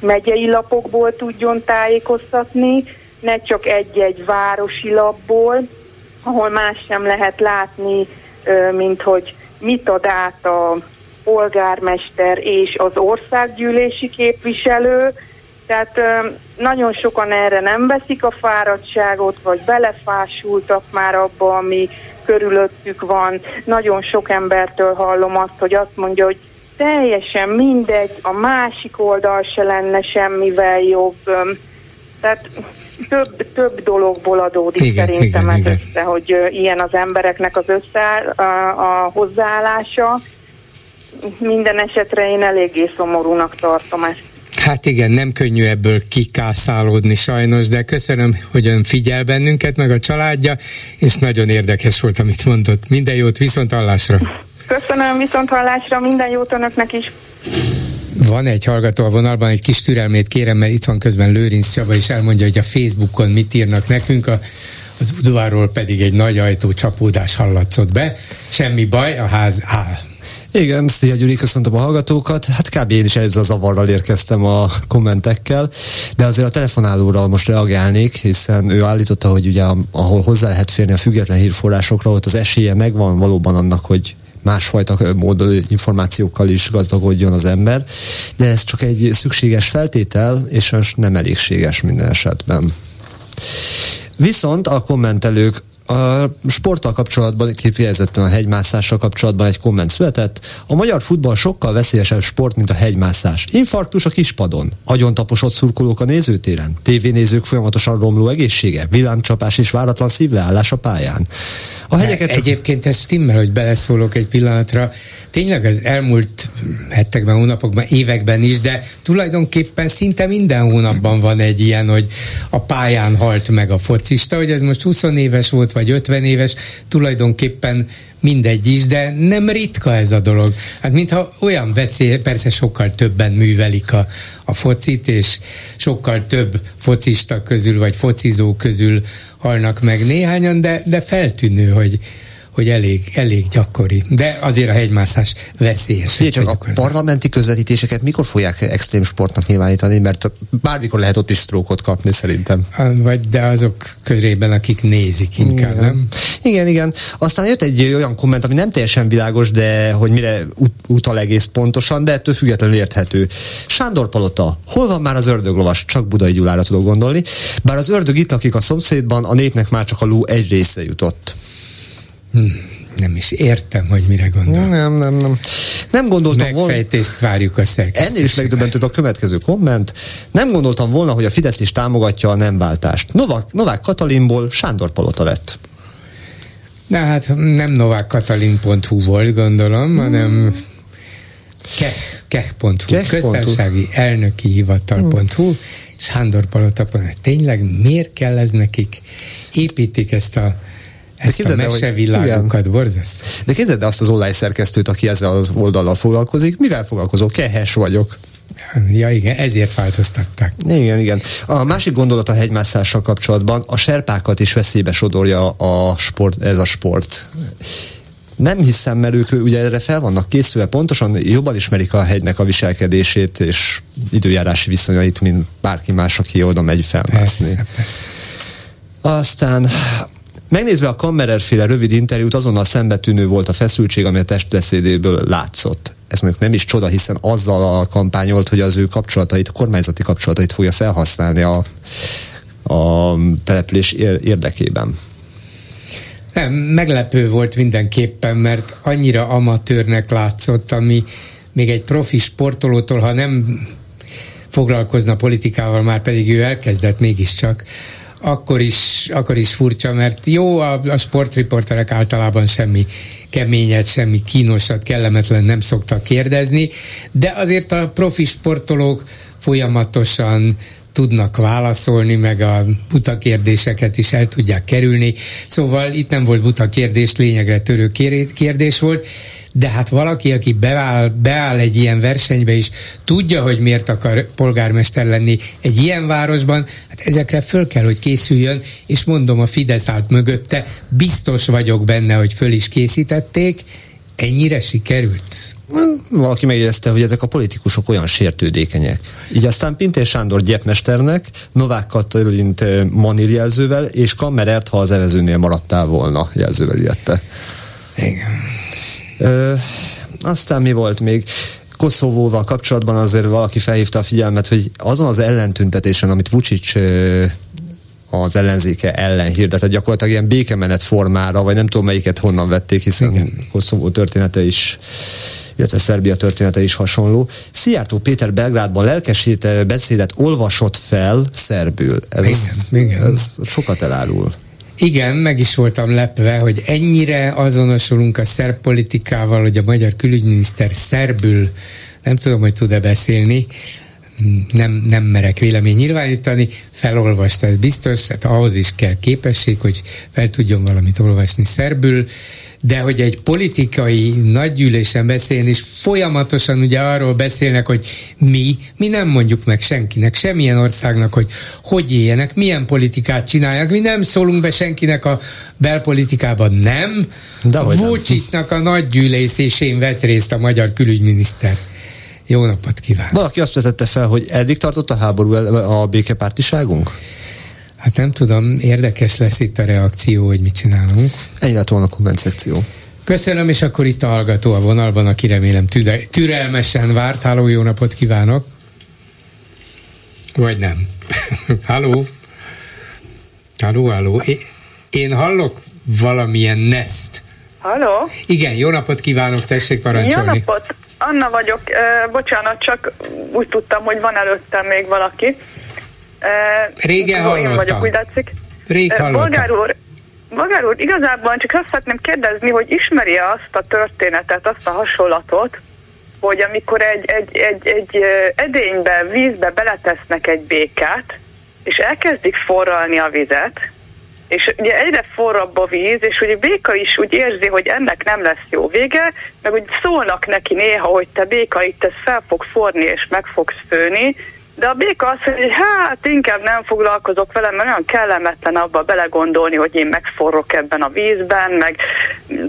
megyei lapokból tudjon tájékoztatni, ne csak egy-egy városi lapból, ahol más sem lehet látni, mint hogy mit ad át a polgármester és az országgyűlési képviselő. Tehát nagyon sokan erre nem veszik a fáradtságot, vagy belefásultak már abba, ami körülöttük van. Nagyon sok embertől hallom azt, hogy azt mondja, hogy teljesen mindegy, a másik oldal se lenne semmivel jobb. Tehát több, több dologból adódik Igen, szerintem igen, ez össze, hogy ilyen az embereknek az összeáll, a, a hozzáállása. Minden esetre én eléggé szomorúnak tartom ezt. Hát igen, nem könnyű ebből kikászálódni sajnos, de köszönöm, hogy ön figyel bennünket, meg a családja, és nagyon érdekes volt, amit mondott. Minden jót, viszont hallásra! Köszönöm, viszont hallásra, minden jót önöknek is. Van egy hallgató a vonalban, egy kis türelmét kérem, mert itt van közben Lőrinc Csaba, és elmondja, hogy a Facebookon mit írnak nekünk, a, az udvarról pedig egy nagy ajtó csapódás hallatszott be. Semmi baj, a ház áll. Igen, Szia Gyuri, köszöntöm a hallgatókat. Hát kb. én is ezzel a zavarral érkeztem a kommentekkel, de azért a telefonálóra most reagálnék, hiszen ő állította, hogy ugye ahol hozzá lehet férni a független hírforrásokra, ott az esélye megvan valóban annak, hogy másfajta módon információkkal is gazdagodjon az ember, de ez csak egy szükséges feltétel, és most nem elégséges minden esetben. Viszont a kommentelők a sporttal kapcsolatban, kifejezetten a hegymászással kapcsolatban egy komment született. A magyar futball sokkal veszélyesebb sport, mint a hegymászás. Infarktus a kispadon, agyontaposott szurkolók a nézőtéren, tévénézők folyamatosan romló egészsége, villámcsapás és váratlan szívleállás a pályán. A hegyeket csak... Egyébként ez stimmel, hogy beleszólok egy pillanatra. Tényleg az elmúlt hetekben, hónapokban, években is, de tulajdonképpen szinte minden hónapban van egy ilyen, hogy a pályán halt meg a focista, hogy ez most 20 éves volt, vagy 50 éves, tulajdonképpen mindegy is, de nem ritka ez a dolog. Hát mintha olyan veszély, persze sokkal többen művelik a, a focit, és sokkal több focista közül, vagy focizó közül halnak meg néhányan, de, de feltűnő, hogy, hogy elég, elég gyakori. De azért a hegymászás veszélyes. Figyelj csak, a parlamenti közvetítéseket mikor fogják extrém sportnak nyilvánítani, mert bármikor lehet ott is sztrókot kapni szerintem. Vagy de azok körében, akik nézik inkább, igen. nem? Igen, igen. Aztán jött egy olyan komment, ami nem teljesen világos, de hogy mire ut- utal egész pontosan, de ettől függetlenül érthető. Sándor Palota, hol van már az ördöglovas? Csak Budai Gyulára tudok gondolni. Bár az ördög itt lakik a szomszédban, a népnek már csak a ló egy része jutott. Hm, nem is értem, hogy mire gondol. Nem, nem, nem. Nem gondoltam volna... Megfejtést várjuk a szerkesztésben. Ennél is megdöbbentőbb a következő komment. Nem gondoltam volna, hogy a Fidesz is támogatja a nem váltást. Novák, Katalinból Sándor Palota lett. Na hát nem Novák Katalin.hu volt, gondolom, hanem keh, keh.hu, Keh.hu. köztársasági elnöki hivatal.hu, és Sándor Palota, tényleg miért kell ez nekik? Építik ezt a ezt a képzeld el, hogy- mesevilágukat, borzasztó. De képzeld el azt az online szerkesztőt, aki ezzel az oldallal foglalkozik. Mivel foglalkozó? Kehes vagyok. Ja igen, ezért változtatták. Igen, igen. A másik gondolat a hegymászással kapcsolatban, a serpákat is veszélybe sodorja a sport, ez a sport. Nem hiszem, mert ők ugye erre fel vannak készülve, pontosan jobban ismerik a hegynek a viselkedését és időjárási viszonyait, mint bárki más, aki oda megy felmászni. Persze, persze. Aztán Megnézve a Kammererféle rövid interjút, azonnal szembetűnő volt a feszültség, ami a testbeszédéből látszott. Ez mondjuk nem is csoda, hiszen azzal a kampányolt, hogy az ő kapcsolatait, a kormányzati kapcsolatait fogja felhasználni a, a település érdekében. Nem, meglepő volt mindenképpen, mert annyira amatőrnek látszott, ami még egy profi sportolótól, ha nem foglalkozna politikával, már pedig ő elkezdett mégiscsak, akkor is, akkor is furcsa, mert jó, a, a sportriporterek általában semmi keményet, semmi kínosat, kellemetlen nem szoktak kérdezni, de azért a profi sportolók folyamatosan tudnak válaszolni, meg a buta kérdéseket is el tudják kerülni. Szóval itt nem volt buta kérdés, lényegre törő kérdés volt, de hát valaki, aki beáll, beáll egy ilyen versenybe is, tudja, hogy miért akar polgármester lenni egy ilyen városban, hát ezekre föl kell, hogy készüljön, és mondom, a Fidesz állt mögötte, biztos vagyok benne, hogy föl is készítették, ennyire sikerült? valaki megjegyezte, hogy ezek a politikusok olyan sértődékenyek. Így aztán Pintér Sándor gyepmesternek, Novák Katalint Manil jelzővel, és Kammerert, ha az evezőnél maradtál volna, jelzővel illette. Igen. Ö, aztán mi volt még? Koszovóval kapcsolatban azért valaki felhívta a figyelmet, hogy azon az ellentüntetésen, amit Vucic az ellenzéke ellen hirdetett, gyakorlatilag ilyen békemenet formára, vagy nem tudom melyiket honnan vették, hiszen Igen. Koszovó története is illetve Szerbia története is hasonló. Szijjártó Péter Belgrádban lelkesít beszédet olvasott fel szerbül. Ez, igen, igen. ez sokat elárul. Igen, meg is voltam lepve, hogy ennyire azonosulunk a szerb politikával, hogy a magyar külügyminiszter szerbül, nem tudom, hogy tud-e beszélni, nem, nem merek vélemény nyilvánítani, felolvasta, ez biztos, hát ahhoz is kell képesség, hogy fel tudjon valamit olvasni szerbül, de hogy egy politikai nagygyűlésen beszélni, és folyamatosan ugye arról beszélnek, hogy mi, mi nem mondjuk meg senkinek, semmilyen országnak, hogy hogy éljenek, milyen politikát csinálják, mi nem szólunk be senkinek a belpolitikában, nem. De a Vucicnak a nagygyűlésén vett részt a magyar külügyminiszter. Jó napot kívánok! Valaki azt vetette fel, hogy eddig tartott a háború a békepártiságunk? Hát nem tudom, érdekes lesz itt a reakció, hogy mit csinálunk. Ennyi lett volna a komment szekció. Köszönöm, és akkor itt a hallgató a vonalban, aki remélem türe- türelmesen várt. Háló, jó napot kívánok! Vagy nem? [LAUGHS] halló? Halló, halló. Én hallok valamilyen nest. Halló? Igen, jó napot kívánok, tessék parancsolni. Jó napot, Anna vagyok. Bocsánat, csak úgy tudtam, hogy van előttem még valaki. Régen hallottam. Vagyok, úgy látszik. Rég hallottam. Bolgár úr, Bolgár úr, igazából csak azt szeretném kérdezni, hogy ismeri azt a történetet, azt a hasonlatot, hogy amikor egy, egy, egy, egy edénybe, vízbe beletesznek egy békát, és elkezdik forralni a vizet, és ugye egyre forrabb a víz, és ugye béka is úgy érzi, hogy ennek nem lesz jó vége, meg úgy szólnak neki néha, hogy te béka itt ez fel fog forni, és meg fogsz főni, de a béka azt mondja, hogy hát inkább nem foglalkozok vele, mert olyan kellemetlen abba belegondolni, hogy én megforrok ebben a vízben, meg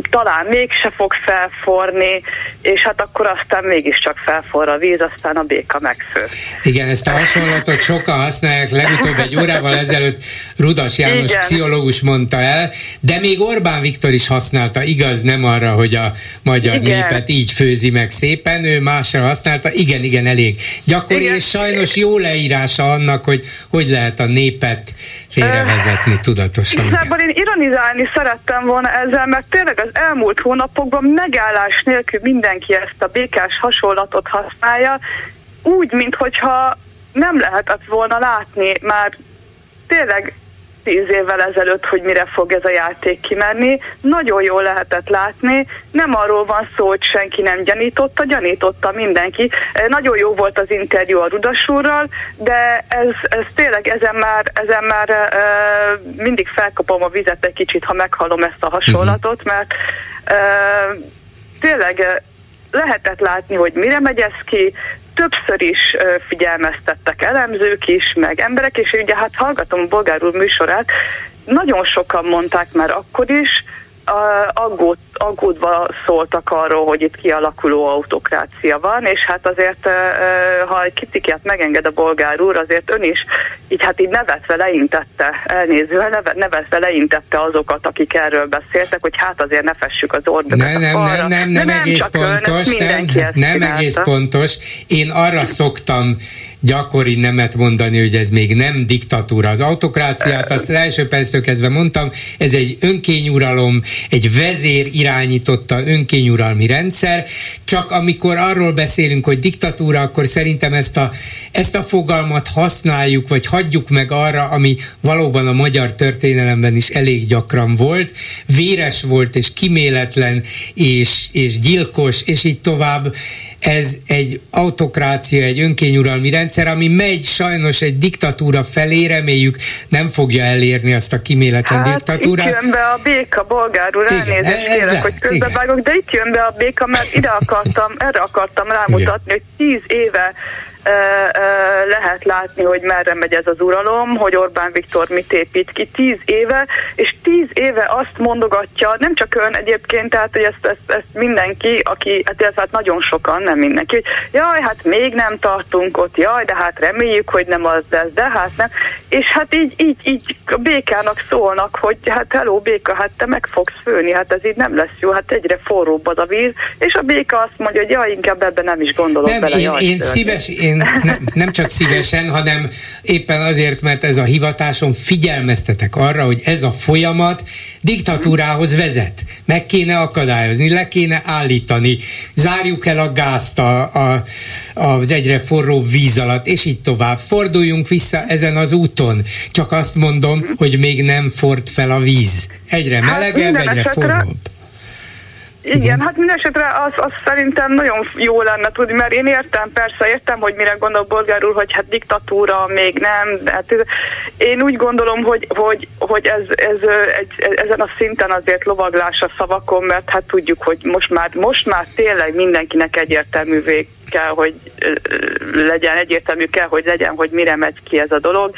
talán mégse fog felforni, és hát akkor aztán mégiscsak felforr a víz, aztán a béka megfő. Igen, ezt a hasonlatot sokan használják, legutóbb egy órával ezelőtt Rudas János Igen. pszichológus mondta el, de még Orbán Viktor is használta, igaz, nem arra, hogy a magyar igen. népet így főzi meg szépen, ő másra használta, igen, igen, elég gyakori, igen. és sajnos jó leírása annak, hogy hogy lehet a népet félrevezetni tudatosan. Igazából én ironizálni szerettem volna ezzel, mert tényleg az elmúlt hónapokban megállás nélkül mindenki ezt a békás hasonlatot használja, úgy, mintha nem lehetett volna látni már tényleg tíz évvel ezelőtt, hogy mire fog ez a játék kimenni. Nagyon jól lehetett látni, nem arról van szó, hogy senki nem gyanította, gyanította mindenki. Eh, nagyon jó volt az interjú a Rudasúrral, de ez, ez tényleg ezen már, ezen már uh, mindig felkapom a vizet egy kicsit, ha meghallom ezt a hasonlatot, mhm. mert uh, tényleg lehetett látni, hogy mire megy ez ki, többször is figyelmeztettek elemzők is, meg emberek, és ugye hát hallgatom a Bolgár úr műsorát, nagyon sokan mondták már akkor is, aggód, aggódva szóltak arról, hogy itt kialakuló autokrácia van, és hát azért, ha egy kritikát megenged a bolgár úr, azért ön is így hát így nevetve leintette, elnézően neve, nevetve leintette azokat, akik erről beszéltek, hogy hát azért ne fessük az ordokat nem, nem, nem, nem, nem, egész pontos, nem, nem egész pontos. Én arra szoktam gyakori nemet mondani, hogy ez még nem diktatúra. Az autokráciát, azt első perctől kezdve mondtam, ez egy önkényuralom, egy vezér irányította önkényuralmi rendszer, csak amikor arról beszélünk, hogy diktatúra, akkor szerintem ezt a, ezt a fogalmat használjuk, vagy hagyjuk meg arra, ami valóban a magyar történelemben is elég gyakran volt, véres volt, és kiméletlen, és, és gyilkos, és így tovább ez egy autokrácia, egy önkényuralmi rendszer, ami megy sajnos egy diktatúra felé, reméljük nem fogja elérni azt a kiméletlen hát, diktatúrát. itt jön be a béka, bolgárul, elnézést kérek, hogy közbevágok, de itt jön be a béka, mert ide akartam, erre akartam rámutatni, Igen. hogy tíz éve lehet látni, hogy merre megy ez az uralom, hogy Orbán Viktor mit épít ki tíz éve, és tíz éve azt mondogatja, nem csak ön egyébként, tehát hogy ezt, ezt, ezt mindenki, aki, hát ez hát nagyon sokan, nem mindenki, hogy jaj, hát még nem tartunk ott, jaj, de hát reméljük, hogy nem az lesz, de hát nem. És hát így, így, így a békának szólnak, hogy hát hello béka, hát te meg fogsz főni, hát ez így nem lesz jó, hát egyre forróbb az a víz, és a béka azt mondja, hogy jaj, inkább ebben nem is gondolok nem, bele. Én, jaj, én szíves, én én ne, nem csak szívesen, hanem éppen azért, mert ez a hivatásom figyelmeztetek arra, hogy ez a folyamat diktatúrához vezet. Meg kéne akadályozni, le kéne állítani, zárjuk el a gázt a, a, az egyre forróbb víz alatt, és így tovább. Forduljunk vissza ezen az úton. Csak azt mondom, hogy még nem ford fel a víz. Egyre hát melegebb, hát egyre forróbb. Igen, Igen, hát minden esetre az, az szerintem nagyon jó lenne tudni, mert én értem, persze értem, hogy mire gondol Bolgár úr, hogy hát diktatúra még nem, de hát én úgy gondolom, hogy, hogy, hogy ez, ez egy, ezen a szinten azért lovaglás a szavakon, mert hát tudjuk, hogy most már, most már tényleg mindenkinek egyértelművé kell, hogy legyen, egyértelmű kell, hogy legyen, hogy mire megy ki ez a dolog,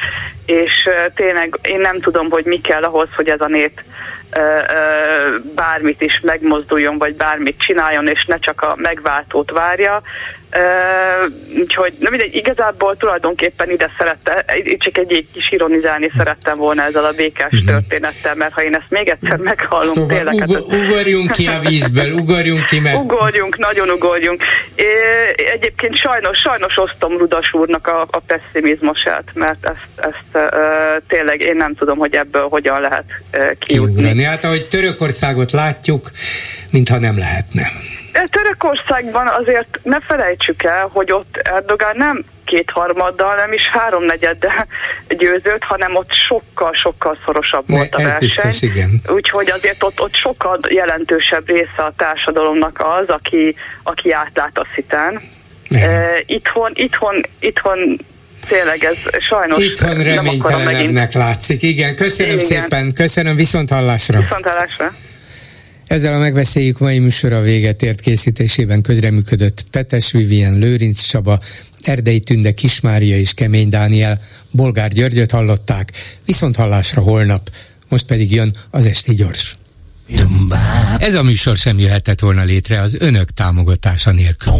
és tényleg én nem tudom, hogy mi kell ahhoz, hogy ez a nép bármit is megmozduljon, vagy bármit csináljon, és ne csak a megváltót várja. Uh, úgyhogy nem mindegy, igazából tulajdonképpen ide szerette, csak egy kis ironizálni szerettem volna ezzel a békás uh-huh. történettel, mert ha én ezt még egyszer meghallom, szóval tényleg... Ug- hát ugorjunk ki a vízből, ugorjunk ki, mert... Ugorjunk, nagyon ugorjunk. É, egyébként sajnos, sajnos osztom Rudas úrnak a, a pessimizmusát, mert ezt, ezt uh, tényleg én nem tudom, hogy ebből hogyan lehet uh, kijutni. Kiugrani. Hát ahogy Törökországot látjuk, mintha nem lehetne. Törökországban azért ne felejtsük el, hogy ott Erdogán nem kétharmaddal, nem is háromnegyeddel győzött, hanem ott sokkal-sokkal szorosabb ne, volt a verseny. Biztos, igen. Úgyhogy azért ott, ott sokkal jelentősebb része a társadalomnak az, aki, aki átlát a szitán. Uh, itthon, itthon, itthon tényleg ez sajnos Itthon reménytelenebbnek látszik. Igen, köszönöm Igen. szépen, köszönöm, viszont hallásra. Viszont hallásra. Ezzel a megbeszéljük mai műsora véget ért készítésében közreműködött Petes Vivien, Lőrinc Csaba, Erdei Tünde, Kismária és Kemény Dániel, Bolgár Györgyöt hallották, viszont hallásra holnap, most pedig jön az Esti Gyors. Ez a műsor sem jöhetett volna létre az önök támogatása nélkül.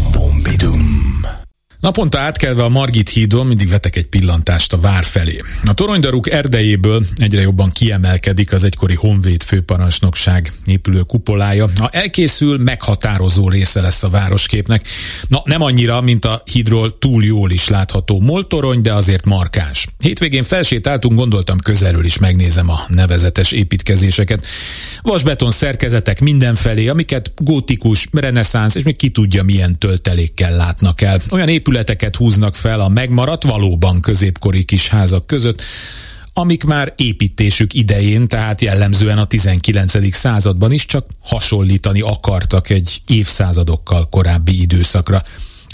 Naponta átkelve a Margit hídon mindig vetek egy pillantást a vár felé. A toronydaruk erdejéből egyre jobban kiemelkedik az egykori Honvéd főparancsnokság épülő kupolája. Ha elkészül, meghatározó része lesz a városképnek. Na, nem annyira, mint a hídról túl jól is látható moltorony, de azért markáns. Hétvégén felsétáltunk, gondoltam közelről is megnézem a nevezetes építkezéseket. Vasbeton szerkezetek mindenfelé, amiket gótikus, reneszánsz és még ki tudja milyen töltelékkel látnak el. Olyan épület épületeket húznak fel a megmaradt valóban középkori kis házak között, amik már építésük idején, tehát jellemzően a 19. században is csak hasonlítani akartak egy évszázadokkal korábbi időszakra.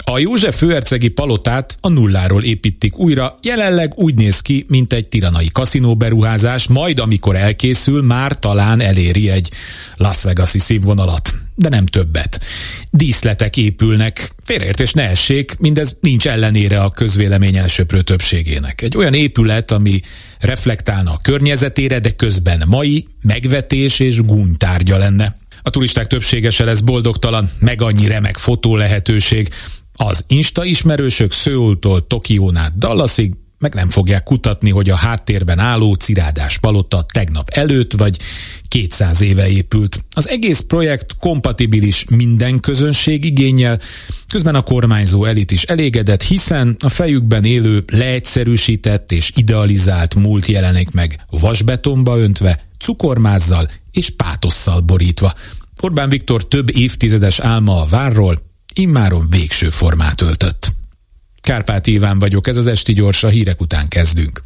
A József főhercegi palotát a nulláról építik újra, jelenleg úgy néz ki, mint egy tiranai kaszinóberuházás, majd amikor elkészül, már talán eléri egy Las Vegas-i színvonalat, de nem többet. Díszletek épülnek, félreértés ne essék, mindez nincs ellenére a közvélemény elsőprő többségének. Egy olyan épület, ami reflektálna a környezetére, de közben mai megvetés és gúnytárgya lenne. A turisták többsége se lesz boldogtalan, meg annyi remek fotó lehetőség. Az Insta ismerősök Szőultól Tokión Dallasig meg nem fogják kutatni, hogy a háttérben álló cirádás palota tegnap előtt vagy 200 éve épült. Az egész projekt kompatibilis minden közönség igényel, közben a kormányzó elit is elégedett, hiszen a fejükben élő, leegyszerűsített és idealizált múlt jelenik meg vasbetonba öntve, cukormázzal és pátosszal borítva. Orbán Viktor több évtizedes álma a várról immáron végső formát öltött. Kárpát Iván vagyok, ez az Esti Gyors, a hírek után kezdünk.